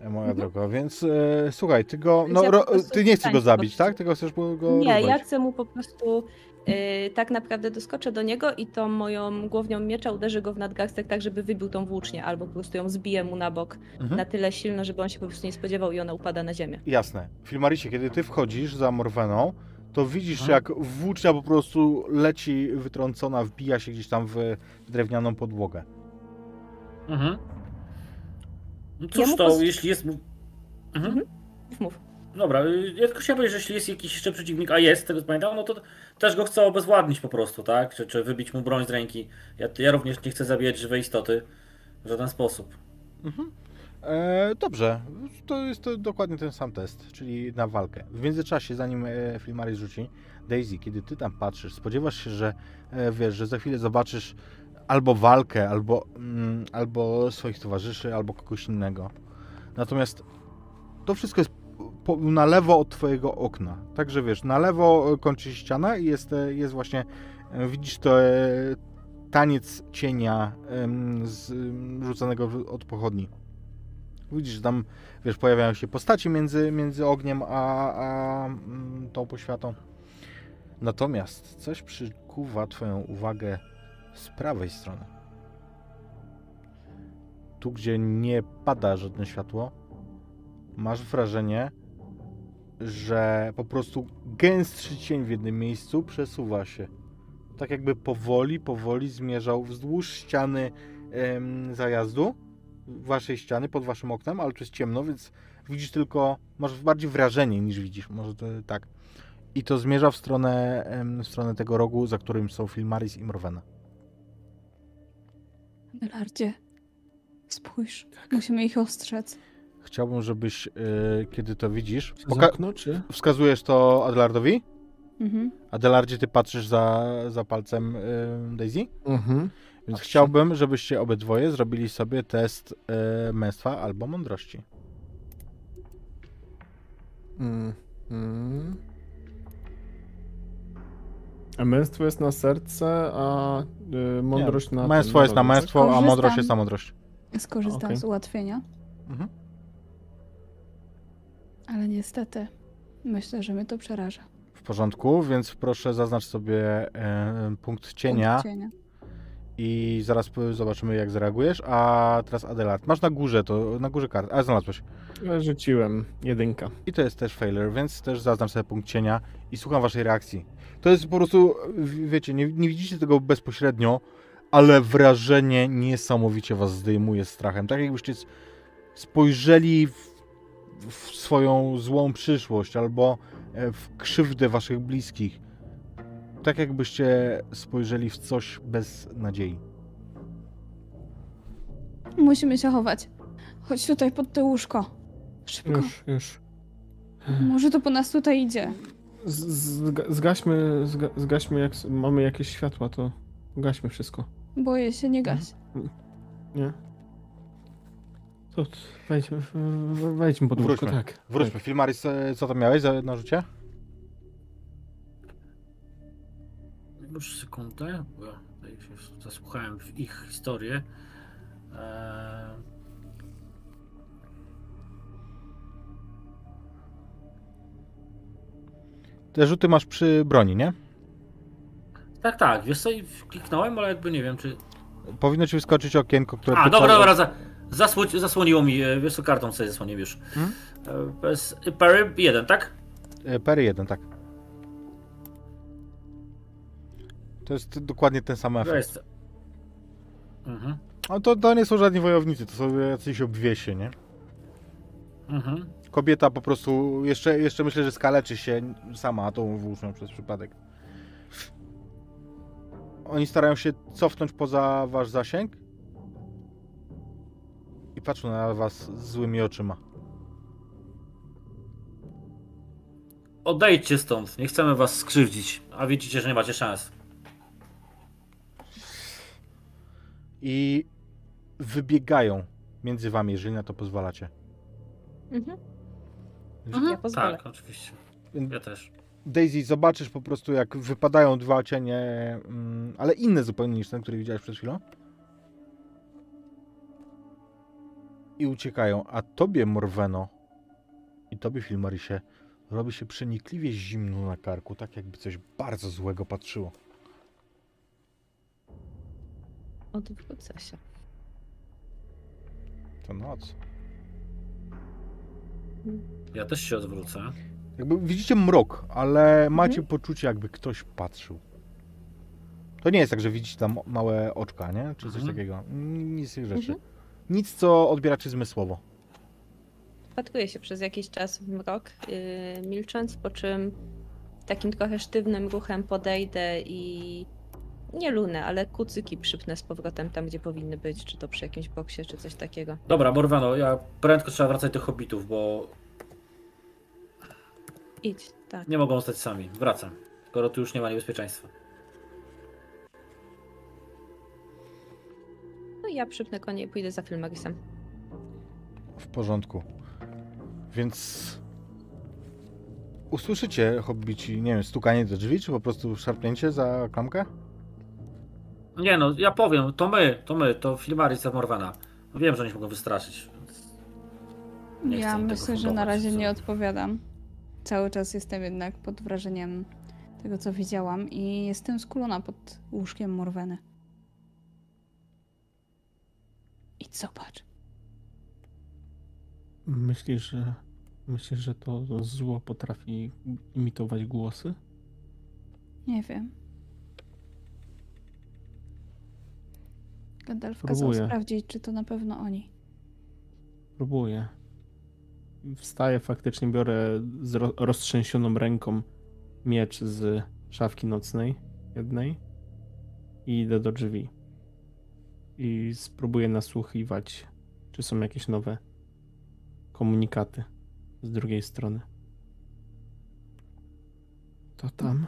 Speaker 1: e, Moja
Speaker 3: Mhm.
Speaker 1: droga, więc e, słuchaj, ty go.
Speaker 3: Więc
Speaker 1: No,
Speaker 3: ja
Speaker 1: ro, ty nie chcesz go zabić, tak?
Speaker 3: prostu.
Speaker 1: Tylko chcesz go
Speaker 3: Nie, ja chcę mu po prostu yy, tak naprawdę doskoczę do niego i tą moją głownią miecza uderzę go w nadgarstek tak, żeby wybił tą włócznię, albo po prostu ją zbiję mu na bok
Speaker 1: Mhm.
Speaker 3: na tyle silno, żeby on się po prostu nie spodziewał i ona upada na ziemię.
Speaker 1: Jasne. Filmaricie, kiedy ty wchodzisz za Morweną, to widzisz, jak włócznia po prostu leci wytrącona, wbija się gdzieś tam w drewnianą podłogę.
Speaker 2: Mhm. No
Speaker 3: Ja
Speaker 2: cóż
Speaker 3: mu
Speaker 2: to, jeśli jest... Mhm.
Speaker 3: Mów, Mów.
Speaker 2: Dobra, y, ja tylko chciałem powiedzieć, że jeśli jest jakiś jeszcze przeciwnik, a jest, tego co pamiętam, no to też go chcę obezwładnić po prostu, tak? Czy, czy wybić mu broń z ręki. Ja, ja również nie chcę zabijać żywej istoty w żaden sposób.
Speaker 1: Mhm. E, dobrze, to jest to dokładnie ten sam test, czyli na walkę. W międzyczasie, zanim e, Filmaris rzuci, Daisy, kiedy ty tam patrzysz, spodziewasz się, że e, wiesz, że za chwilę zobaczysz albo walkę, albo, mm, albo swoich towarzyszy, albo kogoś innego. Natomiast to wszystko jest po, na lewo od twojego okna. Także wiesz, na lewo e, kończy się ściana i jest, e, jest właśnie, e, widzisz to e, taniec cienia em, z, rzucanego od pochodni. Widzisz, tam, wiesz, pojawiają się postaci między, między ogniem a, a mm, tą poświatą. Natomiast coś przykuwa twoją uwagę z prawej strony. Tu, gdzie nie pada żadne światło, masz wrażenie, że po prostu gęstszy cień w jednym miejscu przesuwa się. Tak jakby powoli, powoli zmierzał wzdłuż ściany em, zajazdu, waszej ściany, pod waszym oknem, ale tu jest ciemno, więc widzisz tylko, masz bardziej wrażenie niż widzisz, może to tak. I to zmierza w stronę, w stronę tego rogu, za którym są Filmaris i Morwena.
Speaker 4: Adelardzie, spójrz, musimy ich ostrzec.
Speaker 1: Chciałbym, żebyś, e, kiedy to widzisz, poka-
Speaker 5: okno, czy?
Speaker 1: wskazujesz to Adelardowi?
Speaker 4: Mhm.
Speaker 1: Adelardzie, ty patrzysz za, za palcem em, Daisy?
Speaker 5: Mhm.
Speaker 1: Więc
Speaker 5: Patrzę.
Speaker 1: chciałbym, żebyście obydwoje zrobili sobie test e, męstwa albo mądrości.
Speaker 5: Mm. Mm. A męstwo jest na serce, a y, mądrość
Speaker 1: Nie,
Speaker 5: na.
Speaker 1: Męstwo jest na męstwo, a mądrość jest na mądrość.
Speaker 4: Skorzystam
Speaker 5: Okej.
Speaker 4: z ułatwienia,
Speaker 1: Mhm.
Speaker 4: ale niestety myślę, że mnie to przeraża.
Speaker 1: W porządku, więc proszę zaznacz sobie e, punkt cienia
Speaker 4: Punkt cienia.
Speaker 1: I zaraz zobaczymy jak zareagujesz. A teraz Adelard. Masz na górze to, na górze kart. A znalazłeś.
Speaker 5: Rzuciłem jedynka.
Speaker 1: I to jest też failure, więc też zaznacz sobie punkt cienia i słucham waszej reakcji. To jest po prostu, wiecie, nie, nie widzicie tego bezpośrednio, ale wrażenie niesamowicie was zdejmuje strachem. Tak jakbyście spojrzeli w, w swoją złą przyszłość albo e, w krzywdę waszych bliskich. Tak jakbyście spojrzeli w coś bez nadziei.
Speaker 4: Musimy się chować. Chodź tutaj pod te łóżko. Szybko.
Speaker 5: Już, już.
Speaker 4: Może to po nas tutaj idzie.
Speaker 5: Z, zgaśmy, zga, zgaśmy jak mamy jakieś światła, to gaśmy wszystko.
Speaker 4: Boję się, nie gaś.
Speaker 5: Nie? To wejdźmy, wejdźmy pod łóżko,
Speaker 1: Wróćmy.
Speaker 5: tak.
Speaker 1: Wróćmy. Filmaris, e, co tam miałeś za na
Speaker 2: Już sekundę, bo ja tutaj się zasłuchałem w ich historię. Eee...
Speaker 1: Te rzuty masz przy broni, nie?
Speaker 2: Tak, tak. Wiesz co, kliknąłem, ale jakby nie wiem, czy...
Speaker 1: Powinno ci wyskoczyć okienko, które...
Speaker 2: A, dobra, dobra, za... Zasło... zasłoniło mi, e, wiesz co, kartą sobie zasłoniłem już.
Speaker 1: Hmm?
Speaker 2: E, bez... Per 1, tak?
Speaker 1: E, per 1, tak. To jest dokładnie ten sam
Speaker 2: To
Speaker 1: efekt.
Speaker 2: jest... Mhm,
Speaker 1: No to, to nie są żadni wojownicy, to są jacyś obwiesie, nie?
Speaker 2: mhm.
Speaker 1: Kobieta po prostu, jeszcze, jeszcze myślę, że skaleczy się sama tą włócznią przez przypadek. Oni starają się cofnąć poza wasz zasięg i patrzą na was złymi oczyma.
Speaker 2: Odejdźcie stąd, nie chcemy was skrzywdzić, a widzicie, że nie macie szans.
Speaker 1: I wybiegają między wami, jeżeli na to pozwalacie.
Speaker 3: Mhm.
Speaker 2: Mhm,
Speaker 3: Ja pozwolę.
Speaker 2: Tak, oczywiście. Ja też.
Speaker 1: Daisy, zobaczysz po prostu, jak wypadają dwa cienie, mm, ale inne zupełnie niż ten, który widziałeś przed chwilą. I uciekają. A tobie, Morweno, i tobie, Filmarisie, robi się przenikliwie zimno na karku, tak jakby coś bardzo złego patrzyło.
Speaker 3: Odwrócę się.
Speaker 1: To noc.
Speaker 2: Ja też się odwrócę.
Speaker 1: Jakby widzicie mrok, ale macie poczucie, jakby ktoś patrzył. To nie jest tak, że widzicie tam małe oczka, nie? Czy coś
Speaker 2: Mhm.
Speaker 1: takiego. Nic z tych rzeczy.
Speaker 3: Mhm.
Speaker 1: Nic, co odbieracie zmysłowo.
Speaker 3: Wpatruję się przez jakiś czas w mrok, yy, milcząc, po czym takim trochę sztywnym ruchem podejdę i nie lunę, ale kucyki przypnę z powrotem tam, gdzie powinny być, czy to przy jakimś boksie, czy coś takiego.
Speaker 2: Dobra, Morwano, ja prędko trzeba wracać do hobbitów, bo
Speaker 3: Idź, tak.
Speaker 2: nie mogą zostać sami. Wracam, skoro tu już nie ma niebezpieczeństwa.
Speaker 3: No i ja przypnę konie i pójdę za Filmarisem.
Speaker 1: W porządku. Więc usłyszycie, hobbici, nie wiem, stukanie do drzwi, czy po prostu szarpnięcie za klamkę?
Speaker 2: Nie no, ja powiem, to my, to my, to Filmaris Morwana. Wiem, że oni się mogą wystraszyć. więc Nie chcę
Speaker 4: ja
Speaker 2: im tego
Speaker 4: myślę, że na
Speaker 2: fundować,
Speaker 4: razie
Speaker 2: co?
Speaker 4: nie odpowiadam. Cały czas jestem jednak pod wrażeniem tego, co widziałam i jestem skulona pod łóżkiem Morweny. Idź zobacz.
Speaker 5: Myślisz, że myślisz, że to zło potrafi imitować głosy?
Speaker 4: Nie wiem. Gandalf kazał
Speaker 5: Próbuję.
Speaker 4: sprawdzić, czy to na pewno oni.
Speaker 5: Próbuję. Wstaję, faktycznie biorę z ro- roztrzęsioną ręką miecz z szafki nocnej jednej i idę do drzwi. I spróbuję nasłuchiwać, czy są jakieś nowe komunikaty z drugiej strony. To tam?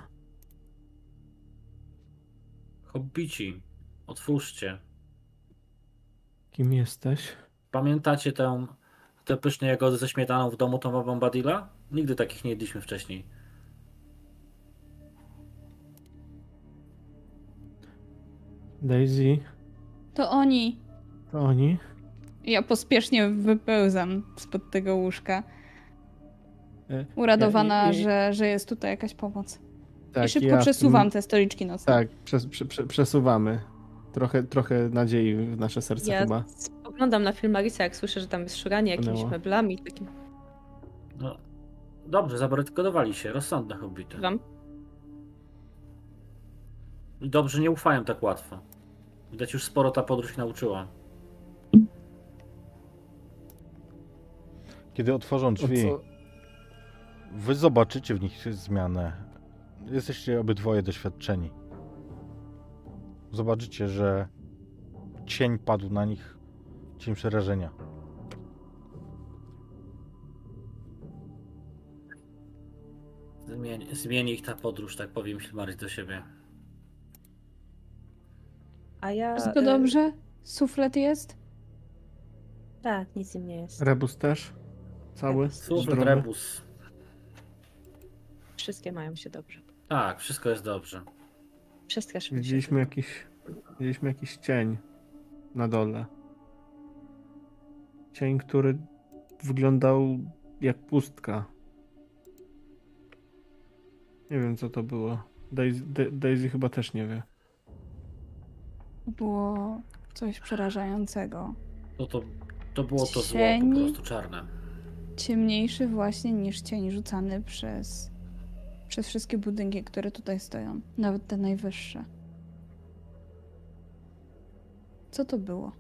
Speaker 2: Hobbici, otwórzcie.
Speaker 5: Kim jesteś?
Speaker 2: Pamiętacie tę, te pyszne jagody ze śmietaną w domu Toma Bombadilla? Nigdy takich nie jedliśmy wcześniej.
Speaker 5: Daisy?
Speaker 4: To oni!
Speaker 5: To oni?
Speaker 4: Ja pospiesznie wypełzam spod tego łóżka.
Speaker 5: E,
Speaker 4: Uradowana,
Speaker 5: ja- ja-
Speaker 4: że, że jest tutaj jakaś pomoc.
Speaker 5: Tak,
Speaker 4: I szybko
Speaker 5: ja
Speaker 4: przesuwam
Speaker 5: tym-
Speaker 4: te stoliczki nocne.
Speaker 5: Tak, przes, prze, prze, przesuwamy. Trochę, trochę nadziei w nasze serce
Speaker 3: Ja
Speaker 5: chyba.
Speaker 3: spoglądam na Filmarisa, jak słyszę, że tam jest szuranie jakimiś meblami. Takim.
Speaker 2: No, dobrze, zabarykadowali się, rozsądne hobbity.
Speaker 3: Wam.
Speaker 2: Dobrze, nie ufają tak łatwo. Widać już sporo ta podróż nauczyła.
Speaker 1: Kiedy otworzą drzwi, wy zobaczycie w nich zmianę. Jesteście obydwoje doświadczeni. Zobaczycie, że cień padł na nich, cień przerażenia.
Speaker 2: Zmieni, zmieni ich ta podróż, tak powiem Filmaris do siebie.
Speaker 3: A ja...
Speaker 4: Wszystko
Speaker 3: y,
Speaker 4: dobrze? Suflet jest?
Speaker 3: Tak, nic im nie jest.
Speaker 5: Rebus też? Cały?
Speaker 2: Super
Speaker 5: Zdrowy?
Speaker 2: rebus.
Speaker 3: Wszystkie mają się dobrze.
Speaker 2: Tak, wszystko jest dobrze.
Speaker 3: Przestraszymy się.
Speaker 5: Widzieliśmy jakiś, widzieliśmy jakiś cień na dole. Cień, który wyglądał jak pustka. Nie wiem, co to było. Daisy, Da- Daisy chyba też nie wie.
Speaker 4: Było coś przerażającego.
Speaker 2: No to, to było to zło
Speaker 4: Cień.
Speaker 2: po prostu czarne.
Speaker 4: Ciemniejszy właśnie niż cień rzucany przez, przez wszystkie budynki, które tutaj stoją. Nawet te najwyższe. Co to było?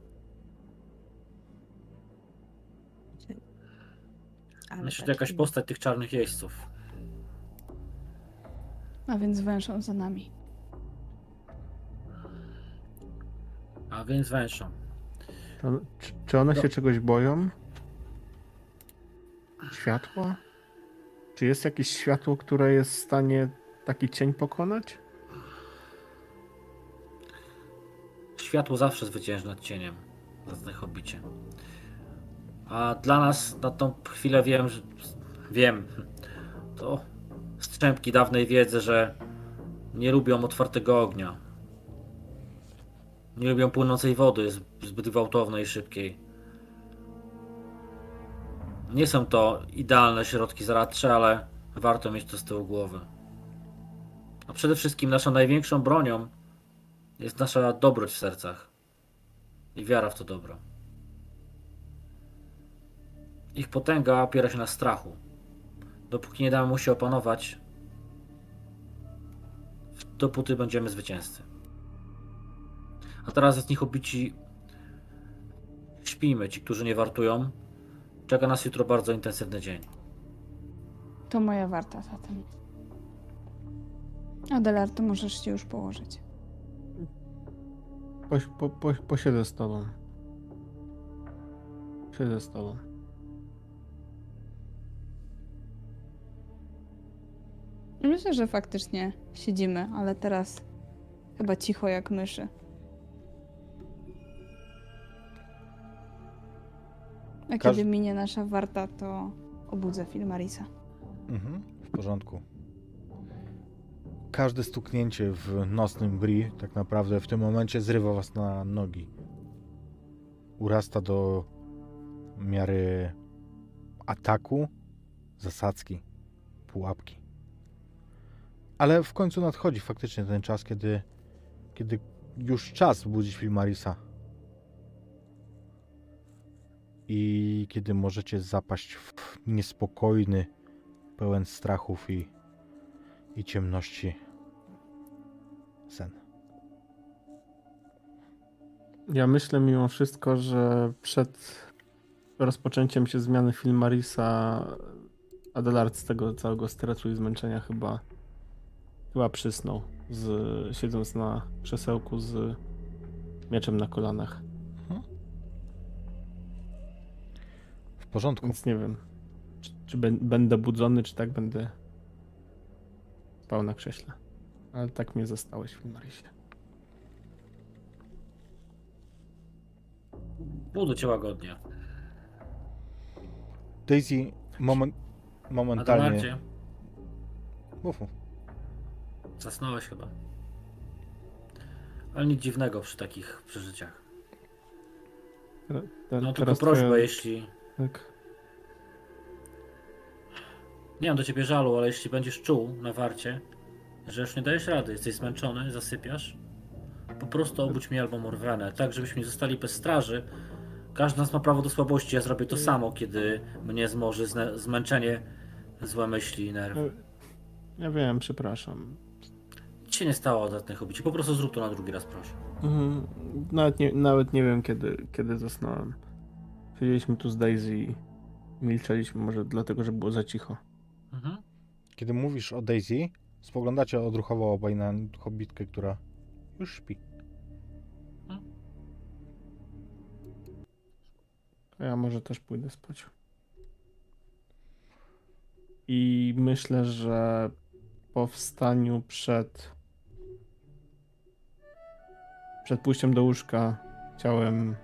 Speaker 3: Ale
Speaker 2: Myślę, że
Speaker 3: taki-
Speaker 2: jakaś postać tych czarnych jeźdźców.
Speaker 4: A więc węszą za nami.
Speaker 2: A więc węszą.
Speaker 5: To, czy, czy one
Speaker 2: No.
Speaker 5: się czegoś boją? Światła? Czy jest jakieś światło, które jest w stanie taki cień pokonać?
Speaker 2: Światło zawsze zwycięży nad cieniem. Zacny hobbicie. A dla nas na tą chwilę wiem, że wiem. To strzępki dawnej wiedzy, że nie lubią otwartego ognia. Nie lubią płynącej wody zbyt gwałtownej i szybkiej. Nie są to idealne środki zaradcze, ale warto mieć to z tyłu głowy. A przede wszystkim naszą największą bronią jest nasza dobroć w sercach i wiara w to dobro. Ich potęga opiera się na strachu. Dopóki nie damy mu się opanować, dopóty będziemy zwycięzcy. A teraz jest nich obici. Śpijmy, ci, którzy nie wartują. Czeka nas jutro bardzo intensywny dzień.
Speaker 4: To moja warta zatem. Adelar, to możesz się już położyć.
Speaker 5: Poś, po, po, posiedzę z tobą. Siedzę z tobą.
Speaker 4: Myślę, że faktycznie siedzimy, ale teraz chyba cicho jak myszy. A
Speaker 1: Każ-
Speaker 4: kiedy minie nasza warta, to obudzę Filmarisa.
Speaker 1: Mhm, w porządku. Każde stuknięcie w nocnym bri tak naprawdę w tym momencie zrywa was na nogi. Urasta do miary ataku, zasadzki, pułapki. Ale w końcu nadchodzi faktycznie ten czas, kiedy, kiedy już czas budzić Filmarisa. I kiedy możecie zapaść w niespokojny, pełen strachów i, i ciemności sen.
Speaker 5: Ja myślę mimo wszystko, że przed rozpoczęciem się zmiany Filmarisa Adelard z tego całego stresu i zmęczenia chyba chyba przysnął, z, siedząc na krzesełku z mieczem na kolanach.
Speaker 1: W porządku.
Speaker 5: Więc nie wiem, czy, czy bę- będę budzony, czy tak będę spał na krześle. Ale tak mnie zostałeś, Filmarisie.
Speaker 2: Budzę cię łagodnie.
Speaker 1: Daisy moment, momentalnie... Mów, mów.
Speaker 2: zasnąłeś chyba. Ale nic dziwnego przy takich przeżyciach. No tylko prośbę,
Speaker 5: twoja-
Speaker 2: jeśli...
Speaker 5: Tak.
Speaker 2: Nie mam do ciebie żalu, ale jeśli będziesz czuł na warcie, że już nie dajesz rady, jesteś zmęczony, zasypiasz, po prostu obudź mnie albo Morwenę, tak żebyśmy nie zostali bez straży. Każdy z nas ma prawo do słabości, ja zrobię to samo, kiedy mnie zmoży zmęczenie, złe myśli i nerwy.
Speaker 5: Ja wiem, przepraszam.
Speaker 2: Nic się nie stało odetnych hobici, po prostu zrób to na drugi raz, proszę.
Speaker 5: Mhm. Nawet, nie, nawet nie wiem, kiedy, kiedy zasnąłem. Siedzieliśmy tu z Daisy i milczeliśmy, może dlatego, że było za cicho.
Speaker 2: Mhm.
Speaker 1: Kiedy mówisz o Daisy, spoglądacie odruchowo obaj na hobbitkę, która już śpi.
Speaker 5: A Ja może też pójdę spać. I myślę, że po wstaniu przed przed pójściem do łóżka chciałem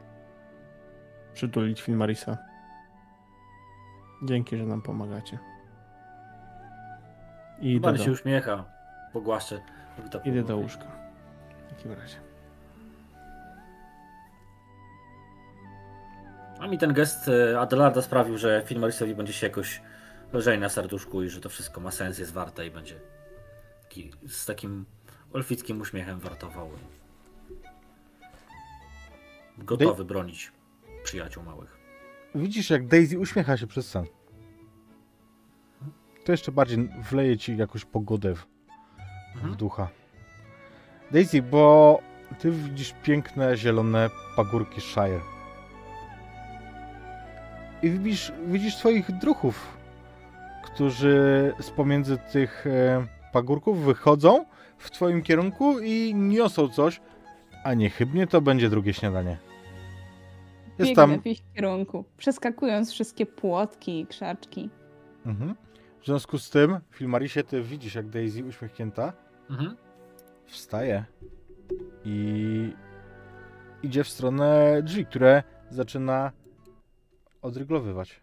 Speaker 5: przytulić Filmarisa. Dzięki, że nam pomagacie. I idę
Speaker 2: Bardziej
Speaker 5: do,
Speaker 2: się uśmiecha, pogłaszczę.
Speaker 5: Idę do łóżka. W takim razie.
Speaker 2: A mi ten gest e, Adelarda sprawił, że Filmarisowi będzie się jakoś lżej na serduszku i że to wszystko ma sens, jest warte i będzie taki, z takim olfickim uśmiechem wartował. Gotowy bronić przyjaciół małych.
Speaker 1: Widzisz, jak Daisy uśmiecha się przez sen. To jeszcze bardziej wleje ci jakąś pogodę w, w
Speaker 2: Mhm.
Speaker 1: ducha. Daisy, bo ty widzisz piękne, zielone pagórki Shire. I widzisz, widzisz swoich druhów, którzy z pomiędzy tych e, pagórków wychodzą w twoim kierunku i niosą coś, a niechybnie to będzie drugie śniadanie. Jest
Speaker 4: Biegnę
Speaker 1: tam
Speaker 4: w ich kierunku, przeskakując wszystkie płotki i krzaczki.
Speaker 1: Mhm. W związku z tym, Filmarisie, ty widzisz, jak Daisy uśmiechnięta
Speaker 2: Mhm.
Speaker 1: wstaje i idzie w stronę drzwi, które zaczyna odryglowywać.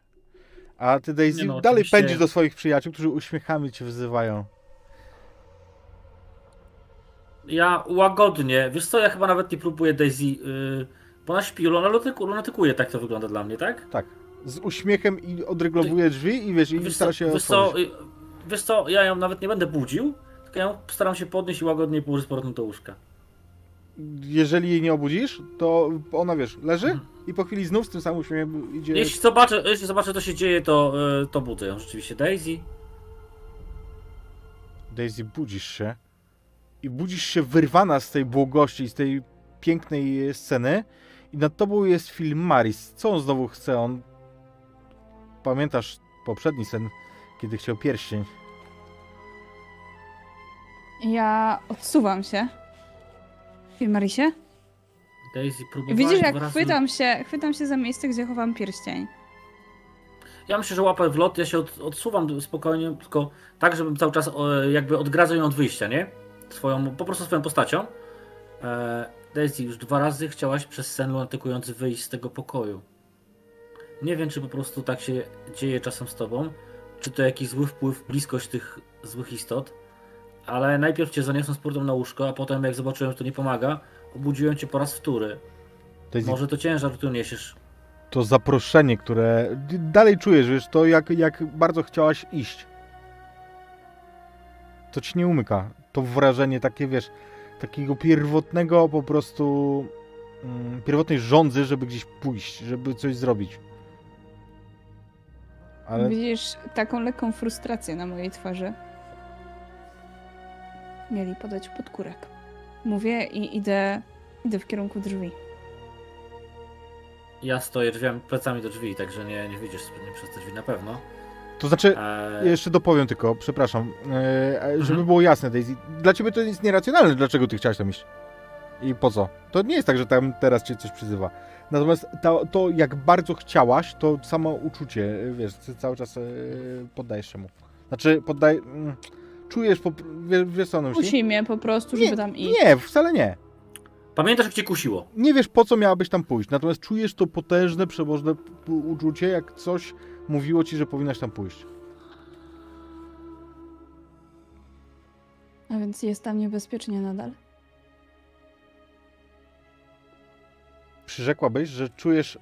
Speaker 1: A ty, Daisy,
Speaker 2: no,
Speaker 1: dalej
Speaker 2: oczywiście-
Speaker 1: pędzisz do swoich przyjaciół, którzy uśmiechami cię wzywają.
Speaker 2: Ja łagodnie, wiesz co, ja chyba nawet nie próbuję Daisy, yy, ona śpi, lunatyku, lunatykuje, tak to wygląda dla mnie, tak?
Speaker 1: Tak. Z uśmiechem i odryglowuje drzwi i wiesz, i
Speaker 2: Wiesz
Speaker 1: stara się
Speaker 2: wiesz, co, wiesz co, ja ją nawet nie będę budził, tylko ja ją staram się podnieść i łagodnie położyć z powrotem do łóżka.
Speaker 1: Jeżeli jej nie obudzisz, to ona, wiesz, leży
Speaker 2: Mhm.
Speaker 1: i po chwili znów z tym samym uśmiechem idzie...
Speaker 2: Jeśli zobaczę, jeśli zobaczę co się dzieje, to, yy, to budzę ją rzeczywiście. Daisy,
Speaker 1: Daisy, budzisz się i budzisz się wyrwana z tej błogości, z tej pięknej sceny i nad tobą jest film Maris. Co on znowu chce? On... Pamiętasz poprzedni sen, kiedy chciał pierścień?
Speaker 4: Ja odsuwam się. Filmarisie?
Speaker 2: Daisy próbowała
Speaker 4: Widzisz, jak
Speaker 2: razy-
Speaker 4: chwytam się, chwytam się za miejsce, gdzie chowam pierścień.
Speaker 2: Ja myślę, że łapę w lot, ja się od, odsuwam spokojnie, tylko tak, żebym cały czas jakby odgradzał ją od wyjścia, nie? Swoją, po prostu swoją postacią. E, Daisy, już dwa razy chciałaś przez sen lunatykujący wyjść z tego pokoju. Nie wiem, czy po prostu tak się dzieje czasem z tobą, czy to jakiś zły wpływ, bliskość tych złych istot, ale najpierw cię zaniosłem z powrotem na łóżko, a potem jak zobaczyłem, że to nie pomaga, obudziłem cię po raz wtóry.
Speaker 1: Daisy,
Speaker 2: Może to ciężar, który niesiesz.
Speaker 1: to zaproszenie, które dalej czujesz, wiesz, to jak, jak bardzo chciałaś iść. To ci nie umyka. To wrażenie takie, wiesz, takiego pierwotnego po prostu mm, pierwotnej żądzy, żeby gdzieś pójść, żeby coś zrobić. Ale
Speaker 4: Widzisz taką lekką frustrację na mojej twarzy. Mieli podać podkórek. Mówię i idę, idę w kierunku drzwi.
Speaker 2: Ja stoję drzwiami, plecami do drzwi, także nie, nie widzisz mnie przez te drzwi na pewno.
Speaker 1: To znaczy,
Speaker 2: Eee,
Speaker 1: jeszcze dopowiem tylko, przepraszam, e, żeby
Speaker 2: Mhm.
Speaker 1: było jasne, Daisy. Dla ciebie to jest nieracjonalne, dlaczego ty chciałaś tam iść. I po co? To nie jest tak, że tam teraz cię coś przyzywa. Natomiast to, to jak bardzo chciałaś, to samo uczucie, e, wiesz, ty cały czas e, poddajesz się mu. Znaczy, poddaj... mm, Czujesz, po, wiesz, wiesz co on myśli?
Speaker 4: Musi mnie po prostu, żeby tam iść.
Speaker 1: Nie, wcale nie.
Speaker 2: Pamiętasz, jak cię kusiło?
Speaker 1: Nie wiesz, po co miałabyś tam pójść. Natomiast czujesz to potężne, przemożne p- uczucie, jak coś mówiło ci, że powinnaś tam pójść.
Speaker 4: A więc jest tam niebezpiecznie nadal.
Speaker 1: Przyrzekłabyś, że czujesz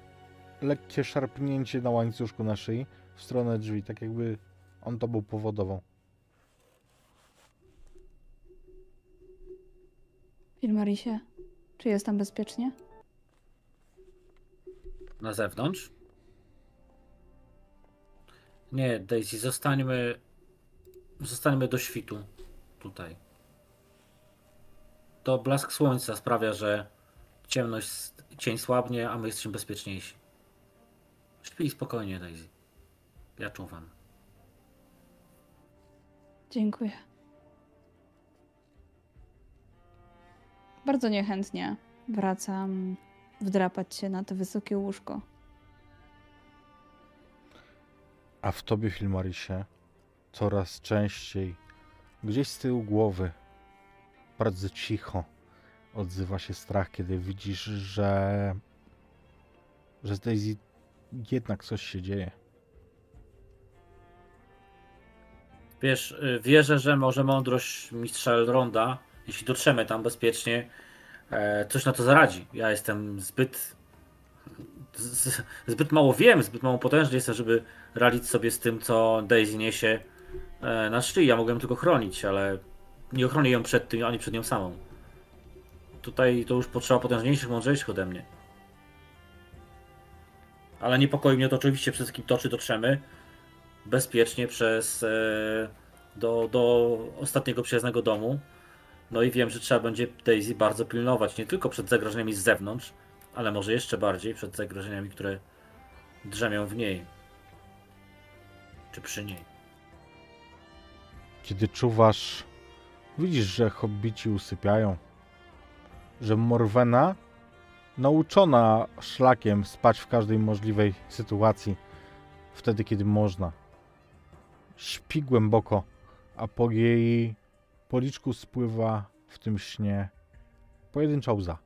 Speaker 1: lekkie szarpnięcie na łańcuszku na szyi w stronę drzwi, tak jakby on to był powodował.
Speaker 4: Filmarisie, czy jest tam bezpiecznie?
Speaker 2: Na zewnątrz? Nie, Daisy, zostańmy. Zostańmy do świtu. Tutaj. To blask słońca sprawia, że ciemność, cień słabnie, a my jesteśmy bezpieczniejsi. Śpij spokojnie, Daisy. Ja czuwam.
Speaker 4: Dziękuję. Bardzo niechętnie wracam wdrapać się na to wysokie łóżko.
Speaker 1: A w tobie, Filmarisie, coraz częściej, gdzieś z tyłu głowy, bardzo cicho odzywa się strach, kiedy widzisz, że, że z Daisy jednak coś się dzieje.
Speaker 2: Wiesz, y, wierzę, że może mądrość mistrza Elronda, jeśli dotrzemy tam bezpiecznie, e, coś na to zaradzi. Ja jestem zbyt. Zbyt mało wiem, zbyt mało potężny jestem, żeby radzić sobie z tym, co Daisy niesie e, na szyi. Ja mogłem tylko chronić, ale nie ochronię ją przed tym, ani przed nią samą. Tutaj to już potrzeba potężniejszych, mądrzejszych ode mnie. Ale niepokoi mnie to oczywiście przede wszystkim to, czy dotrzemy bezpiecznie przez e, do, do ostatniego przyjaznego domu. No i wiem, że trzeba będzie Daisy bardzo pilnować, nie tylko przed zagrożeniami z zewnątrz, ale może jeszcze bardziej przed zagrożeniami, które drzemią w niej. Czy przy niej.
Speaker 1: Kiedy czuwasz, widzisz, że hobbici usypiają, że Morwena, nauczona szlakiem spać w każdej możliwej sytuacji, wtedy kiedy można, śpi głęboko, a po jej policzku spływa w tym śnie pojedyncza łza.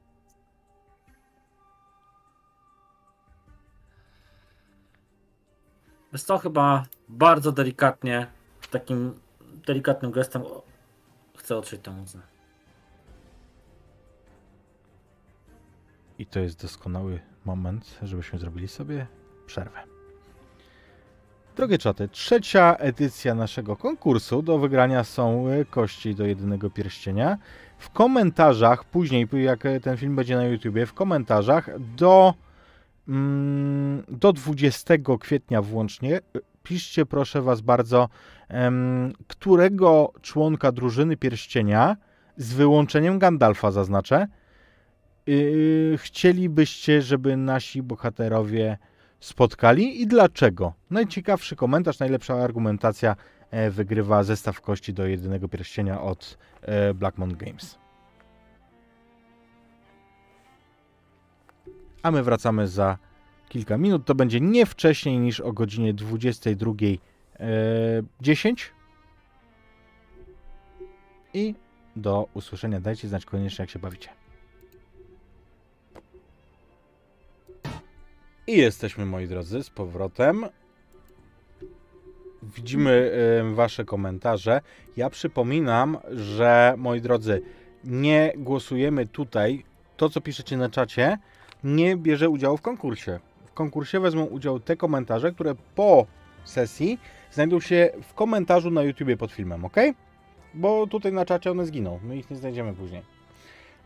Speaker 2: Jest to chyba bardzo delikatnie, takim delikatnym gestem chcę otrzeć tę łzę.
Speaker 1: I to jest doskonały moment, żebyśmy zrobili sobie przerwę. Drogie czaty, trzecia edycja naszego konkursu. Do wygrania są e, kości do jedynego pierścienia. W komentarzach, później jak e, ten film będzie na YouTubie, w komentarzach do, do 20 kwietnia włącznie e, piszcie proszę Was bardzo, którego członka drużyny pierścienia, z wyłączeniem Gandalfa zaznaczę, yy, chcielibyście, żeby nasi bohaterowie spotkali i dlaczego? Najciekawszy komentarz, najlepsza argumentacja e, wygrywa zestaw kości do jedynego pierścienia od e, Blackmon Games. A my wracamy za kilka minut. To będzie nie wcześniej niż o godzinie 22.10. E, 10. I do usłyszenia. Dajcie znać koniecznie, jak się bawicie. I jesteśmy, moi drodzy, z powrotem. Widzimy e, Wasze komentarze. Ja przypominam, że moi drodzy, nie głosujemy tutaj. To, co piszecie na czacie, nie bierze udziału w konkursie. W konkursie wezmą udział te komentarze, które po sesji znajdą się w komentarzu na YouTubie pod filmem, ok? Bo tutaj na czacie one zginą. My ich nie znajdziemy później.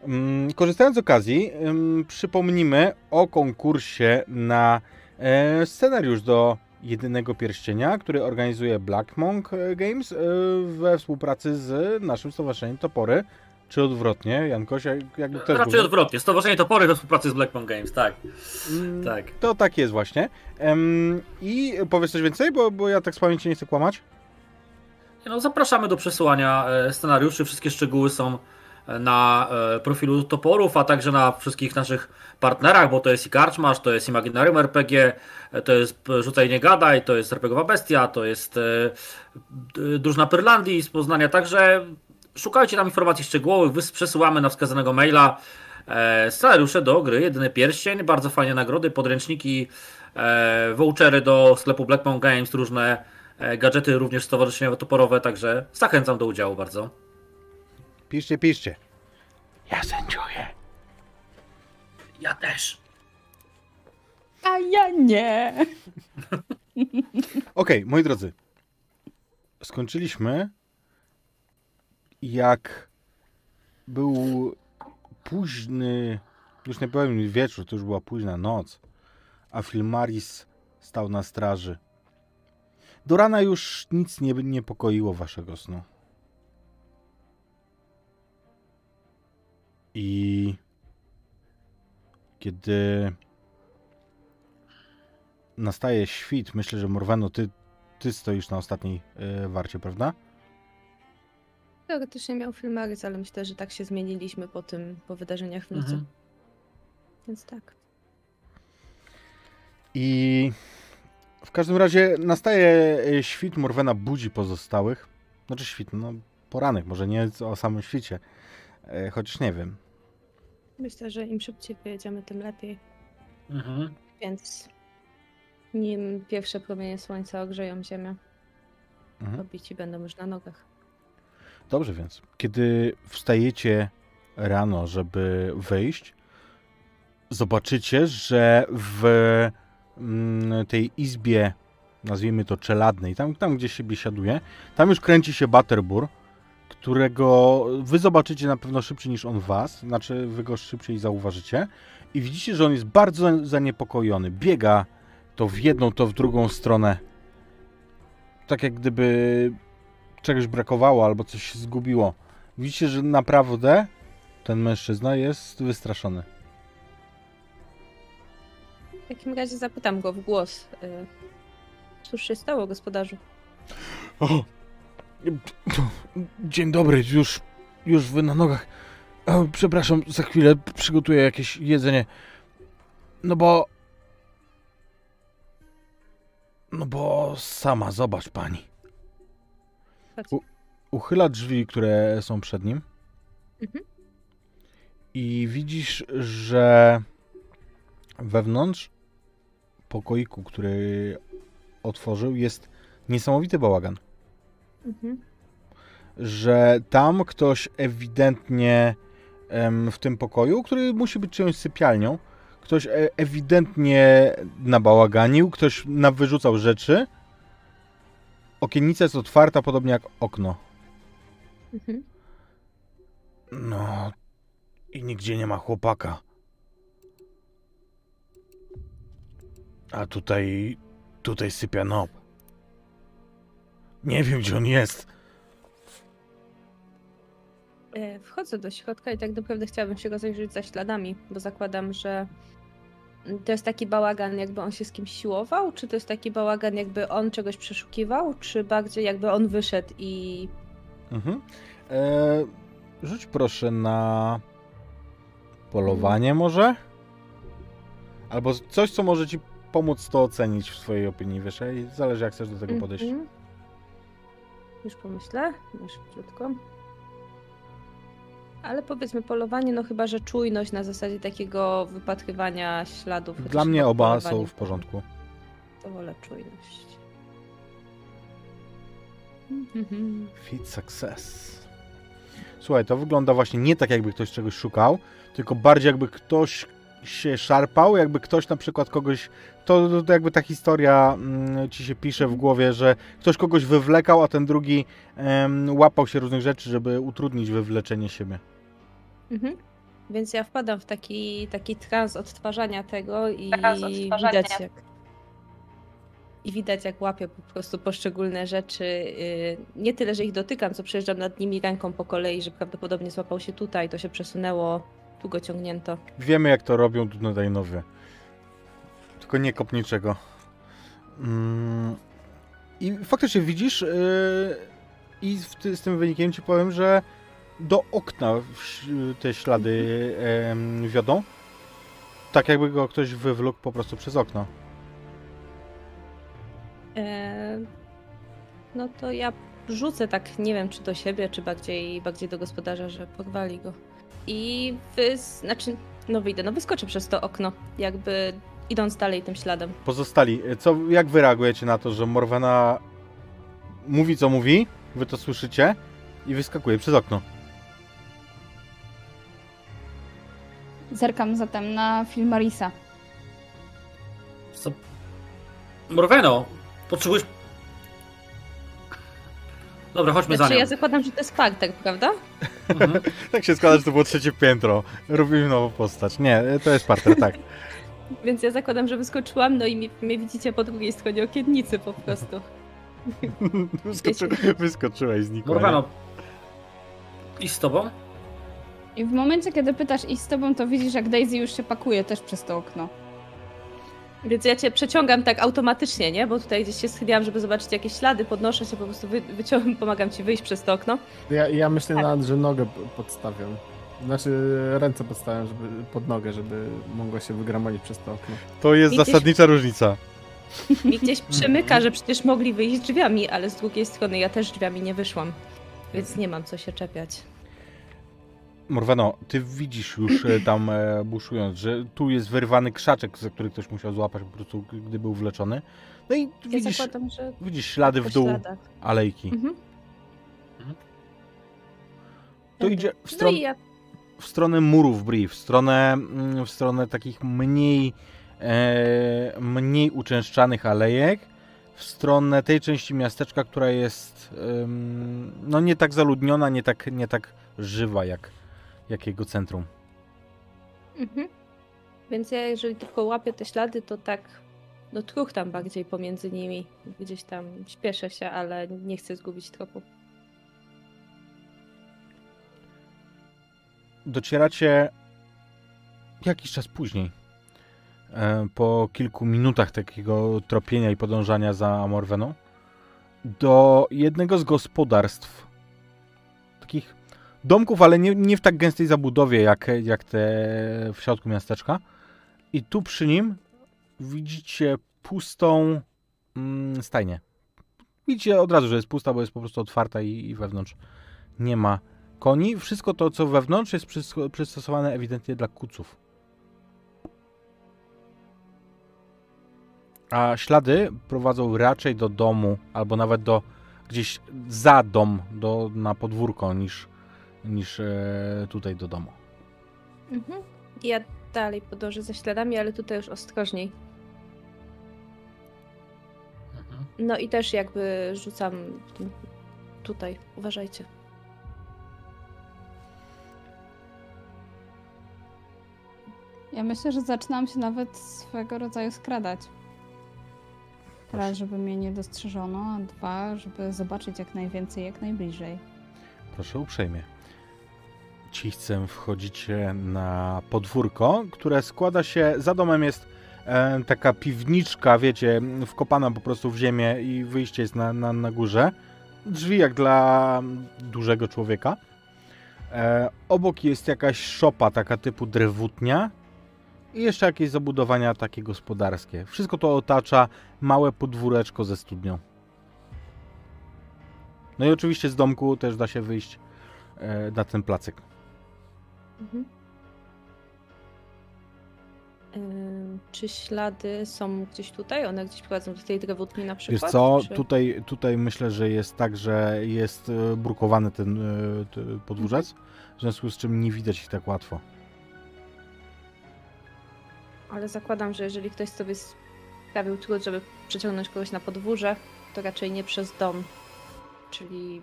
Speaker 1: Mm, Korzystając z okazji, ym, przypomnimy o konkursie na e, scenariusz do jedynego pierścienia, który organizuje Black Monk e, Games e, we współpracy z naszym stowarzyszeniem Topory. Czy odwrotnie, Jankoś, jak- jakby też
Speaker 2: Raczej
Speaker 1: było.
Speaker 2: odwrotnie. Stowarzyszenie Topory do współpracy z Blackmon Games, tak.
Speaker 1: Mm,
Speaker 2: Tak.
Speaker 1: To tak jest właśnie. Em, I powiedz coś więcej, bo, bo ja tak z pamięci nie chcę kłamać.
Speaker 2: No, zapraszamy do przesyłania e, scenariuszy. Wszystkie szczegóły są e, na e, profilu Toporów, a także na wszystkich naszych partnerach, bo to jest i Karczmasz, to jest Imaginarium RPG, to jest Rzucaj Nie Gadaj, to jest RPGowa Bestia, to jest Drużna Pyrlandii z Poznania, także szukajcie tam informacji szczegółowych, wys- przesyłamy na wskazanego maila e, scenariusze do gry Jedyny Pierścień, bardzo fajne nagrody, podręczniki, e, vouchery do sklepu Blackmon Games, różne e, gadżety również stowarzyszeniowe toporowe, także zachęcam do udziału bardzo.
Speaker 1: Piszcie, piszcie. Ja sędziuję.
Speaker 2: Ja też.
Speaker 4: A ja nie.
Speaker 1: Okej, moi drodzy. Skończyliśmy. Jak był późny, już nie powiem wieczór, to już była późna noc, a Filmaris stał na straży. Do rana już nic nie niepokoiło waszego snu. I kiedy nastaje świt, myślę, że Morweno, ty, ty stoisz na ostatniej e, warcie, prawda?
Speaker 3: Teoretycznie miał filmarys, ale myślę, że tak się zmieniliśmy po tym, po wydarzeniach w nocy.
Speaker 2: Mhm.
Speaker 3: Więc tak.
Speaker 1: I w każdym razie nastaje e, świt, Morwena budzi pozostałych. Znaczy świt, no poranek, może nie o samym świcie, e, chociaż nie wiem.
Speaker 3: Myślę, że im szybciej wyjedziemy, tym lepiej.
Speaker 2: Mhm.
Speaker 3: Więc nim pierwsze promienie słońca ogrzeją ziemię,
Speaker 1: Mhm.
Speaker 3: obici będą już na nogach.
Speaker 1: Dobrze więc, kiedy wstajecie rano, żeby wyjść, zobaczycie, że w mm, tej izbie, nazwijmy to czeladnej, tam, tam gdzie się biesiaduje, tam już kręci się Butterbur którego wy zobaczycie na pewno szybciej niż on was, znaczy wy go szybciej zauważycie i widzicie, że on jest bardzo zaniepokojony. Biega to w jedną, to w drugą stronę. Tak jak gdyby czegoś brakowało albo coś się zgubiło. Widzicie, że naprawdę ten mężczyzna jest wystraszony.
Speaker 3: W takim razie zapytam go w głos. y, Cóż się stało, gospodarzu?
Speaker 1: O, dzień dobry, już, już wy na nogach. O, przepraszam, za chwilę przygotuję jakieś jedzenie. No bo... No bo sama, zobacz pani.
Speaker 3: Chodź.
Speaker 1: U- Uchyla drzwi, które są przed nim.
Speaker 3: Mhm.
Speaker 1: I widzisz, że wewnątrz pokoiku, który otworzył, jest niesamowity bałagan.
Speaker 3: Mhm.
Speaker 1: że tam ktoś ewidentnie em, w tym pokoju, który musi być czyjąś sypialnią, ktoś e- ewidentnie nabałaganił, ktoś nawyrzucał rzeczy. Okienica jest otwarta, podobnie jak okno.
Speaker 3: Mhm.
Speaker 1: No i nigdzie nie ma chłopaka. A tutaj, tutaj sypia Nob. Nie wiem, gdzie on jest.
Speaker 3: E, Wchodzę do środka i tak naprawdę chciałabym się rozejrzeć za śladami, bo zakładam, że to jest taki bałagan, jakby on się z kimś siłował, czy to jest taki bałagan, jakby on czegoś przeszukiwał, czy bardziej jakby on wyszedł i...
Speaker 1: Mhm. E, rzuć proszę na polowanie może? Albo coś, co może ci pomóc to ocenić w swojej opinii, wiesz? Zależy jak chcesz do tego podejść.
Speaker 3: Mhm. Już pomyślę, już krótko. Ale powiedzmy polowanie, no chyba, że czujność na zasadzie takiego wypatrywania śladów.
Speaker 1: Dla mnie oba
Speaker 3: polowanie
Speaker 1: są w porządku.
Speaker 3: To wolę czujność.
Speaker 1: Feed success. Słuchaj, to wygląda właśnie nie tak, jakby ktoś czegoś szukał, tylko bardziej jakby ktoś się szarpał, jakby ktoś na przykład kogoś. To, to, to jakby ta historia mm, ci się pisze w głowie, że ktoś kogoś wywlekał, a ten drugi em, łapał się różnych rzeczy, żeby utrudnić wywleczenie siebie.
Speaker 3: Mhm. Więc ja wpadam w taki, taki trans odtwarzania tego i
Speaker 4: odtwarzania.
Speaker 3: widać jak i widać jak łapię po prostu poszczególne rzeczy. yy, Nie tyle, że ich dotykam, co przejeżdżam nad nimi ręką po kolei, że prawdopodobnie złapał się tutaj, to się przesunęło, tu go ciągnięto.
Speaker 1: Wiemy, jak to robią Dunedinowie. Tylko nie kop niczego. Mm. I faktycznie widzisz, yy, i ty, z tym wynikiem ci powiem, że do okna te ślady em, wiodą. Tak jakby go ktoś wywlókł po prostu przez okno.
Speaker 3: Eee, No to ja rzucę tak, nie wiem czy do siebie, czy bardziej, bardziej do gospodarza, że porwali go. I wy, znaczy, no wyjdę, no wyskoczę przez to okno, jakby idąc dalej tym śladem.
Speaker 1: Pozostali, co, jak wy reagujecie na to, że Morwena mówi co mówi, wy to słyszycie i wyskakuje przez okno.
Speaker 4: Zerkam zatem na film Marisa.
Speaker 2: Co? Morweno, potrzebujesz... Dobra, chodźmy
Speaker 3: Znaczy
Speaker 2: za nią.
Speaker 3: ja zakładam, że to jest Spartak, prawda?
Speaker 2: Mhm.
Speaker 1: Tak się składa, że to było trzecie piętro. Robimy nową postać. Nie, to jest parter, tak.
Speaker 3: Więc ja zakładam, że wyskoczyłam, no i mnie, mnie widzicie po drugiej stronie okiennicy po prostu.
Speaker 1: Wyskoczy, wyskoczyłeś z Nikola.
Speaker 2: Morweno, i z tobą?
Speaker 4: I w momencie, kiedy pytasz iść z tobą, to widzisz, jak Daisy już się pakuje też przez to okno.
Speaker 3: Więc ja cię przeciągam tak automatycznie, nie? Bo tutaj gdzieś się schyliłam, żeby zobaczyć jakieś ślady, podnoszę się, po prostu wy, wyciągam, pomagam ci wyjść przez to okno.
Speaker 5: Ja, ja myślę nawet, że nogę podstawiam. Znaczy ręce podstawiam żeby, pod nogę, żeby mogła się wygramolić przez to okno.
Speaker 1: To jest zasadnicza różnica.
Speaker 3: Mi gdzieś przemyka, że przecież mogli wyjść drzwiami, ale z drugiej strony ja też drzwiami nie wyszłam. Więc nie mam co się czepiać.
Speaker 1: Morweno, ty widzisz już e, tam e, buszując, że tu jest wyrwany krzaczek, za który ktoś musiał złapać po prostu, gdy był wleczony. No i
Speaker 3: Ja
Speaker 1: widzisz,
Speaker 3: zakładam,
Speaker 1: widzisz ślady w dół
Speaker 3: śladach.
Speaker 1: alejki.
Speaker 3: Mhm.
Speaker 1: To idzie w
Speaker 3: No
Speaker 1: stronę,
Speaker 3: i ja
Speaker 1: w stronę murów Bri, w stronę, mm, w stronę takich mniej, e, mniej uczęszczanych alejek, w stronę tej części miasteczka, która jest no nie tak zaludniona, nie tak, nie tak żywa jak, jak jego centrum.
Speaker 3: Mhm. Więc ja, jeżeli tylko łapię te ślady, to tak, no truch tam bardziej pomiędzy nimi. Gdzieś tam śpieszę się, ale nie chcę zgubić tropu.
Speaker 1: Docieracie jakiś czas później. e, Po kilku minutach takiego tropienia i podążania za Morweną do jednego z gospodarstw. Domków, ale nie, nie w tak gęstej zabudowie jak, jak te w środku miasteczka. I tu przy nim widzicie pustą mm, stajnię. Widzicie od razu, że jest pusta, bo jest po prostu otwarta i, i wewnątrz nie ma koni. Wszystko to, co wewnątrz, jest przys- przystosowane ewidentnie dla kuców. A ślady prowadzą raczej do domu, albo nawet do gdzieś za dom, do, na podwórko, niż, niż e, tutaj do domu.
Speaker 3: Mhm. Ja dalej podążę za śladami, ale tutaj już ostrożniej.
Speaker 2: Mhm.
Speaker 3: No i też jakby rzucam tutaj. Uważajcie.
Speaker 4: Ja myślę, że zaczynam się nawet swego rodzaju skradać. Raz, żeby mnie nie dostrzeżono, a dwa, żeby zobaczyć jak najwięcej, jak najbliżej.
Speaker 1: Proszę uprzejmie. Cichcem wchodzicie na podwórko, które składa się, za domem jest e, taka piwniczka, wiecie, wkopana po prostu w ziemię i wyjście jest na, na, na górze. Drzwi jak dla dużego człowieka. E, obok jest jakaś szopa, taka typu drewutnia i jeszcze jakieś zabudowania takie gospodarskie. Wszystko to otacza małe podwóreczko ze studnią. No i oczywiście z domku też da się wyjść e, na ten placek.
Speaker 3: Mhm. Ym, czy ślady są gdzieś tutaj? One gdzieś prowadzą do tej drewutni na przykład?
Speaker 1: Wiesz co,
Speaker 3: czy...
Speaker 1: tutaj, tutaj myślę, że jest tak, że jest e, brukowany ten e, t- podwórzec, w związku z czym nie widać ich tak łatwo.
Speaker 3: Ale zakładam, że jeżeli ktoś sobie sprawił trud, żeby przeciągnąć kogoś na podwórze, to raczej nie przez dom. Czyli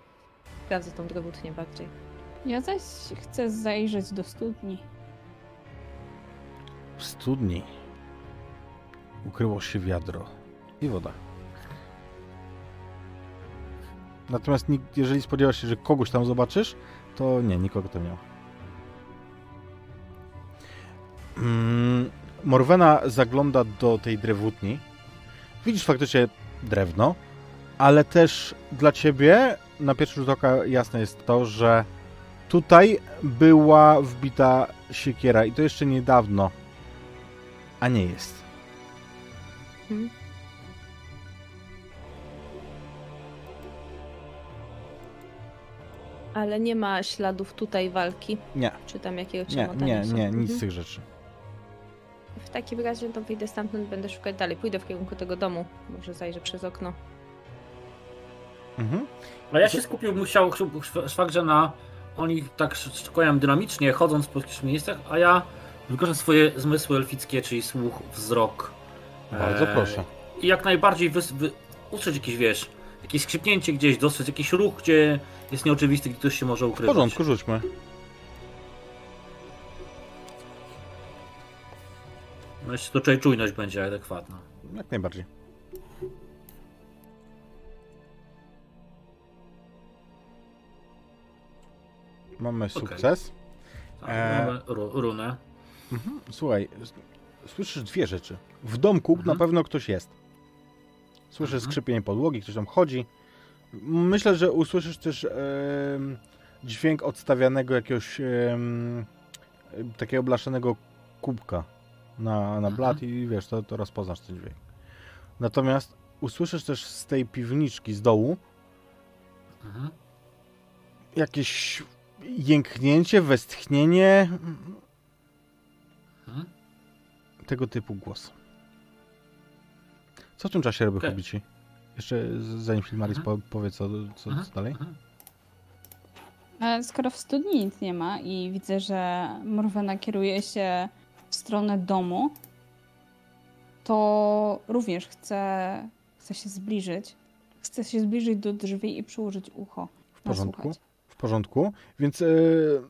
Speaker 3: sprawdzę tą drewutnię bardziej.
Speaker 4: Ja zaś chcę zajrzeć do studni.
Speaker 1: W studni ukryło się wiadro i woda. Natomiast nikt, jeżeli spodziewasz się, że kogoś tam zobaczysz, to nie, nikogo tam nie ma. Mm, Morwena zagląda do tej drewutni. Widzisz faktycznie drewno, ale też dla ciebie na pierwszy rzut oka jasne jest to, że tutaj była wbita siekiera i to jeszcze niedawno, a nie jest.
Speaker 3: Mhm. Ale nie ma śladów tutaj walki,
Speaker 1: Nie,
Speaker 3: czy tam jakiegoś
Speaker 1: nie, nie, nie, nic
Speaker 3: Mhm.
Speaker 1: z tych rzeczy.
Speaker 3: W takim razie to wyjdę stamtąd, będę szukać dalej. Pójdę w kierunku tego domu. Może zajrzę przez okno.
Speaker 1: Mhm.
Speaker 2: A ja się skupił, musiał szwagrze na. Oni tak szykują dynamicznie, chodząc po jakichś miejscach, a ja wykorzystam swoje zmysły elfickie, czyli słuch, wzrok.
Speaker 1: Bardzo
Speaker 2: e,
Speaker 1: proszę.
Speaker 2: I jak najbardziej wys, wy, usłyszeć jakieś, wiesz, jakieś skrzypnięcie gdzieś, dostrzec jakiś ruch, gdzie jest nieoczywisty, gdzie ktoś się może
Speaker 1: W
Speaker 2: ukrywać.
Speaker 1: porządku, rzućmy.
Speaker 2: No jeszcze to czujność będzie adekwatna.
Speaker 1: Jak najbardziej. Mamy sukces.
Speaker 2: Tak,
Speaker 1: E,
Speaker 2: Mamy ru, runę.
Speaker 1: Mhm. Słuchaj, słyszysz dwie rzeczy. W domku
Speaker 2: Mhm.
Speaker 1: na pewno ktoś jest. Słyszysz
Speaker 2: Mhm.
Speaker 1: skrzypienie podłogi, ktoś tam chodzi. Myślę, że usłyszysz też em, dźwięk odstawianego jakiegoś em, takiego blaszanego kubka na, na
Speaker 2: Mhm.
Speaker 1: blat i wiesz, to, to rozpoznasz ten dźwięk. Natomiast usłyszysz też z tej piwniczki z dołu
Speaker 2: Mhm.
Speaker 1: jakieś jęknięcie, westchnienie,
Speaker 2: Mhm.
Speaker 1: tego typu głos. Co w tym czasie robią
Speaker 2: Okej.
Speaker 1: hobici? Jeszcze zanim Filmaris
Speaker 2: Mhm.
Speaker 1: po, powie co, co,
Speaker 2: Mhm.
Speaker 1: co dalej.
Speaker 2: Mhm.
Speaker 4: Ale skoro w studni nic nie ma i widzę, że Morwena kieruje się w stronę domu, to również chcę Chcę się zbliżyć. Chcę się zbliżyć do drzwi i przyłożyć ucho.
Speaker 1: W porządku.
Speaker 4: Nasłuchać.
Speaker 1: W porządku. Więc yy,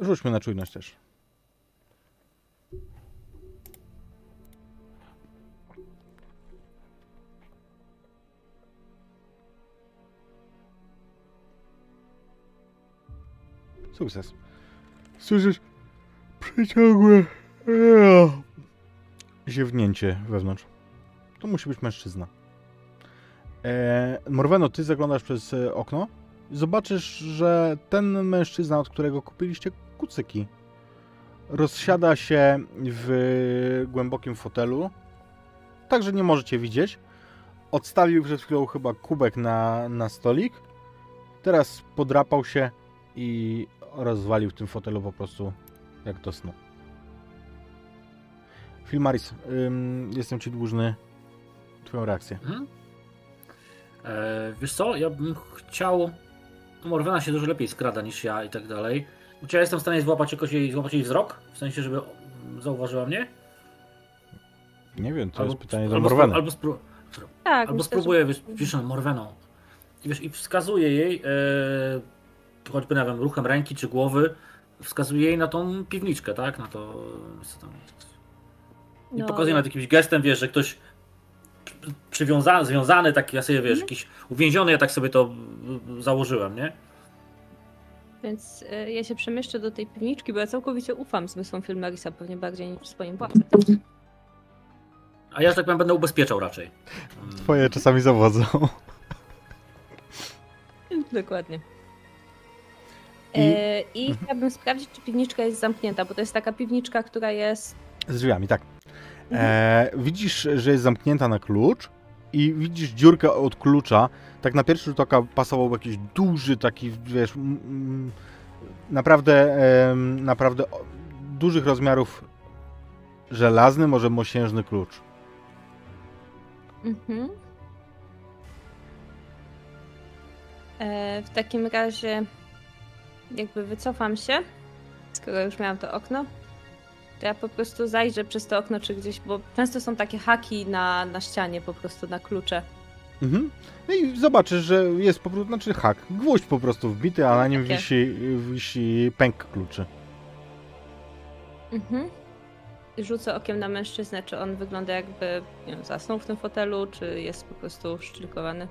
Speaker 1: rzućmy na czujność też. Sukces. Słyszysz przeciągłe ziewnięcie wewnątrz. To musi być mężczyzna. E, Morweno, ty zaglądasz przez e, okno zobaczysz, że ten mężczyzna, od którego kupiliście kucyki, rozsiada się w głębokim fotelu, tak że nie możecie widzieć. Odstawił przed chwilą chyba kubek na, na stolik. Teraz podrapał się i rozwalił w tym fotelu po prostu jak do snu. Filmaris, ym, jestem ci dłużny twoją reakcję.
Speaker 2: Mhm. E, wiesz co, ja bym chciał... no, Morwena się dużo lepiej skrada niż ja i tak dalej. Czy ja jestem w stanie złapać jakoś jej, złapać jej wzrok? W sensie, żeby zauważyła mnie?
Speaker 1: Nie wiem, to jest pytanie do
Speaker 2: albo,
Speaker 1: Morweny.
Speaker 2: Albo, spró-
Speaker 3: Tak,
Speaker 2: albo spróbuję,
Speaker 3: że-
Speaker 2: wiesz, wiesz, Morweną. I wiesz, i wskazuję jej, e, choćby, nie wiem, ruchem ręki czy głowy, wskazuję jej na tą piwniczkę, tak? Na to, co tam I
Speaker 3: No,
Speaker 2: pokazuję nawet jakimś gestem, wiesz, że ktoś przy- przywiązany, związany, taki ja sobie, wiesz, jakiś uwięziony, ja tak sobie to y, założyłem, nie?
Speaker 3: Więc y, ja się przemieszczę do tej piwniczki, bo ja całkowicie ufam zmysłom Filmarisa, pewnie bardziej niż swoim własnym.
Speaker 2: A ja, że tak powiem, będę ubezpieczał raczej. Mm,
Speaker 1: Twoje czasami zawodzą.
Speaker 3: Dokładnie.
Speaker 1: I-
Speaker 3: E, I chciałabym sprawdzić, czy piwniczka jest zamknięta, bo to jest taka piwniczka, która jest.
Speaker 1: Z drzwiami, tak. E, widzisz, że jest zamknięta na klucz i widzisz dziurkę od klucza. Tak na pierwszy rzut oka pasował jakiś duży taki, wiesz, m, naprawdę, em, naprawdę dużych rozmiarów żelazny, może mosiężny klucz.
Speaker 3: Mhm. E, w takim razie, jakby wycofam się, skoro już miałam to okno. To ja po prostu zajrzę przez to okno, czy gdzieś, bo często są takie haki na, na ścianie, po prostu na klucze.
Speaker 1: Mhm. No i zobaczysz, że jest po prostu, znaczy hak, gwóźdź po prostu wbity, a na nim
Speaker 3: Takie.
Speaker 1: wisi, wisi pęk kluczy.
Speaker 3: Mhm. Rzucę okiem na mężczyznę, czy on wygląda jakby wiem, zasnął w tym fotelu, czy jest po prostu szczylikowany.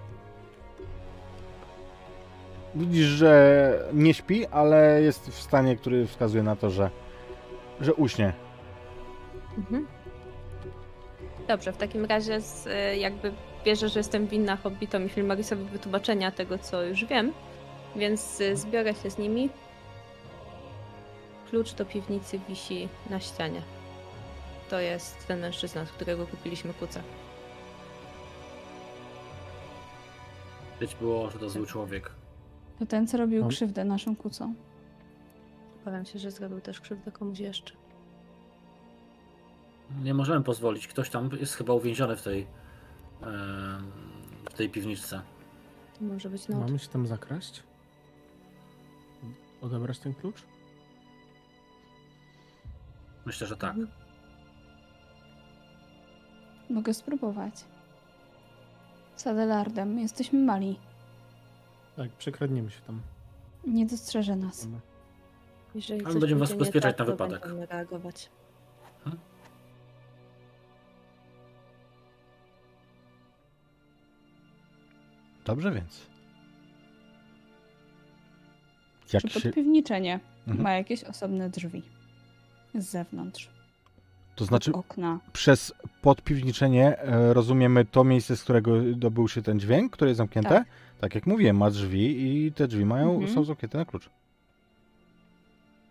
Speaker 1: Widzisz, że nie śpi, ale jest w stanie, który wskazuje na to, że, że uśnie.
Speaker 3: Mhm. Dobrze, w takim razie z, y, jakby wierzę, że jestem winna Hobbitom i Filmarisowi wytłumaczenia tego, co już wiem, więc y, zbiorę się z nimi. Klucz do piwnicy wisi na ścianie. To jest ten mężczyzna, od którego kupiliśmy kucę.
Speaker 2: Być było, że to zły człowiek.
Speaker 4: To ten, co robił
Speaker 5: No.
Speaker 4: krzywdę naszą kucą.
Speaker 3: Obawiam się, że zrobił też krzywdę komuś jeszcze.
Speaker 2: Nie możemy pozwolić. Ktoś tam jest chyba uwięziony w tej, w tej piwniczce.
Speaker 3: To może być no.
Speaker 5: Mamy się tam zakraść? Odebrać ten klucz?
Speaker 2: Myślę, że tak.
Speaker 3: Mhm.
Speaker 4: Mogę spróbować. Z Adelardem jesteśmy mali.
Speaker 5: Tak, przekradniemy się tam.
Speaker 4: Nie dostrzeże nas.
Speaker 3: Jeżeli
Speaker 2: Ale
Speaker 3: coś
Speaker 2: będziemy was
Speaker 3: będzie nie
Speaker 2: ubezpieczać
Speaker 3: tak,
Speaker 2: na
Speaker 3: to
Speaker 2: wypadek.
Speaker 3: Będziemy reagować.
Speaker 1: Dobrze więc. Jak
Speaker 4: Czy
Speaker 1: się...
Speaker 4: podpiwniczenie
Speaker 1: Mhm.
Speaker 4: ma jakieś osobne drzwi z zewnątrz,
Speaker 1: To znaczy,
Speaker 4: okna.
Speaker 1: przez podpiwniczenie e, rozumiemy to miejsce, z którego dobył się ten dźwięk, które jest zamknięte? Tak,
Speaker 4: Tak.
Speaker 1: jak mówiłem, ma drzwi i te drzwi mają,
Speaker 4: Mhm.
Speaker 1: są zamknięte na klucz.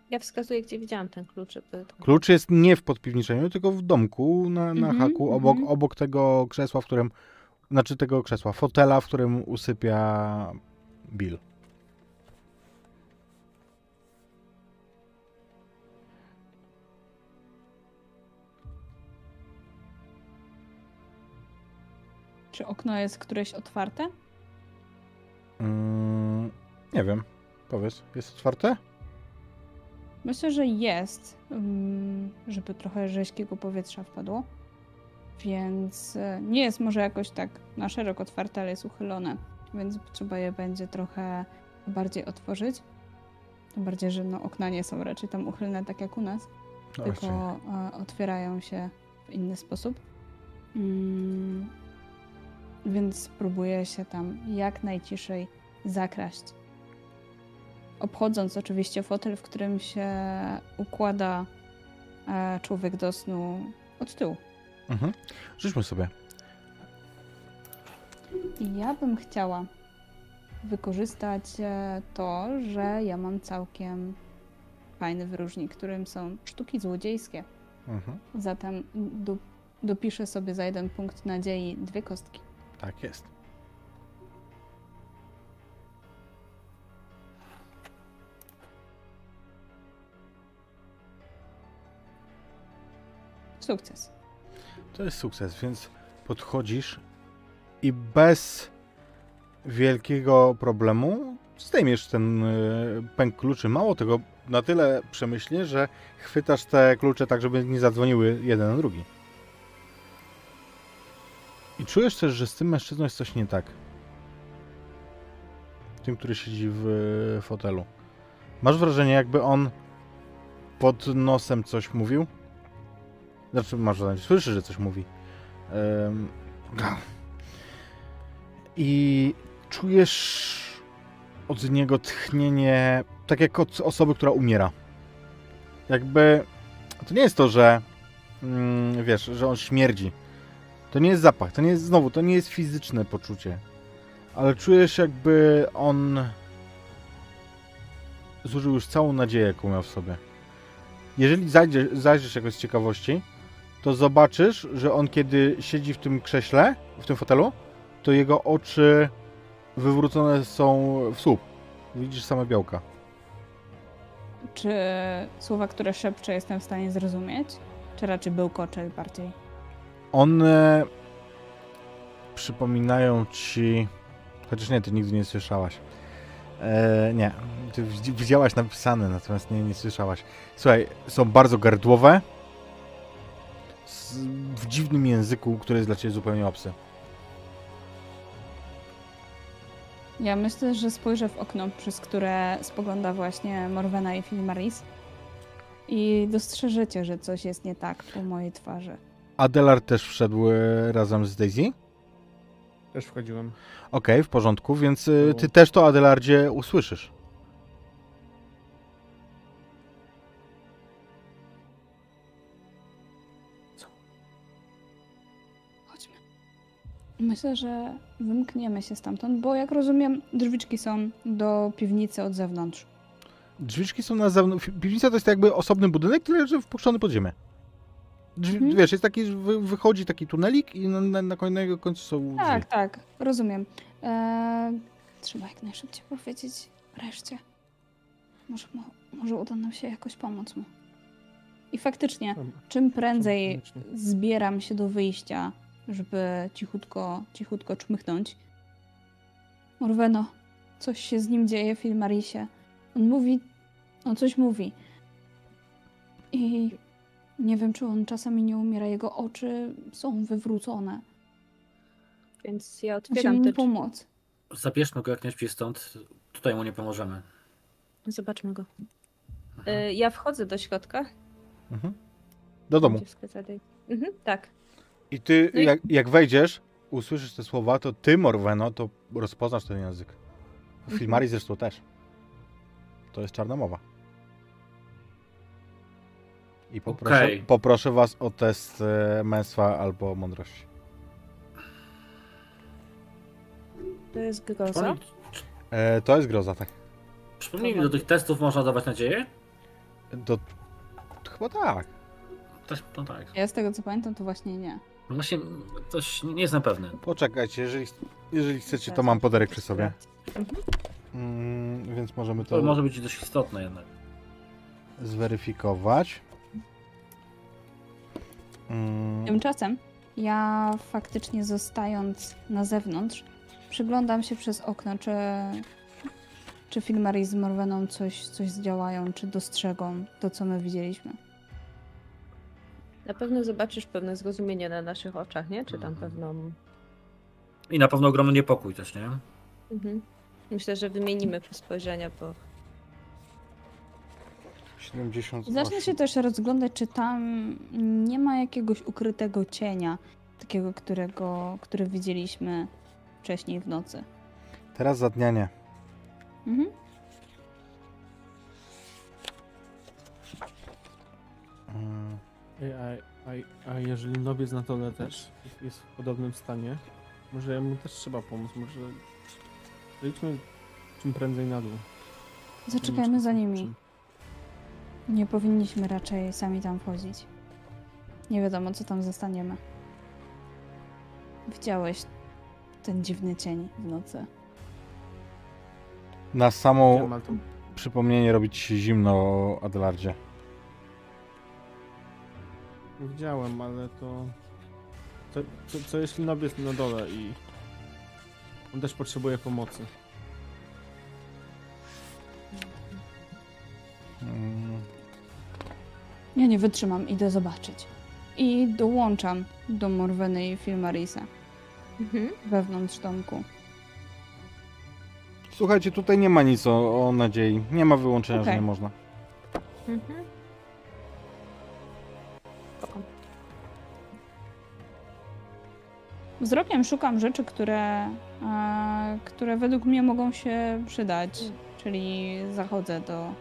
Speaker 3: Ja wskazuję, gdzie widziałam ten klucz. Żeby to...
Speaker 1: Klucz jest nie w podpiwniczeniu, tylko w domku, na, na
Speaker 4: Mhm,
Speaker 1: haku, obok,
Speaker 4: mhm.
Speaker 1: obok tego krzesła, w którym, znaczy tego krzesła, fotela, w którym usypia Bill.
Speaker 4: Czy okno jest któreś otwarte?
Speaker 1: Mm, nie wiem, powiedz, jest otwarte?
Speaker 4: Myślę, że jest, mm, żeby trochę rzeźkiego powietrza wpadło. Więc e, nie jest może jakoś tak na szeroko otwarte, ale jest uchylone. Więc trzeba je będzie trochę bardziej otworzyć. Tym bardziej, że no, okna nie są raczej tam uchylne tak jak u nas,
Speaker 1: No
Speaker 4: tylko
Speaker 1: właśnie.
Speaker 4: e, otwierają się w inny sposób. Mm, więc spróbuję się tam jak najciszej zakraść. Obchodząc oczywiście fotel, w którym się układa e, człowiek do snu od tyłu.
Speaker 1: Mhm. Rzućmy sobie.
Speaker 4: Ja bym chciała wykorzystać e, to, że ja mam całkiem fajny wyróżnik, którym są sztuki złodziejskie.
Speaker 1: Mhm.
Speaker 4: Zatem do, dopiszę sobie za jeden punkt nadziei dwie kostki.
Speaker 1: Tak jest.
Speaker 4: Sukces.
Speaker 1: To jest sukces, więc podchodzisz i bez wielkiego problemu zdejmiesz ten y, pęk kluczy. Mało tego, na tyle przemyślnie, że chwytasz te klucze tak, żeby nie zadzwoniły jeden na drugi. I czujesz też, że z tym mężczyzną jest coś nie tak. Tym, który siedzi w fotelu. Masz wrażenie, jakby on pod nosem coś mówił? Znaczy, masz wrażenie, słyszysz, że coś mówi. Em, I czujesz od niego tchnienie, tak jak od osoby, która umiera. Jakby to nie jest to, że mm, wiesz, że on śmierdzi. To nie jest zapach, to nie jest znowu, to nie jest fizyczne poczucie. Ale czujesz jakby on zużył już całą nadzieję, jaką miał w sobie. Jeżeli zajdziesz, zajrzysz jakoś z ciekawości, to zobaczysz, że on kiedy siedzi w tym krześle, w tym fotelu, to jego oczy wywrócone są w słup. Widzisz same białka.
Speaker 4: Czy słowa, które szepczę, jestem w stanie zrozumieć? Czy raczej bełkocze bardziej?
Speaker 1: One przypominają ci. Chociaż nie, ty nigdy nie słyszałaś. E, nie, ty widz- widziałaś napisane, natomiast nie, nie słyszałaś. Słuchaj, są bardzo gardłowe. W dziwnym języku, który jest dla ciebie zupełnie obcy.
Speaker 4: Ja myślę, że spojrzę w okno, przez które spogląda właśnie Morwena i Filmaris i dostrzeżecie, że coś jest nie tak po mojej twarzy.
Speaker 1: Adelar też wszedł e, razem z Daisy.
Speaker 5: Też wchodziłem.
Speaker 1: Okej, w porządku, więc y, ty też to Adelardzie usłyszysz.
Speaker 4: Myślę, że wymkniemy się stamtąd, bo jak rozumiem, drzwiczki są do piwnicy od zewnątrz.
Speaker 1: Drzwiczki są na zewnątrz. Piwnica to jest jakby osobny budynek, tyle że wpuszczony pod ziemię. Drzwi,
Speaker 4: Mhm.
Speaker 1: Wiesz, jest taki, że wy, wychodzi taki tunelik i na, na, na kolejnego końcu są drzwi.
Speaker 4: Tak, tak, rozumiem. Eee, trzeba jak najszybciej powiedzieć reszcie. Może, mo, może uda nam się jakoś pomóc mu. I faktycznie, czym prędzej zbieram się do wyjścia, żeby cichutko, cichutko czmychnąć. Morweno, coś się z nim dzieje w Filmarisie. On mówi, on coś mówi. I nie wiem, czy on czasami nie umiera, jego oczy są wywrócone.
Speaker 3: Więc ja
Speaker 4: Musimy
Speaker 3: otwieram te
Speaker 4: pomóc.
Speaker 2: Zabierzmy go jak najszybciej stąd. Tutaj mu nie pomożemy.
Speaker 3: Zobaczmy go. Y, Ja wchodzę do środka.
Speaker 1: Mhm. Do domu.
Speaker 3: Mhm, tak.
Speaker 1: I ty,
Speaker 3: No i-
Speaker 1: jak, jak wejdziesz, usłyszysz te słowa, to ty, Morweno, to rozpoznasz ten język. W
Speaker 3: Mhm.
Speaker 1: Filmari zresztą też. To jest czarna mowa. I poproszę,
Speaker 2: Okej.
Speaker 1: poproszę was o test e, męstwa albo mądrości.
Speaker 3: To jest groza.
Speaker 1: E, to jest groza, tak.
Speaker 2: przypomnij mi, do tych testów można dawać nadzieję?
Speaker 1: To, chyba tak.
Speaker 2: Też, no tak.
Speaker 4: Ja z tego co pamiętam, to właśnie nie.
Speaker 2: No właśnie, coś nie jestem pewny.
Speaker 1: Poczekajcie, jeżeli, jeżeli chcecie, to mam poderek przy sobie.
Speaker 3: Mhm.
Speaker 1: Mm, więc możemy
Speaker 2: To
Speaker 1: to
Speaker 2: może być dość istotne jednak.
Speaker 1: zweryfikować. Mm,
Speaker 4: Tymczasem ja faktycznie zostając na zewnątrz, przyglądam się przez okno, czy, czy Filmari z Morweną coś, coś zdziałają, czy dostrzegą to, co my widzieliśmy.
Speaker 3: Na pewno zobaczysz pewne zrozumienie na naszych oczach, nie? Czy tam
Speaker 2: Mhm.
Speaker 3: pewną...
Speaker 2: I na pewno ogromny niepokój też, nie?
Speaker 3: Mhm. Myślę, że wymienimy spojrzenia, bo
Speaker 1: 78.
Speaker 4: Zacznę się też rozglądać, czy tam nie ma jakiegoś ukrytego cienia, takiego, którego, który widzieliśmy wcześniej w nocy.
Speaker 1: Teraz za dnia nie.
Speaker 4: Mhm.
Speaker 1: Mm,
Speaker 5: A, a, a jeżeli nowiec na dole też jest- w podobnym stanie, może mu też trzeba pomóc, może przejdźmy czym prędzej na dół.
Speaker 4: Zaczekajmy za nimi.
Speaker 5: Czym-
Speaker 4: Nie powinniśmy raczej sami tam wchodzić. Nie wiadomo, co tam zostaniemy. Widziałeś ten dziwny cień w nocy.
Speaker 1: Na samo
Speaker 5: Wiem, ale to
Speaker 1: przypomnienie robi ci się zimno o Adelardzie.
Speaker 5: Widziałem, ale to... Co, co, co jeśli nob jest na dole i on też potrzebuje pomocy?
Speaker 1: Mm,
Speaker 4: Ja nie wytrzymam, idę zobaczyć. I dołączam do Morweny i Filmarisa
Speaker 3: Mhm.
Speaker 4: wewnątrz domku.
Speaker 1: Słuchajcie, tutaj nie ma nic o, o nadziei. Nie ma wyłączenia, że
Speaker 4: Okej.
Speaker 1: nie można.
Speaker 3: Mhm.
Speaker 4: Wzrokiem szukam rzeczy, które, e, które według mnie mogą się przydać. Czyli zachodzę do,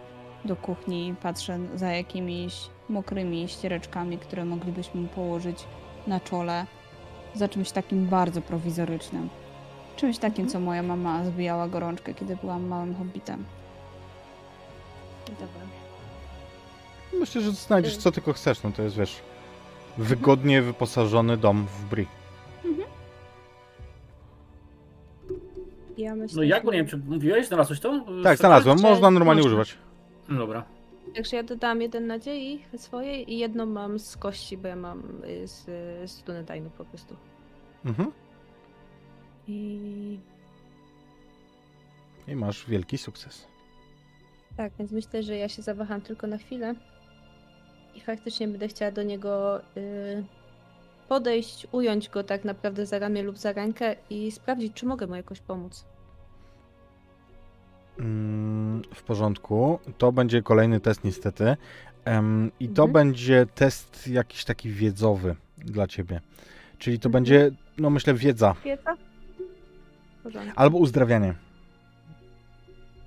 Speaker 4: do kuchni, patrzę za jakimiś mokrymi ściereczkami, które moglibyśmy położyć na czole. Za czymś takim bardzo prowizorycznym. Czymś takim, co moja mama zbijała gorączkę, kiedy byłam małym hobbitem.
Speaker 3: Dobra.
Speaker 1: Myślę, że znajdziesz co tylko chcesz. No to jest, wiesz, wygodnie wyposażony dom w Bri.
Speaker 3: Ja myślę,
Speaker 2: No jak, bo nie wiem, czy mówiłeś, znalazłeś to?
Speaker 1: Tak, znalazłem. Można normalnie
Speaker 3: można.
Speaker 1: używać.
Speaker 2: No Dobra.
Speaker 3: Także ja dodałam jeden nadziei swojej i jedną mam z kości, bo ja mam y, z, y, z Dunedinu po prostu.
Speaker 1: Mhm.
Speaker 3: I
Speaker 1: I masz wielki sukces.
Speaker 3: tak, więc myślę, że ja się zawaham tylko na chwilę i faktycznie będę chciała do niego y, podejść, ująć go tak naprawdę za ramię lub za rękę i sprawdzić, czy mogę mu jakoś pomóc.
Speaker 1: Mm, w porządku. To będzie kolejny test niestety. I to
Speaker 3: Mhm.
Speaker 1: będzie test jakiś taki wiedzowy dla ciebie. Czyli to
Speaker 3: Mhm.
Speaker 1: będzie, no myślę, wiedza.
Speaker 3: Wiedza?
Speaker 1: Albo uzdrawianie.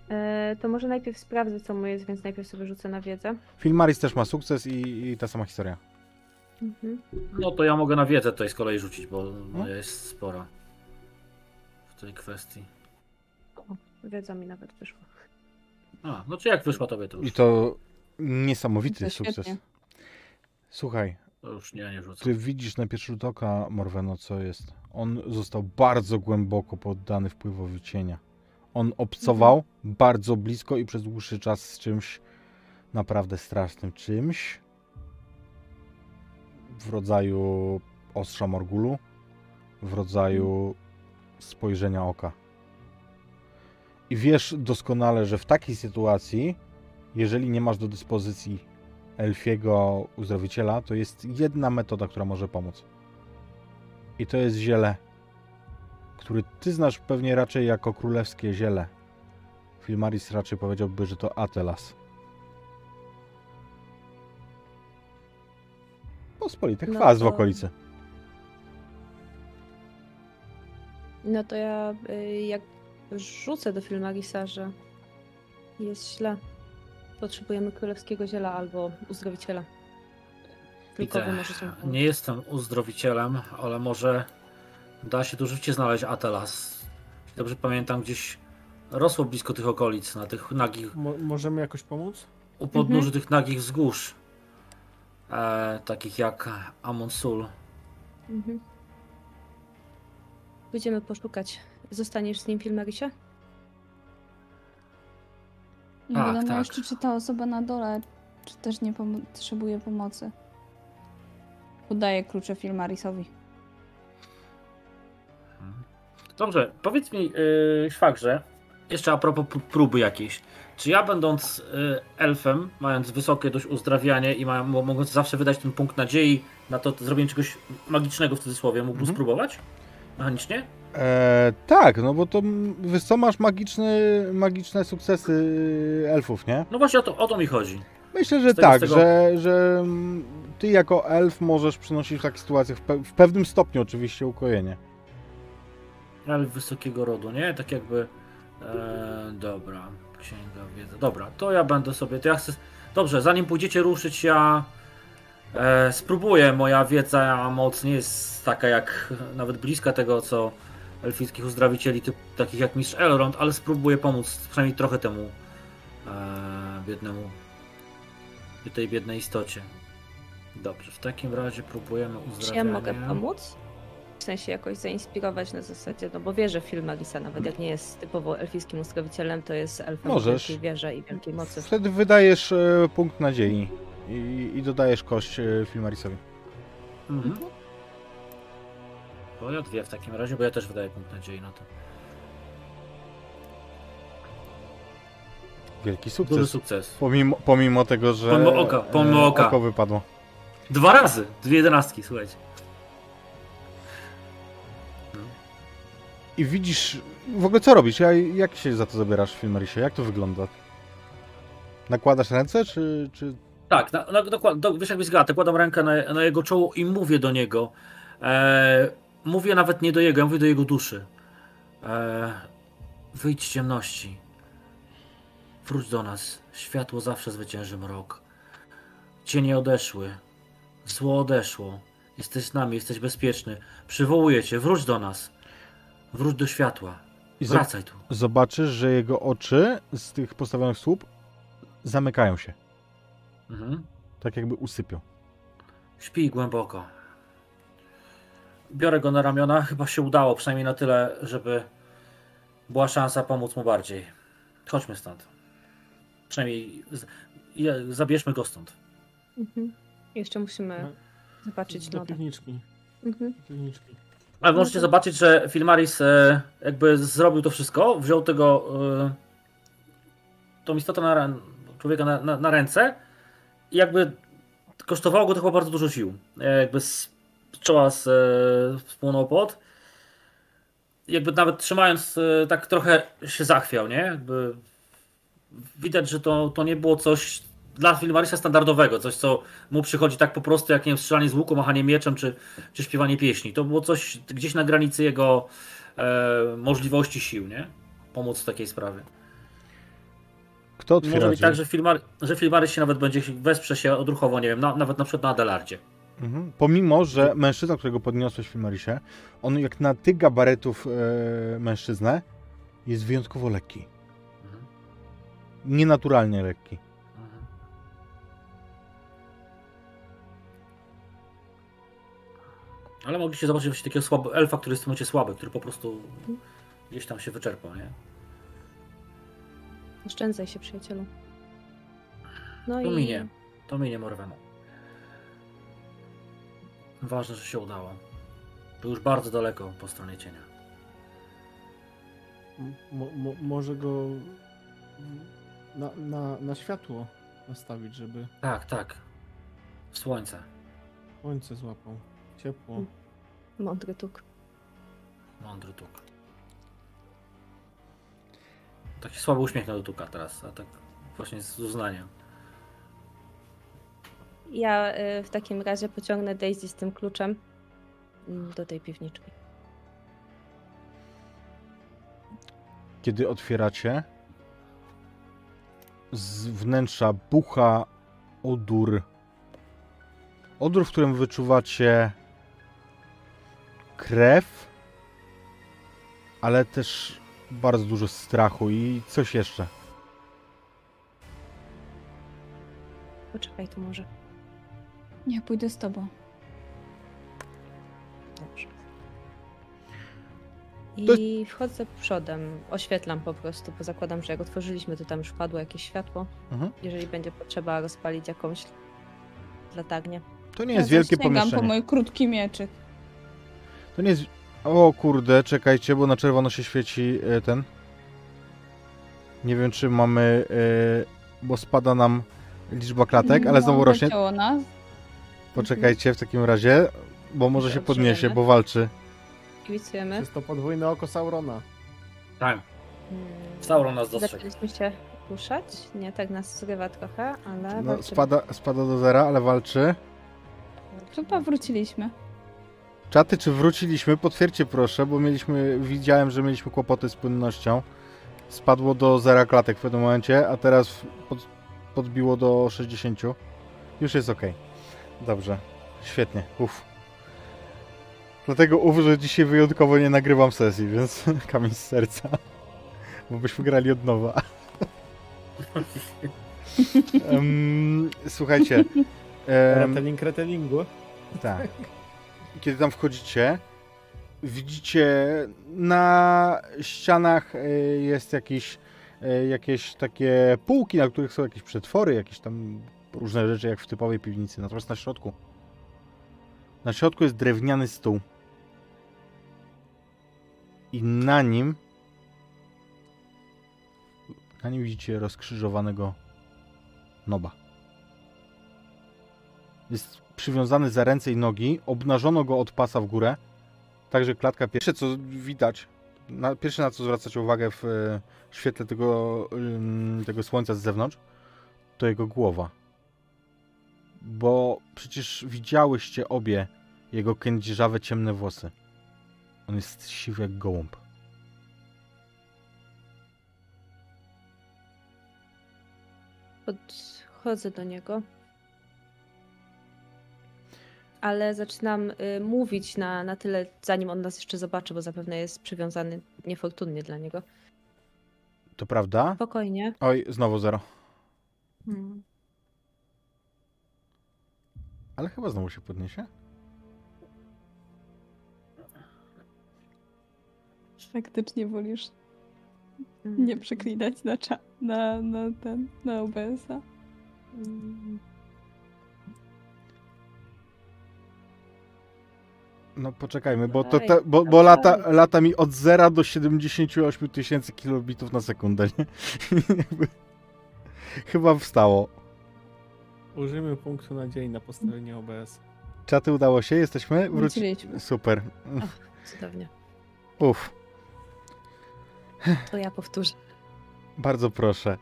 Speaker 3: E, to może najpierw sprawdzę, co mu jest, więc najpierw sobie rzucę na wiedzę.
Speaker 1: Filmaris też ma sukces i, i ta sama historia.
Speaker 3: Mhm.
Speaker 2: No to ja mogę na wiedzę tutaj z kolei rzucić, bo
Speaker 1: No.
Speaker 2: jest spora w tej kwestii.
Speaker 3: Wiedza mi nawet wyszła.
Speaker 2: A, no czy jak wyszła tobie to już,
Speaker 1: I to niesamowity
Speaker 4: To
Speaker 1: sukces. Słuchaj,
Speaker 2: to już nie, nie rzucę.
Speaker 1: ty widzisz na pierwszy rzut oka, Morweno, co jest. On został bardzo głęboko poddany wpływowi cienia. On obcował bardzo blisko i przez dłuższy czas z czymś naprawdę strasznym. Czymś w rodzaju ostrza Morgulu, w rodzaju spojrzenia oka. I wiesz doskonale, że w takiej sytuacji, jeżeli nie masz do dyspozycji elfiego uzdrowiciela, to jest jedna metoda, która może pomóc. I to jest ziele, który ty znasz pewnie raczej jako królewskie ziele. Filmaris raczej powiedziałby, że to Atelas. Pospolity
Speaker 3: No
Speaker 1: kwas w
Speaker 3: to-
Speaker 1: okolicy.
Speaker 3: No to ja y, jak rzucę do Filmarisa, że jest źle. Potrzebujemy królewskiego ziela albo uzdrowiciela. Tylko
Speaker 2: Widzę. Nie jestem uzdrowicielem, ale może da się tu życie znaleźć Atelas. Dobrze pamiętam, gdzieś rosło blisko tych okolic, na tych nagich,
Speaker 5: Mo możemy jakoś pomóc?
Speaker 2: u podnóży
Speaker 3: Mhm.
Speaker 2: tych nagich wzgórz. E, takich jak Amon Sul.
Speaker 3: Mhm. Pójdziemy poszukać. Zostaniesz z nim, Filmarisie?
Speaker 4: Nie
Speaker 2: Tak,
Speaker 4: wiadomo
Speaker 2: tak.
Speaker 4: jeszcze, czy ta osoba na dole, czy też nie pomo- potrzebuje pomocy. Udaję klucze Filmarisowi.
Speaker 2: Dobrze, powiedz mi, yy, szwagrze, jeszcze a propos próby jakiejś. Czy ja będąc y, elfem, mając wysokie dość uzdrawianie i ma, mogąc zawsze wydać ten punkt nadziei na to zrobienie czegoś magicznego w cudzysłowie, mógłbym
Speaker 1: Mhm.
Speaker 2: spróbować? Mechanicznie?
Speaker 1: E, tak, no bo to wiesz co, masz magiczny, magiczne sukcesy y, elfów, nie?
Speaker 2: No właśnie o to, o to mi chodzi.
Speaker 1: Myślę, że
Speaker 2: tego-
Speaker 1: tak,
Speaker 2: tego-
Speaker 1: że, że ty jako elf możesz przynosić w takich sytuacjach w, pe- w pewnym stopniu oczywiście ukojenie.
Speaker 2: Elf wysokiego rodu, nie? Tak jakby. E, dobra, księga wiedzy. Dobra, to ja będę sobie. To ja chcę. Dobrze, zanim pójdziecie ruszyć, ja e, spróbuję. Moja wiedza moc nie jest taka jak nawet bliska tego, co elfickich uzdrawicieli, typ, takich jak Mistrz Elrond, ale spróbuję pomóc przynajmniej trochę temu e, biednemu. tej biednej istocie. Dobrze, w takim razie próbujemy
Speaker 3: Czy ja mogę pomóc? W sensie jakoś zainspirować na zasadzie, no bo wierzę w film Alisa, nawet jak nie jest typowo elfijskim uzdrowicielem, to jest elfem
Speaker 1: Możesz.
Speaker 3: wielkiej wierze i wielkiej mocy.
Speaker 1: Wtedy wydajesz e, punkt nadziei i, i dodajesz kość e, Filmarisowi.
Speaker 2: Mhm. To ja dwie w takim razie, bo ja też wydaję punkt nadziei na to.
Speaker 1: Wielki
Speaker 2: Duży
Speaker 1: sukces.
Speaker 2: sukces.
Speaker 1: Pomimo, pomimo tego, że
Speaker 2: Pomimo oka, pomimo
Speaker 1: e,
Speaker 2: oka.
Speaker 1: oko wypadło.
Speaker 2: Dwa razy! Dwie jedenastki, słuchajcie.
Speaker 1: I widzisz, w ogóle co robisz? Ja, jak się za to zabierasz w Filmarisie? Jak to wygląda? Nakładasz ręce, czy, czy
Speaker 2: Tak, na, na, dokładnie, do, wiesz jak jest gata, kładam rękę na, na jego czoło i mówię do niego. E, mówię nawet nie do jego, ja mówię do jego duszy. E, wyjdź z ciemności. Wróć do nas. Światło zawsze zwycięży mrok. Cienie odeszły. Zło odeszło. Jesteś z nami, jesteś bezpieczny. Przywołuję cię, wróć do nas. Wróć do światła.
Speaker 1: I
Speaker 2: Wracaj tu.
Speaker 1: zobaczysz, że jego oczy z tych postawionych słup zamykają się.
Speaker 2: Mhm.
Speaker 1: Tak jakby usypią.
Speaker 2: Śpi głęboko. Biorę go na ramiona. Chyba się udało, przynajmniej na tyle, żeby była szansa pomóc mu bardziej. Chodźmy stąd. Przynajmniej zabierzmy go stąd.
Speaker 3: Mhm. Jeszcze musimy
Speaker 5: No.
Speaker 3: zobaczyć
Speaker 5: Do
Speaker 3: nodę.
Speaker 5: piwniczki.
Speaker 3: Mhm.
Speaker 5: Do piwniczki.
Speaker 2: Ale
Speaker 3: No
Speaker 2: możecie
Speaker 3: to-
Speaker 2: zobaczyć, że Filmaris e, jakby zrobił to wszystko, wziął tego e, tą istotę na, człowieka na, na, na ręce i jakby kosztowało go to chyba bardzo dużo sił. E, jakby z czoła z, spłonął pot. Jakby nawet trzymając tak trochę się zachwiał, nie? Jakby widać, że to, to nie było coś dla Filmarisa standardowego, coś co mu przychodzi tak po prostu jak nie wiem, strzelanie z łuku, machanie mieczem czy, czy śpiewanie pieśni. To było coś gdzieś na granicy jego e, możliwości sił, nie? Pomóc w takiej sprawie.
Speaker 1: Kto otwiera
Speaker 2: Może być tak, że, Filmar, że Filmarys się nawet będzie wesprze się odruchowo, nie wiem, na, nawet na przykład na Adelardzie.
Speaker 1: Mhm. Pomimo, że mężczyzna, którego podniosłeś w Filmarisie, on jak na tych gabaretów e, mężczyznę, jest wyjątkowo lekki.
Speaker 2: Mhm.
Speaker 1: Nienaturalnie lekki.
Speaker 2: Ale mogliście zobaczyć właśnie takiego słabo, elfa, który jest w tym momencie słaby, który po prostu gdzieś tam się wyczerpał, nie?
Speaker 3: Oszczędzaj się, przyjacielu. No
Speaker 2: To
Speaker 3: i
Speaker 2: minie. To minie Morwenu. Ważne, że się udało. To już bardzo daleko po stronie cienia.
Speaker 5: Mo, mo, może go na, na, na światło nastawić, żeby
Speaker 2: Tak, tak. Słońce.
Speaker 5: słońce złapał. Ciepło.
Speaker 3: mądry tuk.
Speaker 2: Mądry tuk. Taki słaby uśmiech na tuka teraz, a tak właśnie z uznaniem.
Speaker 3: Ja y, w takim razie pociągnę Daisy z tym kluczem do tej piwniczki.
Speaker 1: Kiedy otwieracie, z wnętrza bucha odór. Odór, w którym wyczuwacie krew, ale też bardzo dużo strachu i coś jeszcze.
Speaker 3: Poczekaj tu może.
Speaker 4: Nie, pójdę z tobą.
Speaker 3: Dobrze.
Speaker 1: To
Speaker 3: I wchodzę przodem, oświetlam po prostu, bo zakładam, że jak otworzyliśmy, to tam już padło jakieś światło.
Speaker 1: Mhm.
Speaker 3: Jeżeli będzie potrzeba rozpalić jakąś latarnię.
Speaker 1: To nie
Speaker 4: Ja
Speaker 1: jest wielkie
Speaker 4: sięgam po
Speaker 1: pomieszczenie.
Speaker 4: mój krótki mieczyk.
Speaker 1: To nie jest. O kurde, czekajcie, bo na czerwono się świeci e, ten. Nie wiem, czy mamy, e, bo spada nam liczba klatek, ale znowu
Speaker 4: No,
Speaker 1: rośnie.
Speaker 4: nas.
Speaker 1: Poczekajcie w takim razie, bo może się podniesie, bo walczy.
Speaker 3: Kibicujemy.
Speaker 5: Jest to podwójne oko Saurona.
Speaker 2: Tak,
Speaker 3: Mm,
Speaker 2: Sauron nas dostrzegł.
Speaker 3: Zaczęliśmy się ruszać. Nie, tak nas zrywa trochę, ale...
Speaker 1: No, spada, spada do zera, ale walczy.
Speaker 4: Chyba wróciliśmy.
Speaker 1: Czaty, czy wróciliśmy? Potwierdźcie proszę, bo mieliśmy, widziałem, że mieliśmy kłopoty z płynnością. Spadło do zera klatek w pewnym momencie, a teraz pod, podbiło do 60. Już jest ok. Dobrze, świetnie, uff. Dlatego uff, że dzisiaj wyjątkowo nie nagrywam sesji, więc kamień z serca. Bo byśmy grali od nowa. Em, słuchajcie.
Speaker 5: retellingu.
Speaker 1: tak. Kiedy tam wchodzicie, widzicie na ścianach e, jest jakiś, e, jakieś takie półki, na których są jakieś przetwory, jakieś tam różne rzeczy, jak w typowej piwnicy. Natomiast na środku, na środku jest drewniany stół. I na nim, na nim widzicie rozkrzyżowanego noba. Jest przywiązany za ręce i nogi, obnażono go od pasa w górę, także klatka pierwsze co widać, na, pierwsze na co zwracacie uwagę w e, świetle tego, tego słońca z zewnątrz, to jego głowa. Bo przecież widziałyście obie jego kędzierzawe ciemne włosy. On jest siwy jak gołąb.
Speaker 3: Podchodzę do niego. Ale zaczynam y, mówić na, na tyle, zanim on nas jeszcze zobaczy, bo zapewne jest przywiązany niefortunnie dla niego.
Speaker 1: To prawda?
Speaker 3: Spokojnie.
Speaker 1: Oj, znowu zero.
Speaker 3: Hmm.
Speaker 1: Ale chyba znowu się podniesie.
Speaker 4: Faktycznie wolisz
Speaker 3: Mm.
Speaker 4: nie przeklinać na, cza- na, na ten, na OBS-a.
Speaker 3: Mm.
Speaker 1: No poczekajmy, bo, to te, bo, bo lata, lata mi od 0 do 78 tysięcy kilobitów na sekundę, nie? Chyba wstało.
Speaker 5: Użyjmy punktu nadziei na postawienie OBS.
Speaker 1: Czaty udało się? Jesteśmy? Wróci...
Speaker 4: Wróciliśmy.
Speaker 1: Super.
Speaker 3: Cudownie.
Speaker 1: Uff,
Speaker 3: To ja powtórzę.
Speaker 1: bardzo proszę.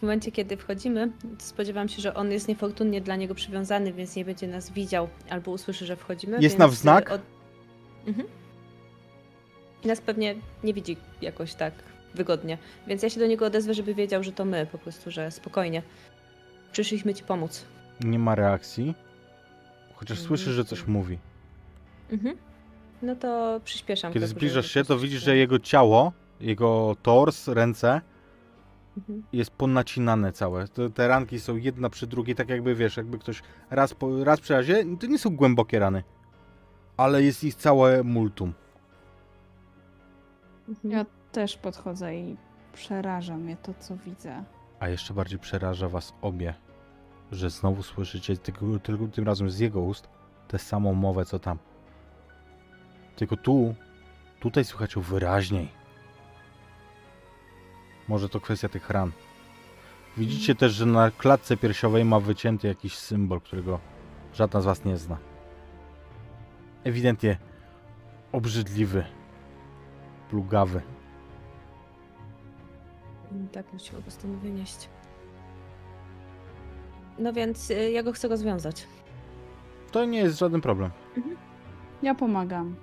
Speaker 3: W momencie, kiedy wchodzimy, spodziewam się, że on jest niefortunnie dla niego przywiązany, więc nie będzie nas widział albo usłyszy, że wchodzimy.
Speaker 1: Jest na wznak?
Speaker 3: y, Od... Mhm. I nas pewnie nie widzi jakoś tak wygodnie. Więc ja się do niego odezwę, żeby wiedział, że to my, po prostu, że spokojnie. Przyszliśmy ci pomóc.
Speaker 1: Nie ma reakcji. Chociaż
Speaker 3: Mm,
Speaker 1: słyszy, że coś
Speaker 3: okej.
Speaker 1: mówi.
Speaker 3: Mhm. No to przyspieszam.
Speaker 1: Kiedy zbliżasz się, to widzisz, że jego ciało, jego tors, ręce
Speaker 3: Mhm.
Speaker 1: jest ponacinane całe. Te, te ranki są jedna przy drugiej, tak jakby wiesz, jakby ktoś raz, po, raz przy razie, to nie są głębokie rany. Ale jest ich całe multum.
Speaker 3: Mhm.
Speaker 4: Ja też podchodzę i przeraża mnie to, co widzę.
Speaker 1: A jeszcze bardziej przeraża was obie, że znowu słyszycie tylko, tylko tym razem z jego ust tę samą mowę co tam. Tylko tu, tutaj słychać ją wyraźniej. Może to kwestia tych ran. Widzicie też, że na klatce piersiowej ma wycięty jakiś symbol, którego żadna z was nie zna. Ewidentnie obrzydliwy, plugawy.
Speaker 3: Tak, go stąd wynieść. No więc y, ja go chcę rozwiązać.
Speaker 1: To nie jest żaden problem.
Speaker 4: Ja pomagam.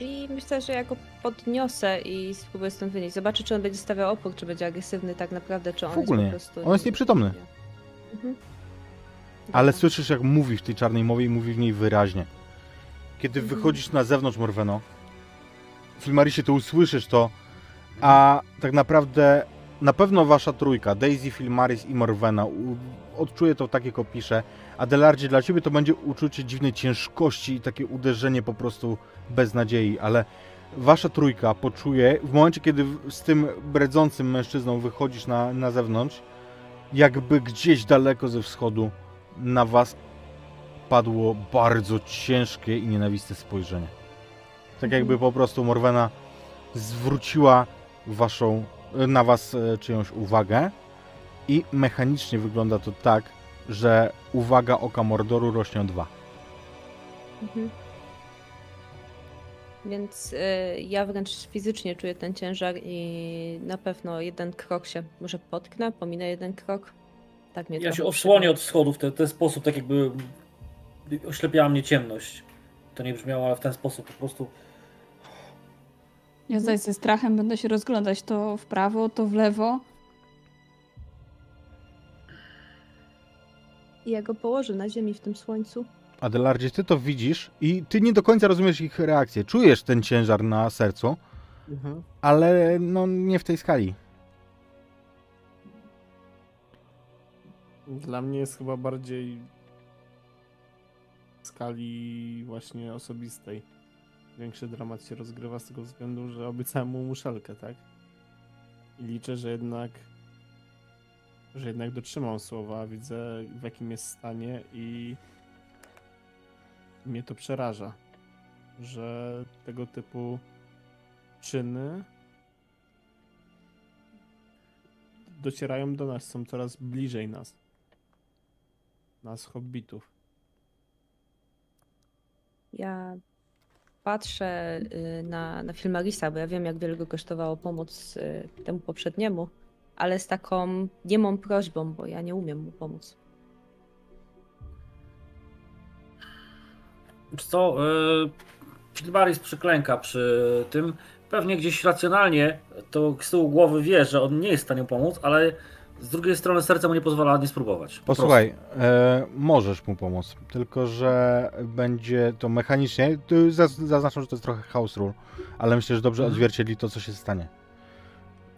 Speaker 3: I myślę, że ja go podniosę i spróbuję stąd wynieść. Zobaczę, czy on będzie stawiał opór, czy będzie agresywny tak naprawdę, czy on
Speaker 1: W ogóle
Speaker 3: jest po prostu...
Speaker 1: On jest nieprzytomny.
Speaker 3: Mhm.
Speaker 1: Ale słyszysz, jak mówi w tej czarnej mowie i mówi w niej wyraźnie. Kiedy
Speaker 3: Mhm.
Speaker 1: wychodzisz na zewnątrz, Morweno, w Filmarisie to usłyszysz to, a tak naprawdę na pewno wasza trójka, Daisy, Filmaris i Morwena, odczuje to tak, jak opiszę. Adelardzie, dla ciebie to będzie uczucie dziwnej ciężkości i takie uderzenie po prostu bez nadziei, ale wasza trójka poczuje, w momencie, kiedy z tym bredzącym mężczyzną wychodzisz na, na zewnątrz, jakby gdzieś daleko ze wschodu na was padło bardzo ciężkie i nienawistne spojrzenie. Tak jakby po prostu Morwena zwróciła waszą, na was e, czyjąś uwagę i mechanicznie wygląda to tak, że uwaga oka Mordoru rośnie o dwa.
Speaker 3: Mhm. Więc y, ja wręcz fizycznie czuję ten ciężar i na pewno jeden krok się może potknę, pominę jeden krok. Tak mnie
Speaker 2: Ja się odsłonię
Speaker 3: przygnęło.
Speaker 2: od schodów w ten, ten sposób, tak jakby oślepiała mnie ciemność. To nie brzmiało, ale w ten sposób po prostu.
Speaker 4: Ja zaś ze strachem będę się rozglądać to w prawo, to w lewo.
Speaker 3: I ja go położę na ziemi w tym słońcu.
Speaker 1: Adelardzie, ty to widzisz i ty nie do końca rozumiesz ich reakcję. Czujesz ten ciężar na sercu,
Speaker 5: Mhm.
Speaker 1: ale no nie w tej skali.
Speaker 5: Dla mnie jest chyba bardziej w skali właśnie osobistej. Większy dramat się rozgrywa z tego względu, że obiecałem mu muszelkę, tak? I liczę, że jednak że jednak dotrzymał słowa, widzę w jakim jest stanie i mnie to przeraża, że tego typu czyny docierają do nas, są coraz bliżej nas. Nas, hobbitów.
Speaker 3: Ja patrzę y, na, na film Arisa, bo ja wiem, jak wiele go kosztowało pomóc y, temu poprzedniemu, ale z taką niemą prośbą, bo ja nie umiem mu pomóc.
Speaker 2: Co, yy, Filbaris przyklęka przy tym. Pewnie gdzieś racjonalnie to z tyłu głowy wie, że on nie jest w stanie pomóc, ale z drugiej strony serce mu nie pozwala nie spróbować. Po
Speaker 1: Posłuchaj, e, możesz mu pomóc, tylko że będzie to mechanicznie. Tu zaz- zaznaczam, że to jest trochę house rule, ale myślę, że dobrze
Speaker 2: Mhm.
Speaker 1: odzwierciedli to, co się stanie.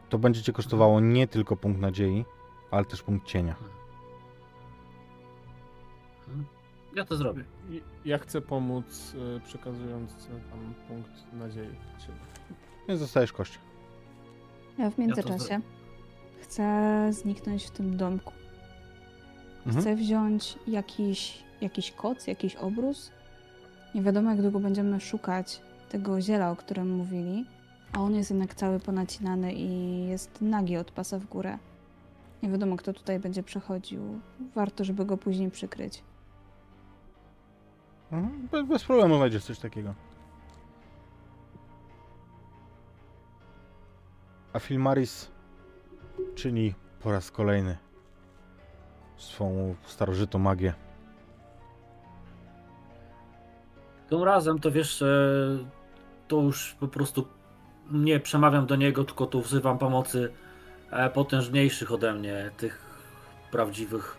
Speaker 1: To będzie cię kosztowało nie tylko punkt nadziei, ale też punkt cienia.
Speaker 2: prostu. Ja to zrobię.
Speaker 5: I- Ja chcę pomóc, y, przekazując y, tam punkt nadziei.
Speaker 1: Więc dostajesz kość.
Speaker 4: Ja w międzyczasie chcę zniknąć w tym domku.
Speaker 1: Mhm.
Speaker 4: Chcę wziąć jakiś, jakiś koc, jakiś obrus. Nie wiadomo, jak długo będziemy szukać tego ziela, o którym mówili, a on jest jednak cały ponacinany i jest nagi od pasa w górę. Nie wiadomo, kto tutaj będzie przechodził. Warto, żeby go później przykryć.
Speaker 1: Mhm. Bez, bez problemu znajdziesz coś takiego. A Filmaris czyni po raz kolejny swą starożytną magię.
Speaker 2: Tym razem to wiesz, e, to już po prostu nie przemawiam do niego, tylko tu wzywam pomocy e, potężniejszych ode mnie, tych prawdziwych,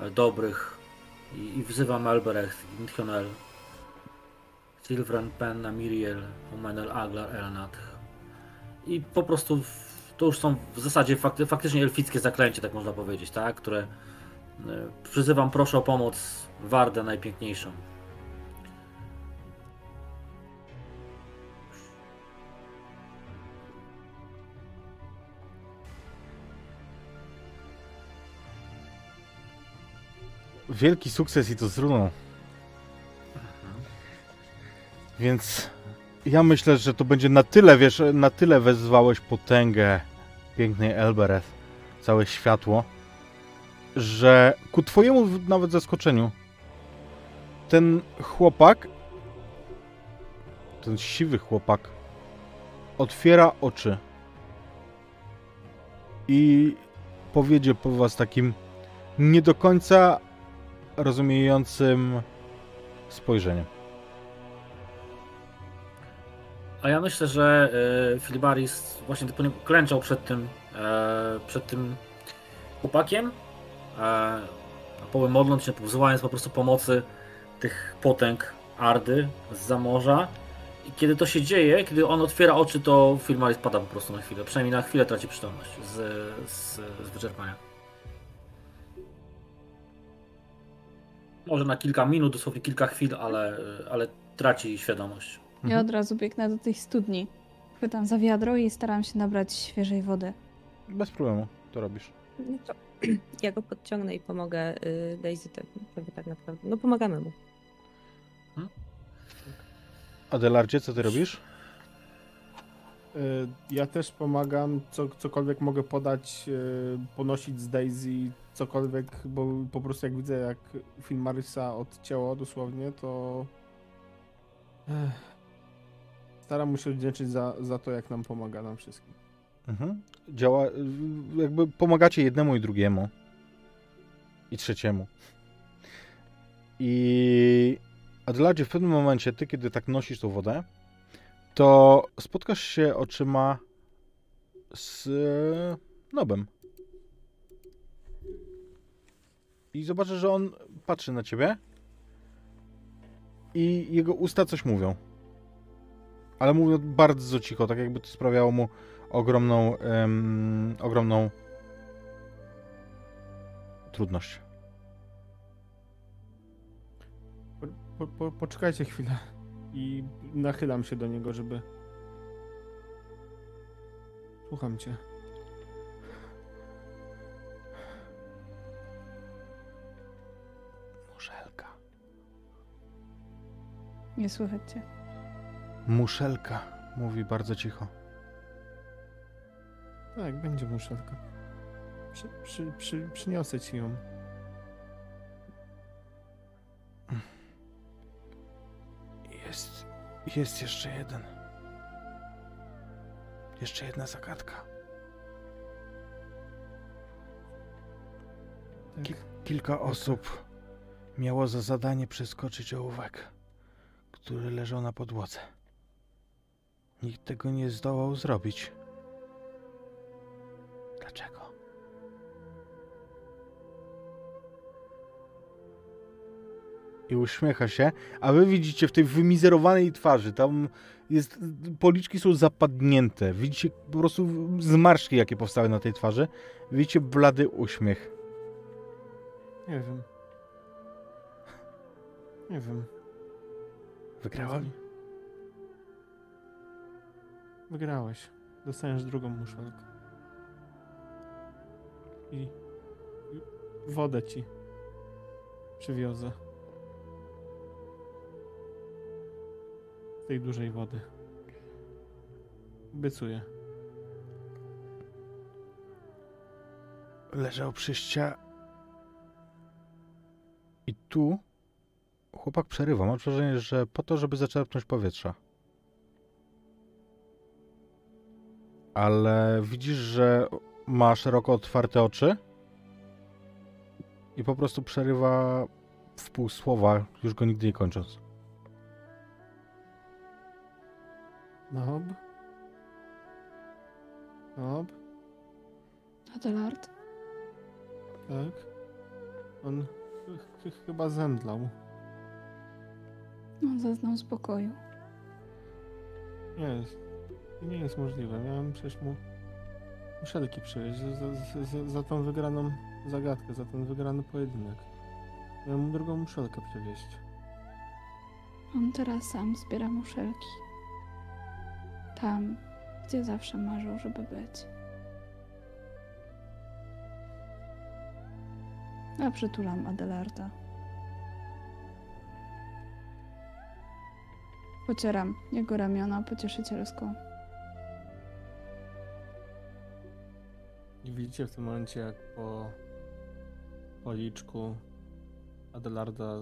Speaker 2: e, dobrych. I, wzywam Elbereth, Inthionel, Silvran, Penna, Miriel, Omenel, Aglar, Elnat. I po prostu to już są w zasadzie fakty, faktycznie elfickie zaklęcie, tak można powiedzieć, tak? Które e, przyzywam, proszę o pomoc Wardę najpiękniejszą.
Speaker 1: Wielki sukces i to z runą. Więc ja myślę, że to będzie na tyle, wiesz, na tyle wezwałeś potęgę pięknej Elbereth, całe światło, że ku twojemu nawet zaskoczeniu ten chłopak, ten siwy chłopak, otwiera oczy i powiedzie po was takim nie do końca rozumiejącym spojrzeniem.
Speaker 2: A ja myślę, że e, Filibaris właśnie klęczał przed tym, e, przed tym chłopakiem, e, poły modląc się, wzywając po prostu pomocy tych potęg Ardy z zamorza. I kiedy to się dzieje, kiedy on otwiera oczy, to Filibaris pada po prostu na chwilę. Przynajmniej na chwilę traci przytomność z, z, z wyczerpania. Może na kilka minut, dosłownie kilka chwil, ale, ale traci świadomość.
Speaker 4: Ja
Speaker 1: Mhm.
Speaker 4: od razu biegnę do tej studni. Chwytam za wiadro i staram się nabrać świeżej wody.
Speaker 1: Bez problemu, to robisz.
Speaker 3: No to ja go podciągnę i pomogę y, Daisy tak, tak, naprawdę. No pomagamy mu.
Speaker 1: Adelardzie, co ty robisz?
Speaker 5: Y, Ja też pomagam, co, cokolwiek mogę podać, y, ponosić z Daisy, cokolwiek, bo po prostu jak widzę, jak film Marysa odcięło dosłownie, to. Staram mu się wdzięczyć za, za to, jak nam pomaga nam wszystkim.
Speaker 1: Mhm. Działa, jakby pomagacie jednemu i drugiemu. I trzeciemu. I Adeladzie, w pewnym momencie, ty, kiedy tak nosisz tą wodę, to spotkasz się oczyma z Nobem. I zobaczysz, że on patrzy na ciebie i jego usta coś mówią. Ale mówią bardzo cicho, tak jakby to sprawiało mu ogromną, em, ogromną trudność.
Speaker 5: Po, po, po, poczekajcie chwilę i nachylam się do niego, żeby... Słucham cię.
Speaker 1: Muszelka.
Speaker 4: Nie słychać cię.
Speaker 1: Muszelka, mówi bardzo cicho.
Speaker 5: Tak, będzie muszelka. Przy, przy, przy, przyniosę ci ją.
Speaker 1: Jest, jest jeszcze jeden. Jeszcze jedna zagadka.
Speaker 5: Tak.
Speaker 1: Ki- kilka osób miało za zadanie przeskoczyć ołówek, który leżał na podłodze. Nikt tego nie zdołał zrobić. Dlaczego? I uśmiecha się, a wy widzicie w tej wymizerowanej twarzy, tam jest, policzki są zapadnięte, widzicie po prostu zmarszki, jakie powstały na tej twarzy, widzicie blady uśmiech.
Speaker 5: Nie wiem. Nie wiem.
Speaker 1: Wygrałem?
Speaker 5: Wygrałeś. Dostaniesz drugą muszelkę. I, wodę ci przywiozę. Z tej dużej wody. Obiecuję.
Speaker 1: Leżał przy ścianie. I tu chłopak przerywa. Mam wrażenie, że po to, żeby zaczerpnąć powietrza. Ale widzisz, że ma szeroko otwarte oczy i po prostu przerywa w pół słowa, już go nigdy nie kończąc.
Speaker 5: Nob? Nob?
Speaker 4: Adelard?
Speaker 5: Tak? On ch- ch- chyba zemdlał.
Speaker 4: On zaznał spokoju.
Speaker 5: Nie jest. Nie jest możliwe. Miałem przecież mu muszelki przywieźć za, za, za, za tą wygraną zagadkę, za ten wygrany pojedynek. Miałem mu drugą muszelkę przywieźć.
Speaker 4: On teraz sam zbiera muszelki. Tam, gdzie zawsze marzył, żeby być. A przytulam Adelarda. Pocieram jego ramiona pocieszycielsko.
Speaker 5: Widzicie w tym momencie, jak po policzku Adelarda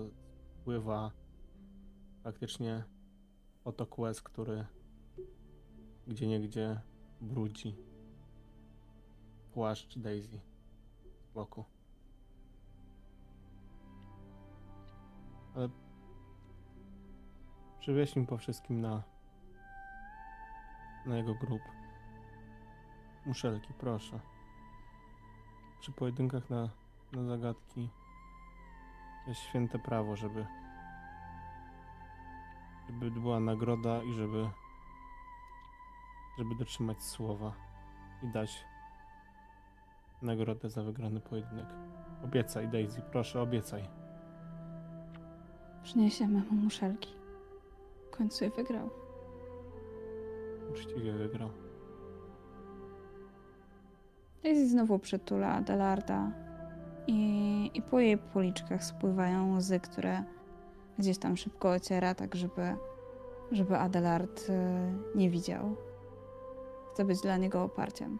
Speaker 5: pływa faktycznie potok łez, który gdzie niegdzie brudzi płaszcz Daisy z boku. Ale przywieź im po wszystkim na na jego grób. Muszelki, proszę przy pojedynkach na, na zagadki jest święte prawo, żeby żeby była nagroda i żeby żeby dotrzymać słowa i dać nagrodę za wygrany pojedynek. Obiecaj, Daisy, proszę, obiecaj.
Speaker 4: Przyniesiemy mu muszelki. W końcu je wygrał.
Speaker 5: Uczciwie wygrał.
Speaker 4: Daisy znowu przytula Adelarda i, i po jej policzkach spływają łzy, które gdzieś tam szybko ociera, tak żeby, żeby Adelard y, nie widział. chcę być dla niego oparciem.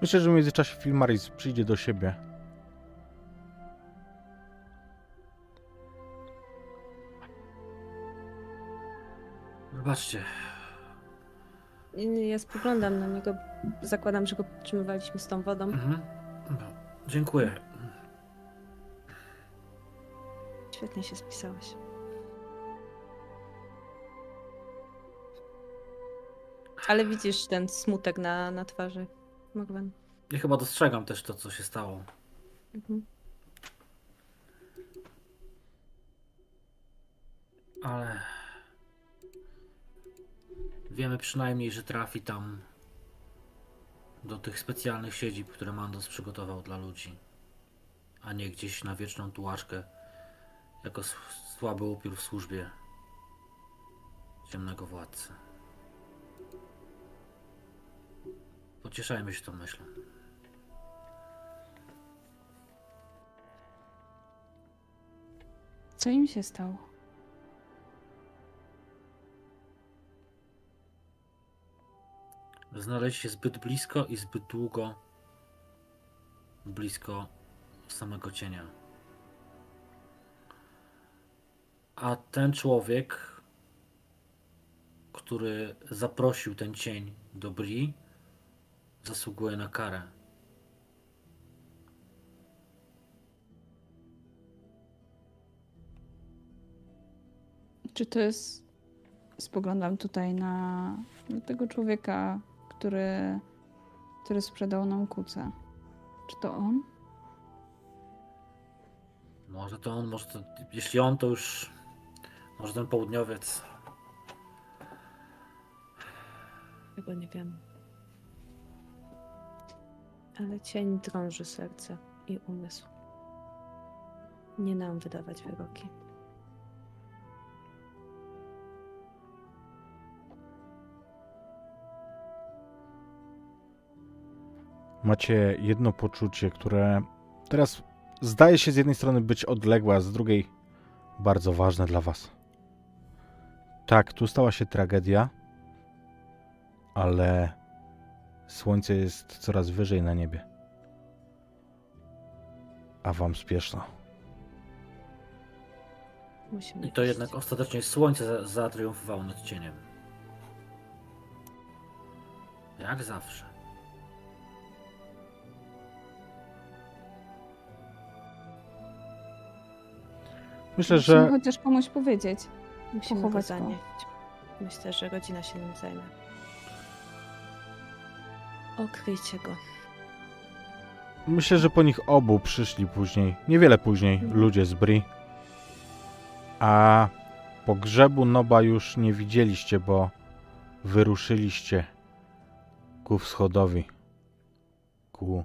Speaker 1: Myślę, że w międzyczasie Filmaris przyjdzie do siebie.
Speaker 2: Wybaczcie.
Speaker 3: Ja spoglądam na niego. Zakładam, że go podtrzymywaliśmy z tą wodą.
Speaker 2: Mhm. No, dziękuję.
Speaker 3: Świetnie się spisałeś. Ale widzisz ten smutek na, na twarzy Mogwen.
Speaker 2: Ja chyba dostrzegam też to, co się stało.
Speaker 3: Mhm.
Speaker 2: Ale wiemy przynajmniej, że trafi tam do tych specjalnych siedzib, które Mandos przygotował dla ludzi, a nie gdzieś na wieczną tułaczkę jako słaby upiór w służbie ciemnego władcy. Pocieszajmy się tą myślą.
Speaker 4: Co im się stało?
Speaker 2: Znaleźć się zbyt blisko i zbyt długo blisko samego cienia. A ten człowiek, który zaprosił ten cień do Bri, zasługuje na karę.
Speaker 4: Czy to jest. Spoglądam tutaj na, na tego człowieka, który, który sprzedał nam kucę. Czy to on?
Speaker 2: Może to on, może to, jeśli on, to już może ten południowiec.
Speaker 3: Tego nie wiem. Ale cień drąży serce i umysł. Nie nam wydawać wyroki.
Speaker 1: Macie jedno poczucie, które teraz zdaje się z jednej strony być odległe, a z drugiej bardzo ważne dla was. Tak, tu stała się tragedia, ale słońce jest coraz wyżej na niebie. A wam spieszno.
Speaker 3: Musimy
Speaker 2: I to
Speaker 3: iść.
Speaker 2: jednak ostatecznie słońce za- zatriumfowało nad cieniem. Jak zawsze.
Speaker 1: Myślę,
Speaker 4: Musimy
Speaker 1: że
Speaker 4: chociaż komuś powiedzieć.
Speaker 3: Musimy go
Speaker 4: pochować go.
Speaker 3: zanieść. Myślę, że godzina się nim zajmie. Okryjcie go.
Speaker 1: Myślę, że po nich obu przyszli później, niewiele później, ludzie z Bri. A pogrzebu Noba już nie widzieliście, bo wyruszyliście ku wschodowi, ku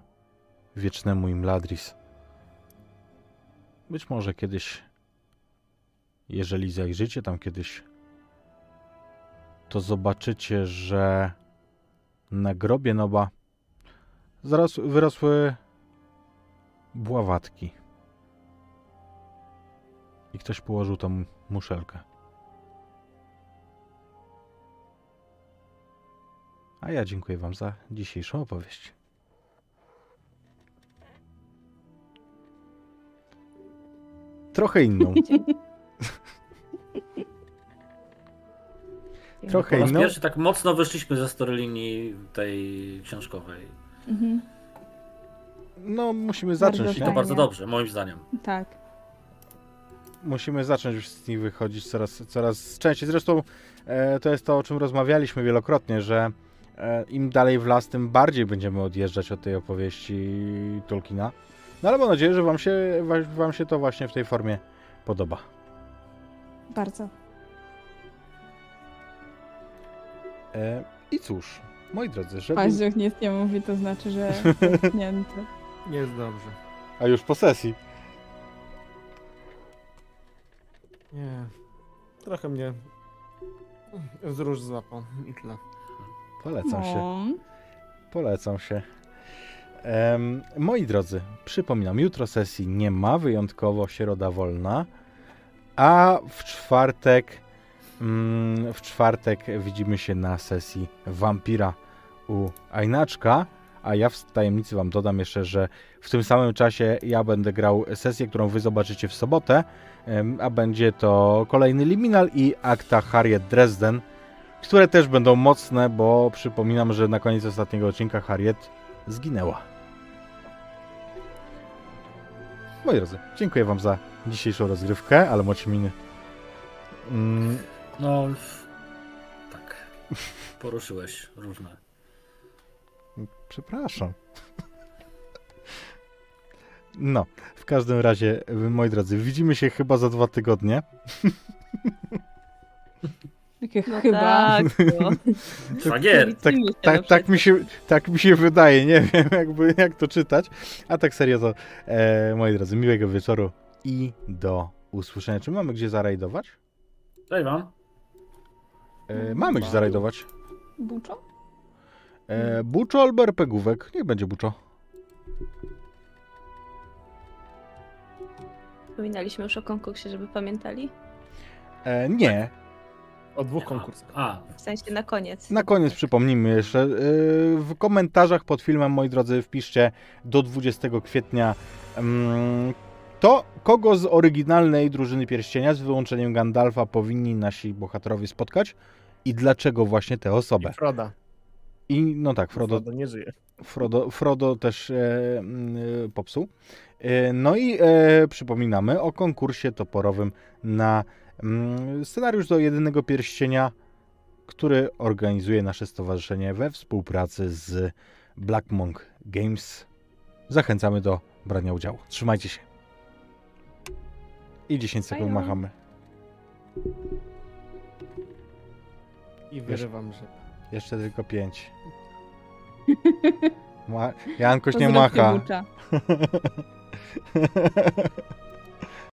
Speaker 1: wiecznemu Imladris. Być może kiedyś, jeżeli zajrzycie tam kiedyś, to zobaczycie, że na grobie Noba zaraz wyrosły bławatki. I ktoś położył tam muszelkę. A ja dziękuję Wam za dzisiejszą opowieść. Trochę inną. Trochę
Speaker 2: Po raz pierwszy tak mocno wyszliśmy ze storylinii tej książkowej.
Speaker 4: Mhm.
Speaker 1: No, musimy
Speaker 4: Bardzo
Speaker 1: zacząć,
Speaker 2: I
Speaker 1: nie?
Speaker 2: to
Speaker 4: fajnie.
Speaker 2: bardzo dobrze, moim zdaniem.
Speaker 4: Tak.
Speaker 1: musimy zacząć już z nich wychodzić coraz, coraz częściej. Zresztą e, to jest to, o czym rozmawialiśmy wielokrotnie, że e, im dalej w las, tym bardziej będziemy odjeżdżać od tej opowieści Tolkiena. No ale mam nadzieję, że wam się, wa- wam się to właśnie w tej formie podoba.
Speaker 4: Bardzo.
Speaker 1: E, I cóż, moi drodzy, żeby...
Speaker 4: Paździoch nic nie mówi, to znaczy, że zamknięty.
Speaker 5: Jest dobrze.
Speaker 1: A już po sesji.
Speaker 5: Nie. Trochę mnie wzrusz złapał i tyle.
Speaker 1: Polecam się.
Speaker 4: O,
Speaker 1: Polecam się. Em, moi drodzy, przypominam, jutro sesji nie ma, wyjątkowo środa wolna, a w czwartek Mm, W czwartek widzimy się na sesji Wampira u Ajnaczka, a ja w tajemnicy wam dodam jeszcze, że w tym samym czasie ja będę grał sesję, którą wy zobaczycie w sobotę, a będzie to kolejny Liminal i akta Harriet Dresden, które też będą mocne, bo przypominam, że na koniec ostatniego odcinka Harriet zginęła. Moi drodzy, dziękuję wam za dzisiejszą rozgrywkę, ale mocie miny. Mm,
Speaker 2: No, tak. Poruszyłeś różne.
Speaker 1: Przepraszam. No, w każdym razie, moi drodzy, widzimy się chyba za dwa tygodnie.
Speaker 4: Takie
Speaker 3: No
Speaker 4: chyba.
Speaker 3: tak, no.
Speaker 1: Tak, tak,
Speaker 3: no
Speaker 1: tak, mi się, tak mi się wydaje, nie wiem jakby, jak to czytać. A tak serio to, e, moi drodzy, miłego wieczoru i do usłyszenia. Czy mamy gdzie zarajdować?
Speaker 2: Cześć wam.
Speaker 1: E, mamy gdzie zarajdować.
Speaker 4: Buczo?
Speaker 1: E, buczo albo RPGówek? Niech będzie buczo.
Speaker 3: Wspominaliśmy już o konkursie, żeby pamiętali.
Speaker 1: E, nie,
Speaker 5: O dwóch konkursach.
Speaker 2: A,
Speaker 3: W sensie na koniec.
Speaker 1: Na koniec przypomnijmy jeszcze, yy, w komentarzach pod filmem, moi drodzy, wpiszcie do 20 kwietnia mm, to, kogo z oryginalnej drużyny pierścienia, z wyłączeniem Gandalfa, powinni nasi bohaterowie spotkać i dlaczego właśnie tę osobę.
Speaker 5: I Froda.
Speaker 1: I no tak, Frodo,
Speaker 5: Frodo nie żyje.
Speaker 1: Frodo, Frodo też e, e, popsuł. E, no i e, przypominamy o konkursie toporowym na mm, scenariusz do jedynego pierścienia, który organizuje nasze stowarzyszenie we współpracy z Black Monk Games. Zachęcamy do brania udziału. Trzymajcie się. I 10 sekund
Speaker 3: Bajo.
Speaker 1: machamy.
Speaker 5: I wyrywam rzep.
Speaker 1: Jeszcze tylko 5. Ma- Jankoś nie macha.
Speaker 4: Bucza.